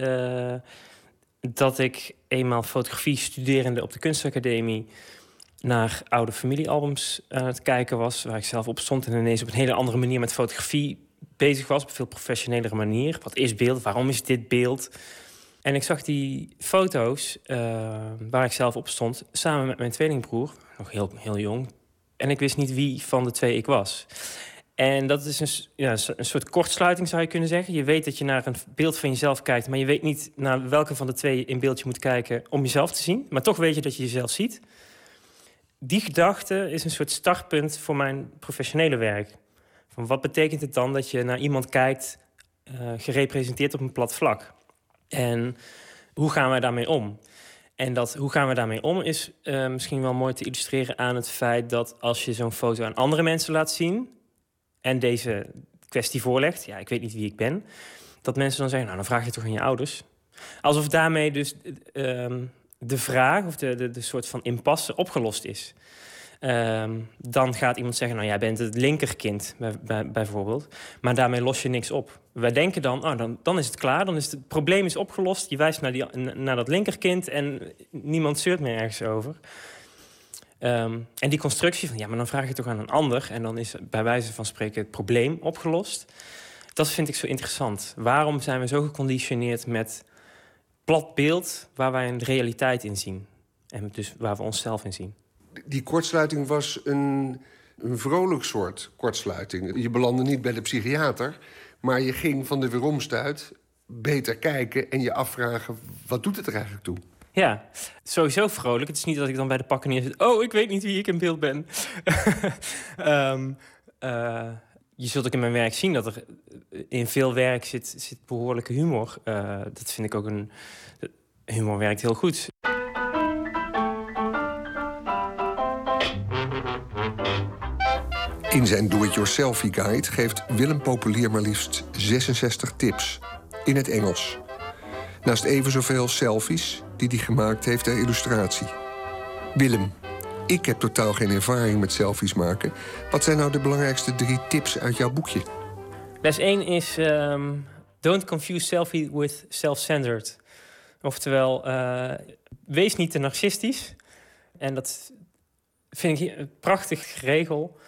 Eh, dat ik eenmaal fotografie studerende op de kunstacademie naar oude familiealbums aan het kijken was, waar ik zelf op stond en ineens op een hele andere manier met fotografie bezig was, op een veel professionelere manier. Wat is beeld? Waarom is dit beeld? En ik zag die foto's eh, waar ik zelf op stond, samen met mijn tweelingbroer, nog heel, heel jong. En ik wist niet wie van de twee ik was. En dat is een, ja, een soort kortsluiting, zou je kunnen zeggen. Je weet dat je naar een beeld van jezelf kijkt, maar je weet niet naar welke van de twee in beeld je moet kijken om jezelf te zien. Maar toch weet je dat je jezelf ziet. Die gedachte is een soort startpunt voor mijn professionele werk. Van wat betekent het dan dat je naar iemand kijkt, eh, gerepresenteerd op een plat vlak? En hoe gaan wij daarmee om? En dat hoe gaan we daarmee om is eh, misschien wel mooi te illustreren aan het feit dat als je zo'n foto aan andere mensen laat zien en deze kwestie voorlegt, ja, ik weet niet wie ik ben, dat mensen dan zeggen, nou, dan vraag je toch aan je ouders. Alsof daarmee dus eh, ehm, de vraag of de, de, de soort van impasse opgelost is. Ehm, dan gaat iemand zeggen, nou jij bent het linkerkind bij, bij- bijvoorbeeld. Maar daarmee los je niks op. Wij denken dan, oh, dan, dan is het klaar, dan is het, probleem is opgelost. Je wijst naar, die, naar dat linkerkind en niemand zeurt meer ergens over. Ehm, en die constructie van, ja, maar dan vraag je toch aan een ander... en dan is bij wijze van spreken het probleem opgelost. Dat vind ik zo interessant. Waarom zijn we zo geconditioneerd met plat beeld... waar wij een realiteit in zien? En dus waar we onszelf in zien. Die kortsluiting was een, een vrolijk soort kortsluiting. Je belandde niet bij de psychiater, maar je ging van de weeromstuit beter kijken en je afvragen: wat doet het er eigenlijk toe? Ja, sowieso vrolijk. Het is niet dat ik dan bij de pakken neer zit. Oh, ik weet niet wie ik in beeld ben. [LAUGHS] Ehm, eh, je zult ook in mijn werk zien dat er in veel werk zit, zit behoorlijke humor. Eh, dat vind ik ook een. Humor werkt heel goed. In zijn Do-It-Yourselfie Guide geeft Willem Populier maar liefst 66 tips in het Engels. Naast even zoveel selfies die hij gemaakt heeft ter illustratie. Willem, ik heb totaal geen ervaring met selfies maken. Wat zijn nou de belangrijkste drie tips uit jouw boekje? Les 1 is ehm, don't confuse selfie with self-centered. Oftewel, eh, wees niet te narcistisch. En dat vind ik een prachtig regel.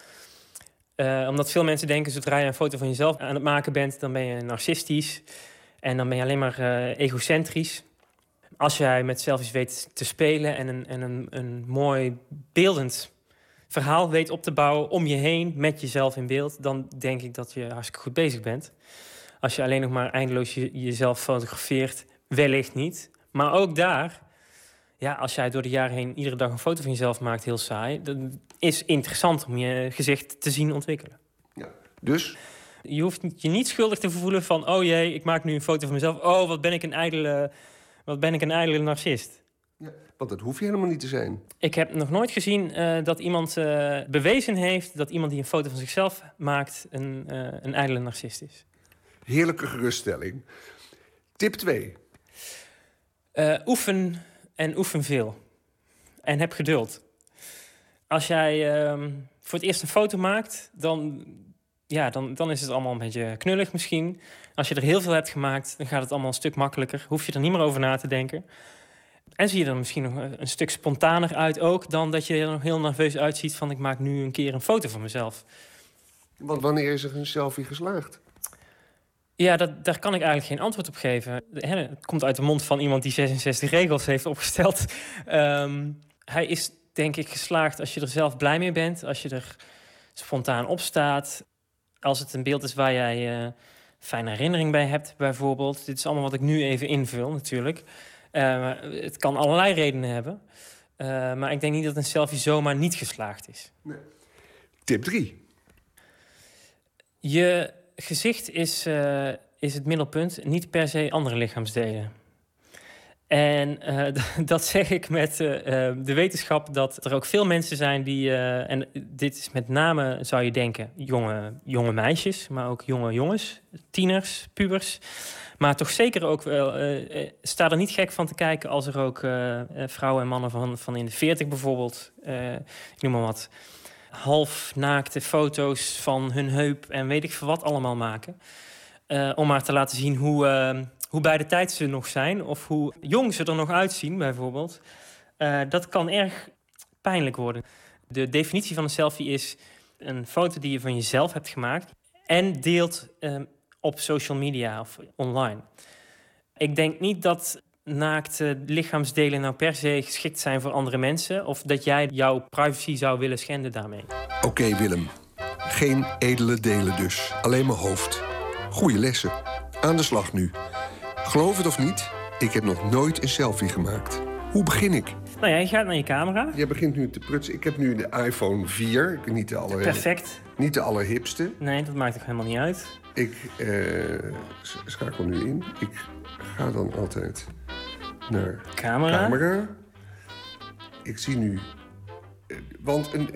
Eh, omdat veel mensen denken, zodra je een foto van jezelf aan het maken bent... dan ben je narcistisch en dan ben je alleen maar eh, egocentrisch. Als jij met selfies weet te spelen en een, en een, een mooi beeldend verhaal weet op te bouwen om je heen met jezelf in beeld, dan denk ik dat je hartstikke goed bezig bent. Als je alleen nog maar eindeloos je- jezelf fotografeert, wellicht niet. Maar ook daar, ja, als jij door de jaren heen iedere dag een foto van jezelf maakt, heel saai, dan is interessant om je gezicht te zien ontwikkelen. Dus? Je hoeft je niet schuldig te voelen van, oh jee, ik maak nu een foto van mezelf. Oh, wat ben ik een ijdele, wat ben ik een ijdele narcist. Want dat hoef je helemaal niet te zijn. Ik heb nog nooit gezien eh, dat iemand eh, bewezen heeft dat iemand die een foto van zichzelf maakt een, eh, een ijdele narcist is. Heerlijke geruststelling. Tip 2. Eh, oefen en oefen veel. En heb geduld. Als jij ehm, voor het eerst een foto maakt, dan, ja, dan, dan is het allemaal een beetje knullig misschien. Als je er heel veel hebt gemaakt, dan gaat het allemaal een stuk makkelijker. Hoef je er niet meer over na te denken. En zie je er misschien nog een stuk spontaner uit ook... dan dat je er nog heel nerveus uitziet van... ik maak nu een keer een foto van mezelf. Want wanneer is er een selfie geslaagd? Ja, dat, daar kan ik eigenlijk geen antwoord op geven. Het komt uit de mond van iemand die 66 regels heeft opgesteld. [LAUGHS] Ehm, hij is denk ik geslaagd als je er zelf blij mee bent. Als je er spontaan op staat. Als het een beeld is waar jij eh fijne herinnering bij hebt, bijvoorbeeld. Dit is allemaal wat ik nu even invul, natuurlijk. Eh, het kan allerlei redenen hebben. Eh, maar ik denk niet dat een selfie zomaar niet geslaagd is. Tip 3. Je gezicht is, is het middelpunt, niet per se andere lichaamsdelen. En eh, [LAUGHS] dat zeg ik met eh, eh, de wetenschap dat er ook veel mensen zijn die, en dit is met name, zou je denken, jonge, jonge meisjes, maar ook jonge jongens, tieners, pubers. Maar toch zeker ook wel, sta er niet gek van te kijken als er ook vrouwen en mannen van, van in de 40 bijvoorbeeld, ik noem maar wat, half naakte foto's van hun heup en weet ik veel wat allemaal maken. Om maar te laten zien hoe, eh, hoe bij de tijd ze nog zijn. Of hoe jong ze er nog uitzien, bijvoorbeeld. Eh, dat kan erg pijnlijk worden. De definitie van een selfie is een foto die je van jezelf hebt gemaakt. En deelt eh, op social media of online. Ik denk niet dat naakte lichaamsdelen nou per se geschikt zijn voor andere mensen. Of dat jij jouw privacy zou willen schenden daarmee. Oké, Willem. Geen edele delen dus. Alleen mijn hoofd. Goeie lessen. Aan de slag nu. Geloof het of niet, ik heb nog nooit een selfie gemaakt. Hoe begin ik? Nou ja, je gaat naar je camera. Jij begint nu te prutsen. Ik heb nu de iPhone 4. Ik- Niet de aller... Perfect. Niet de allerhipste. Nee, dat maakt ook helemaal niet uit. Ik eh, schakel nu in. Ik ga dan altijd naar Camera. camera. Ik zie nu... eh, Want een,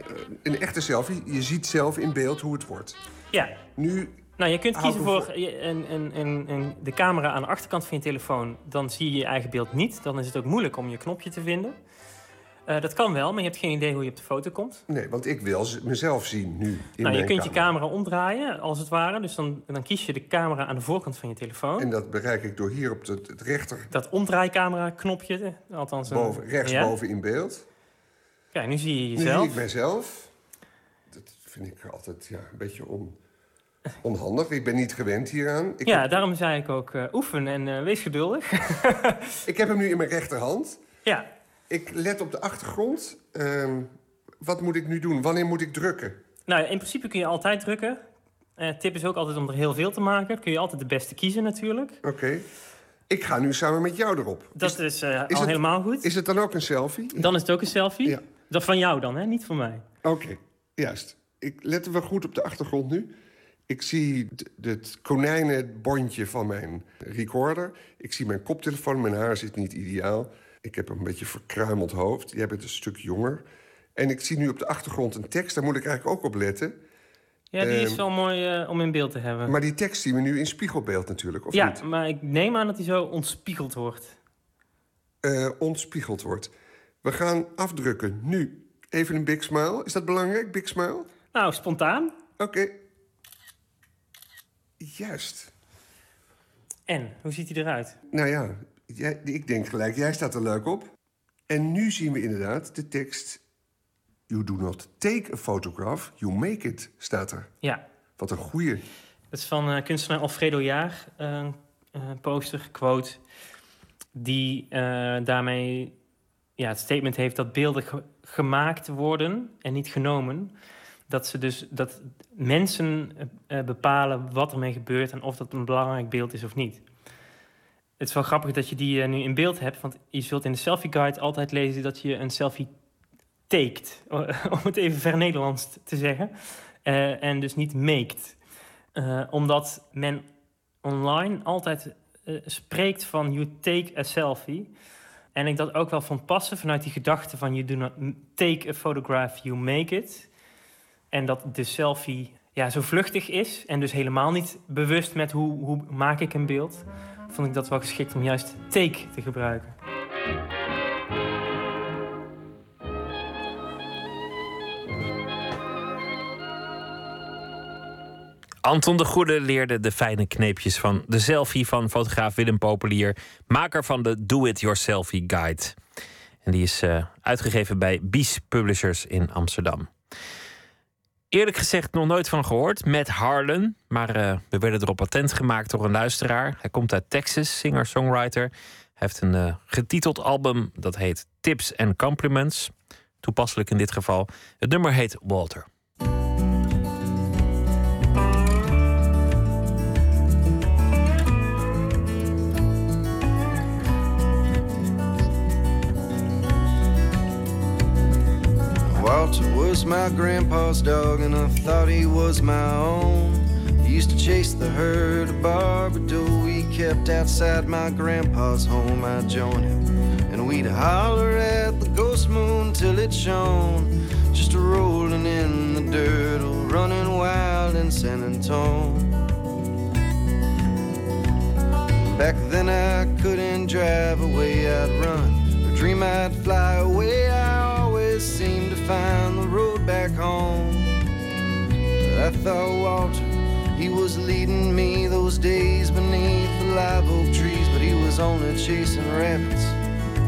een echte selfie, je ziet zelf in beeld hoe het wordt. Ja. Nu Nou, je kunt kiezen voor een, een, een, een, de camera aan de achterkant van je telefoon. Dan zie je je eigen beeld niet. Dan is het ook moeilijk om je knopje te vinden. Eh, dat kan wel, maar je hebt geen idee hoe je op de foto komt. Nee, want ik wil mezelf zien nu. In nou, je kunt je camera. omdraaien, als het ware. Dus dan, dan kies je de camera aan de voorkant van je telefoon. En dat bereik ik door hier op het, het rechter, Dat omdraaicamera-knopje, eh, althans... een- boven, rechtsboven in beeld. Kijk, nu zie je Nu zie jezelf. ik mijzelf. Dat vind ik altijd ja, een beetje on, onhandig. Ik ben niet gewend hieraan. Ik, ja, daarom zei ik ook, eh, oefen en eh, wees geduldig. [LAUGHS] ik heb hem nu in mijn rechterhand. Ja. Ik let op de achtergrond. Ehm, wat moet ik nu doen? Wanneer moet ik drukken? Nou, in principe kun je altijd drukken. Eh tip is ook altijd om er heel veel te maken. Kun je altijd de beste kiezen natuurlijk. Oké. Ik ga nu samen met jou erop. Dat is, is al het- helemaal goed. Is het dan ook een selfie? Dan is het ook een selfie. Dat van jou dan, hè? niet van mij. Oké, juist. Ik letten we goed op de achtergrond nu. Ik zie het konijnenbondje van mijn recorder. Ik zie mijn koptelefoon. Mijn haar zit niet ideaal. Ik heb een beetje verkruimeld hoofd. Jij bent een stuk jonger. En ik zie nu op de achtergrond een tekst. Daar moet ik eigenlijk ook op letten. Ja, die is Ehm, wel mooi eh, om in beeld te hebben. Maar die tekst zien we nu in spiegelbeeld natuurlijk, of ja, niet? maar ik neem aan dat die zo ontspiegeld wordt. Eh, ontspiegeld wordt. We gaan afdrukken nu. Even een big smile. Is dat belangrijk, big smile? Nou, spontaan. Oké. Juist. En, hoe ziet hij eruit? Nou ja, jij, ik denk gelijk, jij staat er leuk op. En nu zien we inderdaad de tekst... You do not take a photograph, you make it, staat er. Ja. Wat een goeie. Dat is van eh, kunstenaar Alfredo Jaar, eh, een poster, quote. Die eh, daarmee ja, het statement heeft dat beelden ge- gemaakt worden en niet genomen. Dat, ze dus, dat mensen eh, eh, bepalen wat ermee gebeurt en of dat een belangrijk beeld is of niet. Het is wel grappig dat je die eh, nu in beeld hebt, want je zult in de selfie guide altijd lezen dat je een selfie taked, [LAUGHS] om het even ver Nederlands te zeggen, en dus niet. Eh, omdat men online altijd spreekt van you take a selfie. En ik dat ook wel van passen vanuit die gedachte van you do not take a photograph, you make it. En dat de selfie ja, zo vluchtig is en dus helemaal niet bewust met hoe, hoe maak ik een beeld. Vond ik dat wel geschikt om juist take te gebruiken. Anton de Goede leerde de fijne kneepjes van de selfie van fotograaf Willem Populier, maker van de Do It Yourselfie Guide. En die is eh, uitgegeven bij Bies Publishers in Amsterdam. Eerlijk gezegd nog nooit van gehoord, met Harlan. Maar eh, we werden erop patent gemaakt door een luisteraar. Hij komt uit Texas, singer-songwriter. Hij heeft een eh, getiteld album dat heet Tips and Compliments. Toepasselijk in dit geval. Het nummer heet Walter. Walter was my grandpa's dog, and I thought he was my own. He used to chase the herd of Barbado we kept outside my grandpa's home. I'd join him, and we'd holler at the ghost moon till it shone. Just a rolling in the dirt, or running wild in San Antone. Back then I couldn't drive away, I'd run, or dream I'd fly away. To find the road back home. I thought Walter, he was leading me those days beneath the live oak trees, but he was only chasing rabbits,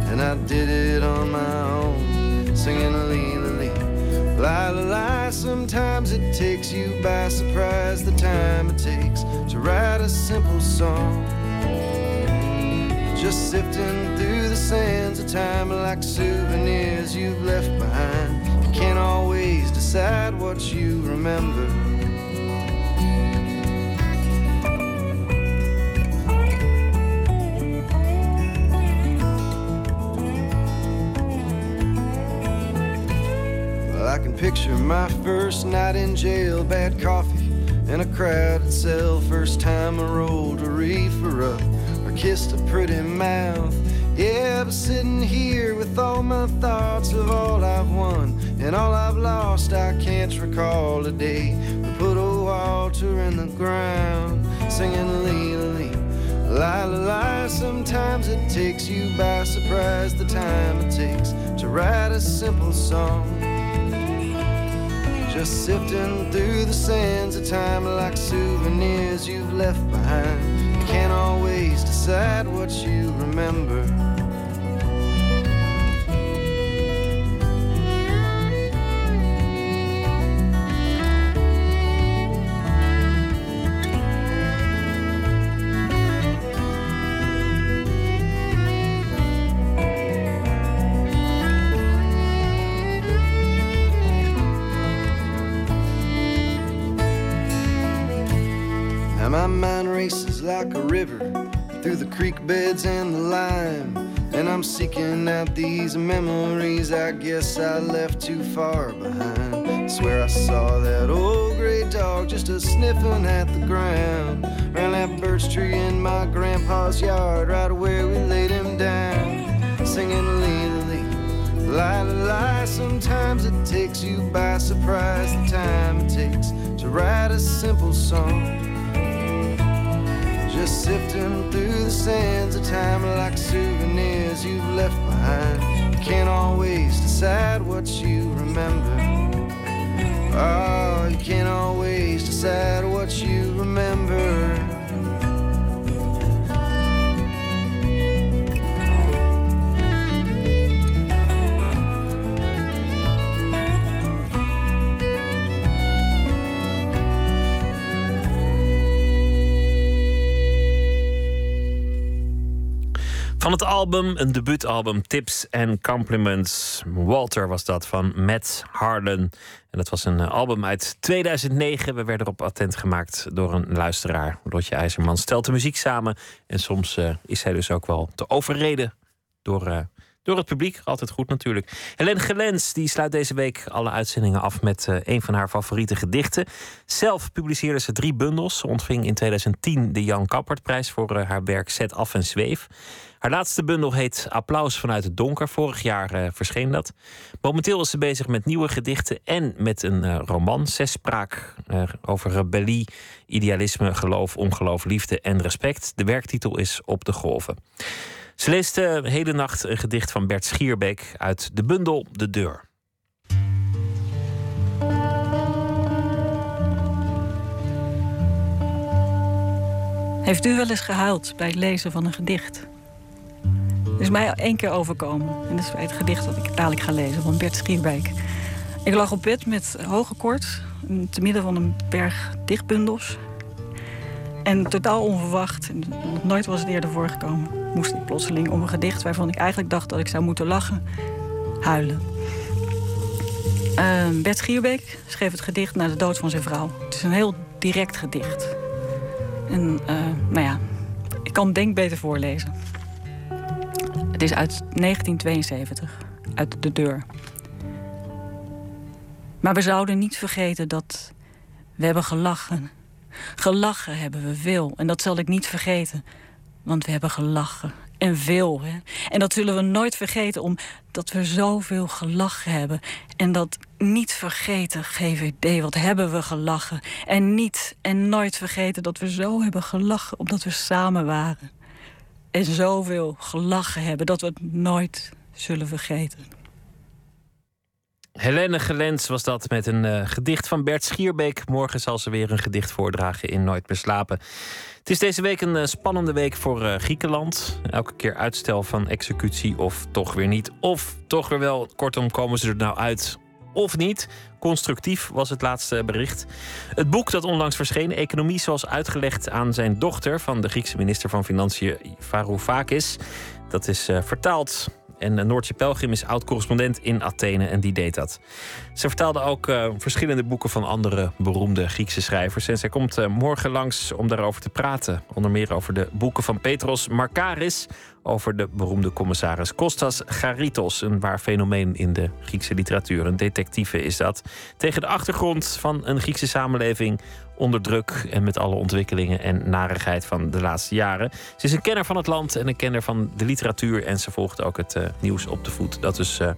and I did it on my own, singing a lee la lee. La, lie, sometimes it takes you by surprise the time it takes to write a simple song. Just sifting through the sands of time like souvenirs you've left behind. Can't always decide what you remember. Well, I can picture my first night in jail, bad coffee in a crowded cell. First time I rolled a reefer up or kissed a pretty mouth. Yeah, but sitting here with all my thoughts of all I've won and all I've lost, I can't recall a day we put old Walter in the ground, singing lee la. Lie, la, sometimes it takes you by surprise the time it takes to write a simple song. Just sifting through the sands of time like souvenirs you've left behind. You can't always decide what you remember. Creek beds and the lime. And I'm seeking out these memories I guess I left too far behind. Swear I saw that old gray dog just a sniffing at the ground. Around that birch tree in my grandpa's yard, right where we laid him down. Singing lee la la lie. Sometimes it takes you by surprise the time it takes to write a simple song. Sifting through the sands of time like souvenirs you've left behind. You can't always decide what you remember. Oh, you can't always decide what you remember. Van het album, een debuutalbum, Tips and Compliments. Walter was dat van Matt Harlan. En dat was een eh, album uit 2009. We werden erop attent gemaakt door een luisteraar. Lotje IJzerman stelt de muziek samen. En soms eh, is hij dus ook wel te overreden door, eh, door het publiek. Altijd goed natuurlijk. Helene Gelens die sluit deze week alle uitzendingen af met een van haar favoriete gedichten. Zelf publiceerde ze drie bundels. Ze ontving in 2010 de Jan Kappertprijs voor haar werk Zet af en zweef. Haar laatste bundel heet Applaus vanuit het donker. Vorig jaar eh, verscheen dat. Momenteel is ze bezig met nieuwe gedichten en met een eh, roman. Zespraak eh, over rebellie, idealisme, geloof, ongeloof, liefde en respect. De werktitel is Op de golven. Ze leest de hele nacht een gedicht van Bert Schierbeek uit de bundel De Deur. Heeft u wel eens gehuild bij het lezen van een gedicht? Is mij één keer overkomen. En dat is het gedicht dat ik dadelijk ga lezen van Bert Schierbeek. Ik lag op bed met hoge koorts, te midden van een berg dichtbundels. En totaal onverwacht, nog nooit was het eerder voorgekomen... moest ik plotseling om een gedicht waarvan ik eigenlijk dacht dat ik zou moeten lachen, huilen. Uh, Bert Schierbeek schreef het gedicht na de dood van zijn vrouw. Het is een heel direct gedicht. En uh, nou ja, ik kan denk beter voorlezen. Het is uit 1972, uit de deur. Maar we zouden niet vergeten dat we hebben gelachen. Gelachen hebben we veel en dat zal ik niet vergeten. Want we hebben gelachen en veel. Hè? En dat zullen we nooit vergeten omdat we zoveel gelachen hebben. En dat niet vergeten, GVD, wat hebben we gelachen. En niet en nooit vergeten dat we zo hebben gelachen omdat we samen waren. En zoveel gelachen hebben dat we het nooit zullen vergeten. Helene Gelens was dat met een uh, gedicht van Bert Schierbeek. Morgen zal ze weer een gedicht voordragen in Nooit meer slapen. Het is deze week een uh, spannende week voor uh, Griekenland. Elke keer uitstel van executie of toch weer niet. Of toch weer wel. Kortom, komen ze er nou uit of niet? Constructief was het laatste bericht. Het boek dat onlangs verscheen, Economie zoals uitgelegd aan zijn dochter... van de Griekse minister van Financiën Varoufakis... dat is vertaald en Noortje Pelgrim is oud-correspondent in Athene en die deed dat. Ze vertaalde ook uh, verschillende boeken van andere beroemde Griekse schrijvers. En zij komt uh, morgen langs om daarover te praten. Onder meer over de boeken van Petros Markaris. Over de beroemde commissaris Kostas Charitos. Een waar fenomeen in de Griekse literatuur. Een detectieve is dat. Tegen de achtergrond van een Griekse samenleving onder druk en met alle ontwikkelingen en narigheid van de laatste jaren. Ze is een kenner van het land en een kenner van de literatuur. En ze volgt ook het uh, nieuws op de voet. Dat is uh,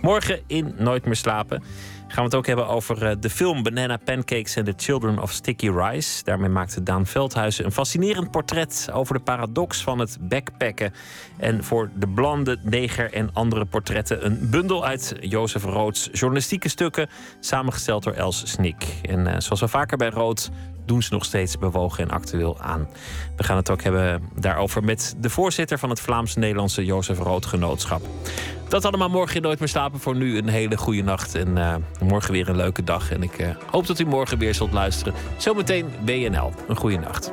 morgen in Nooit meer slapen. Gaan we het ook hebben over uh, de film Banana Pancakes and the Children of Sticky Rice. Daarmee maakte Daan Veldhuizen een fascinerend portret over de paradox van het backpacken. En voor de blonde, neger en andere portretten een bundel uit Jozef Roods journalistieke stukken, samengesteld door Els Snik. En uh, zoals we vaker bij Rood doen ze nog steeds bewogen en actueel aan. We gaan het ook hebben daarover met de voorzitter van het Vlaams-Nederlandse Jozef Rood Genootschap. Dat allemaal morgen in Nooit meer slapen. Voor nu een hele goede nacht en uh, morgen weer een leuke dag. En ik uh, hoop dat u morgen weer zult luisteren. Zometeen BNL. Een goede nacht.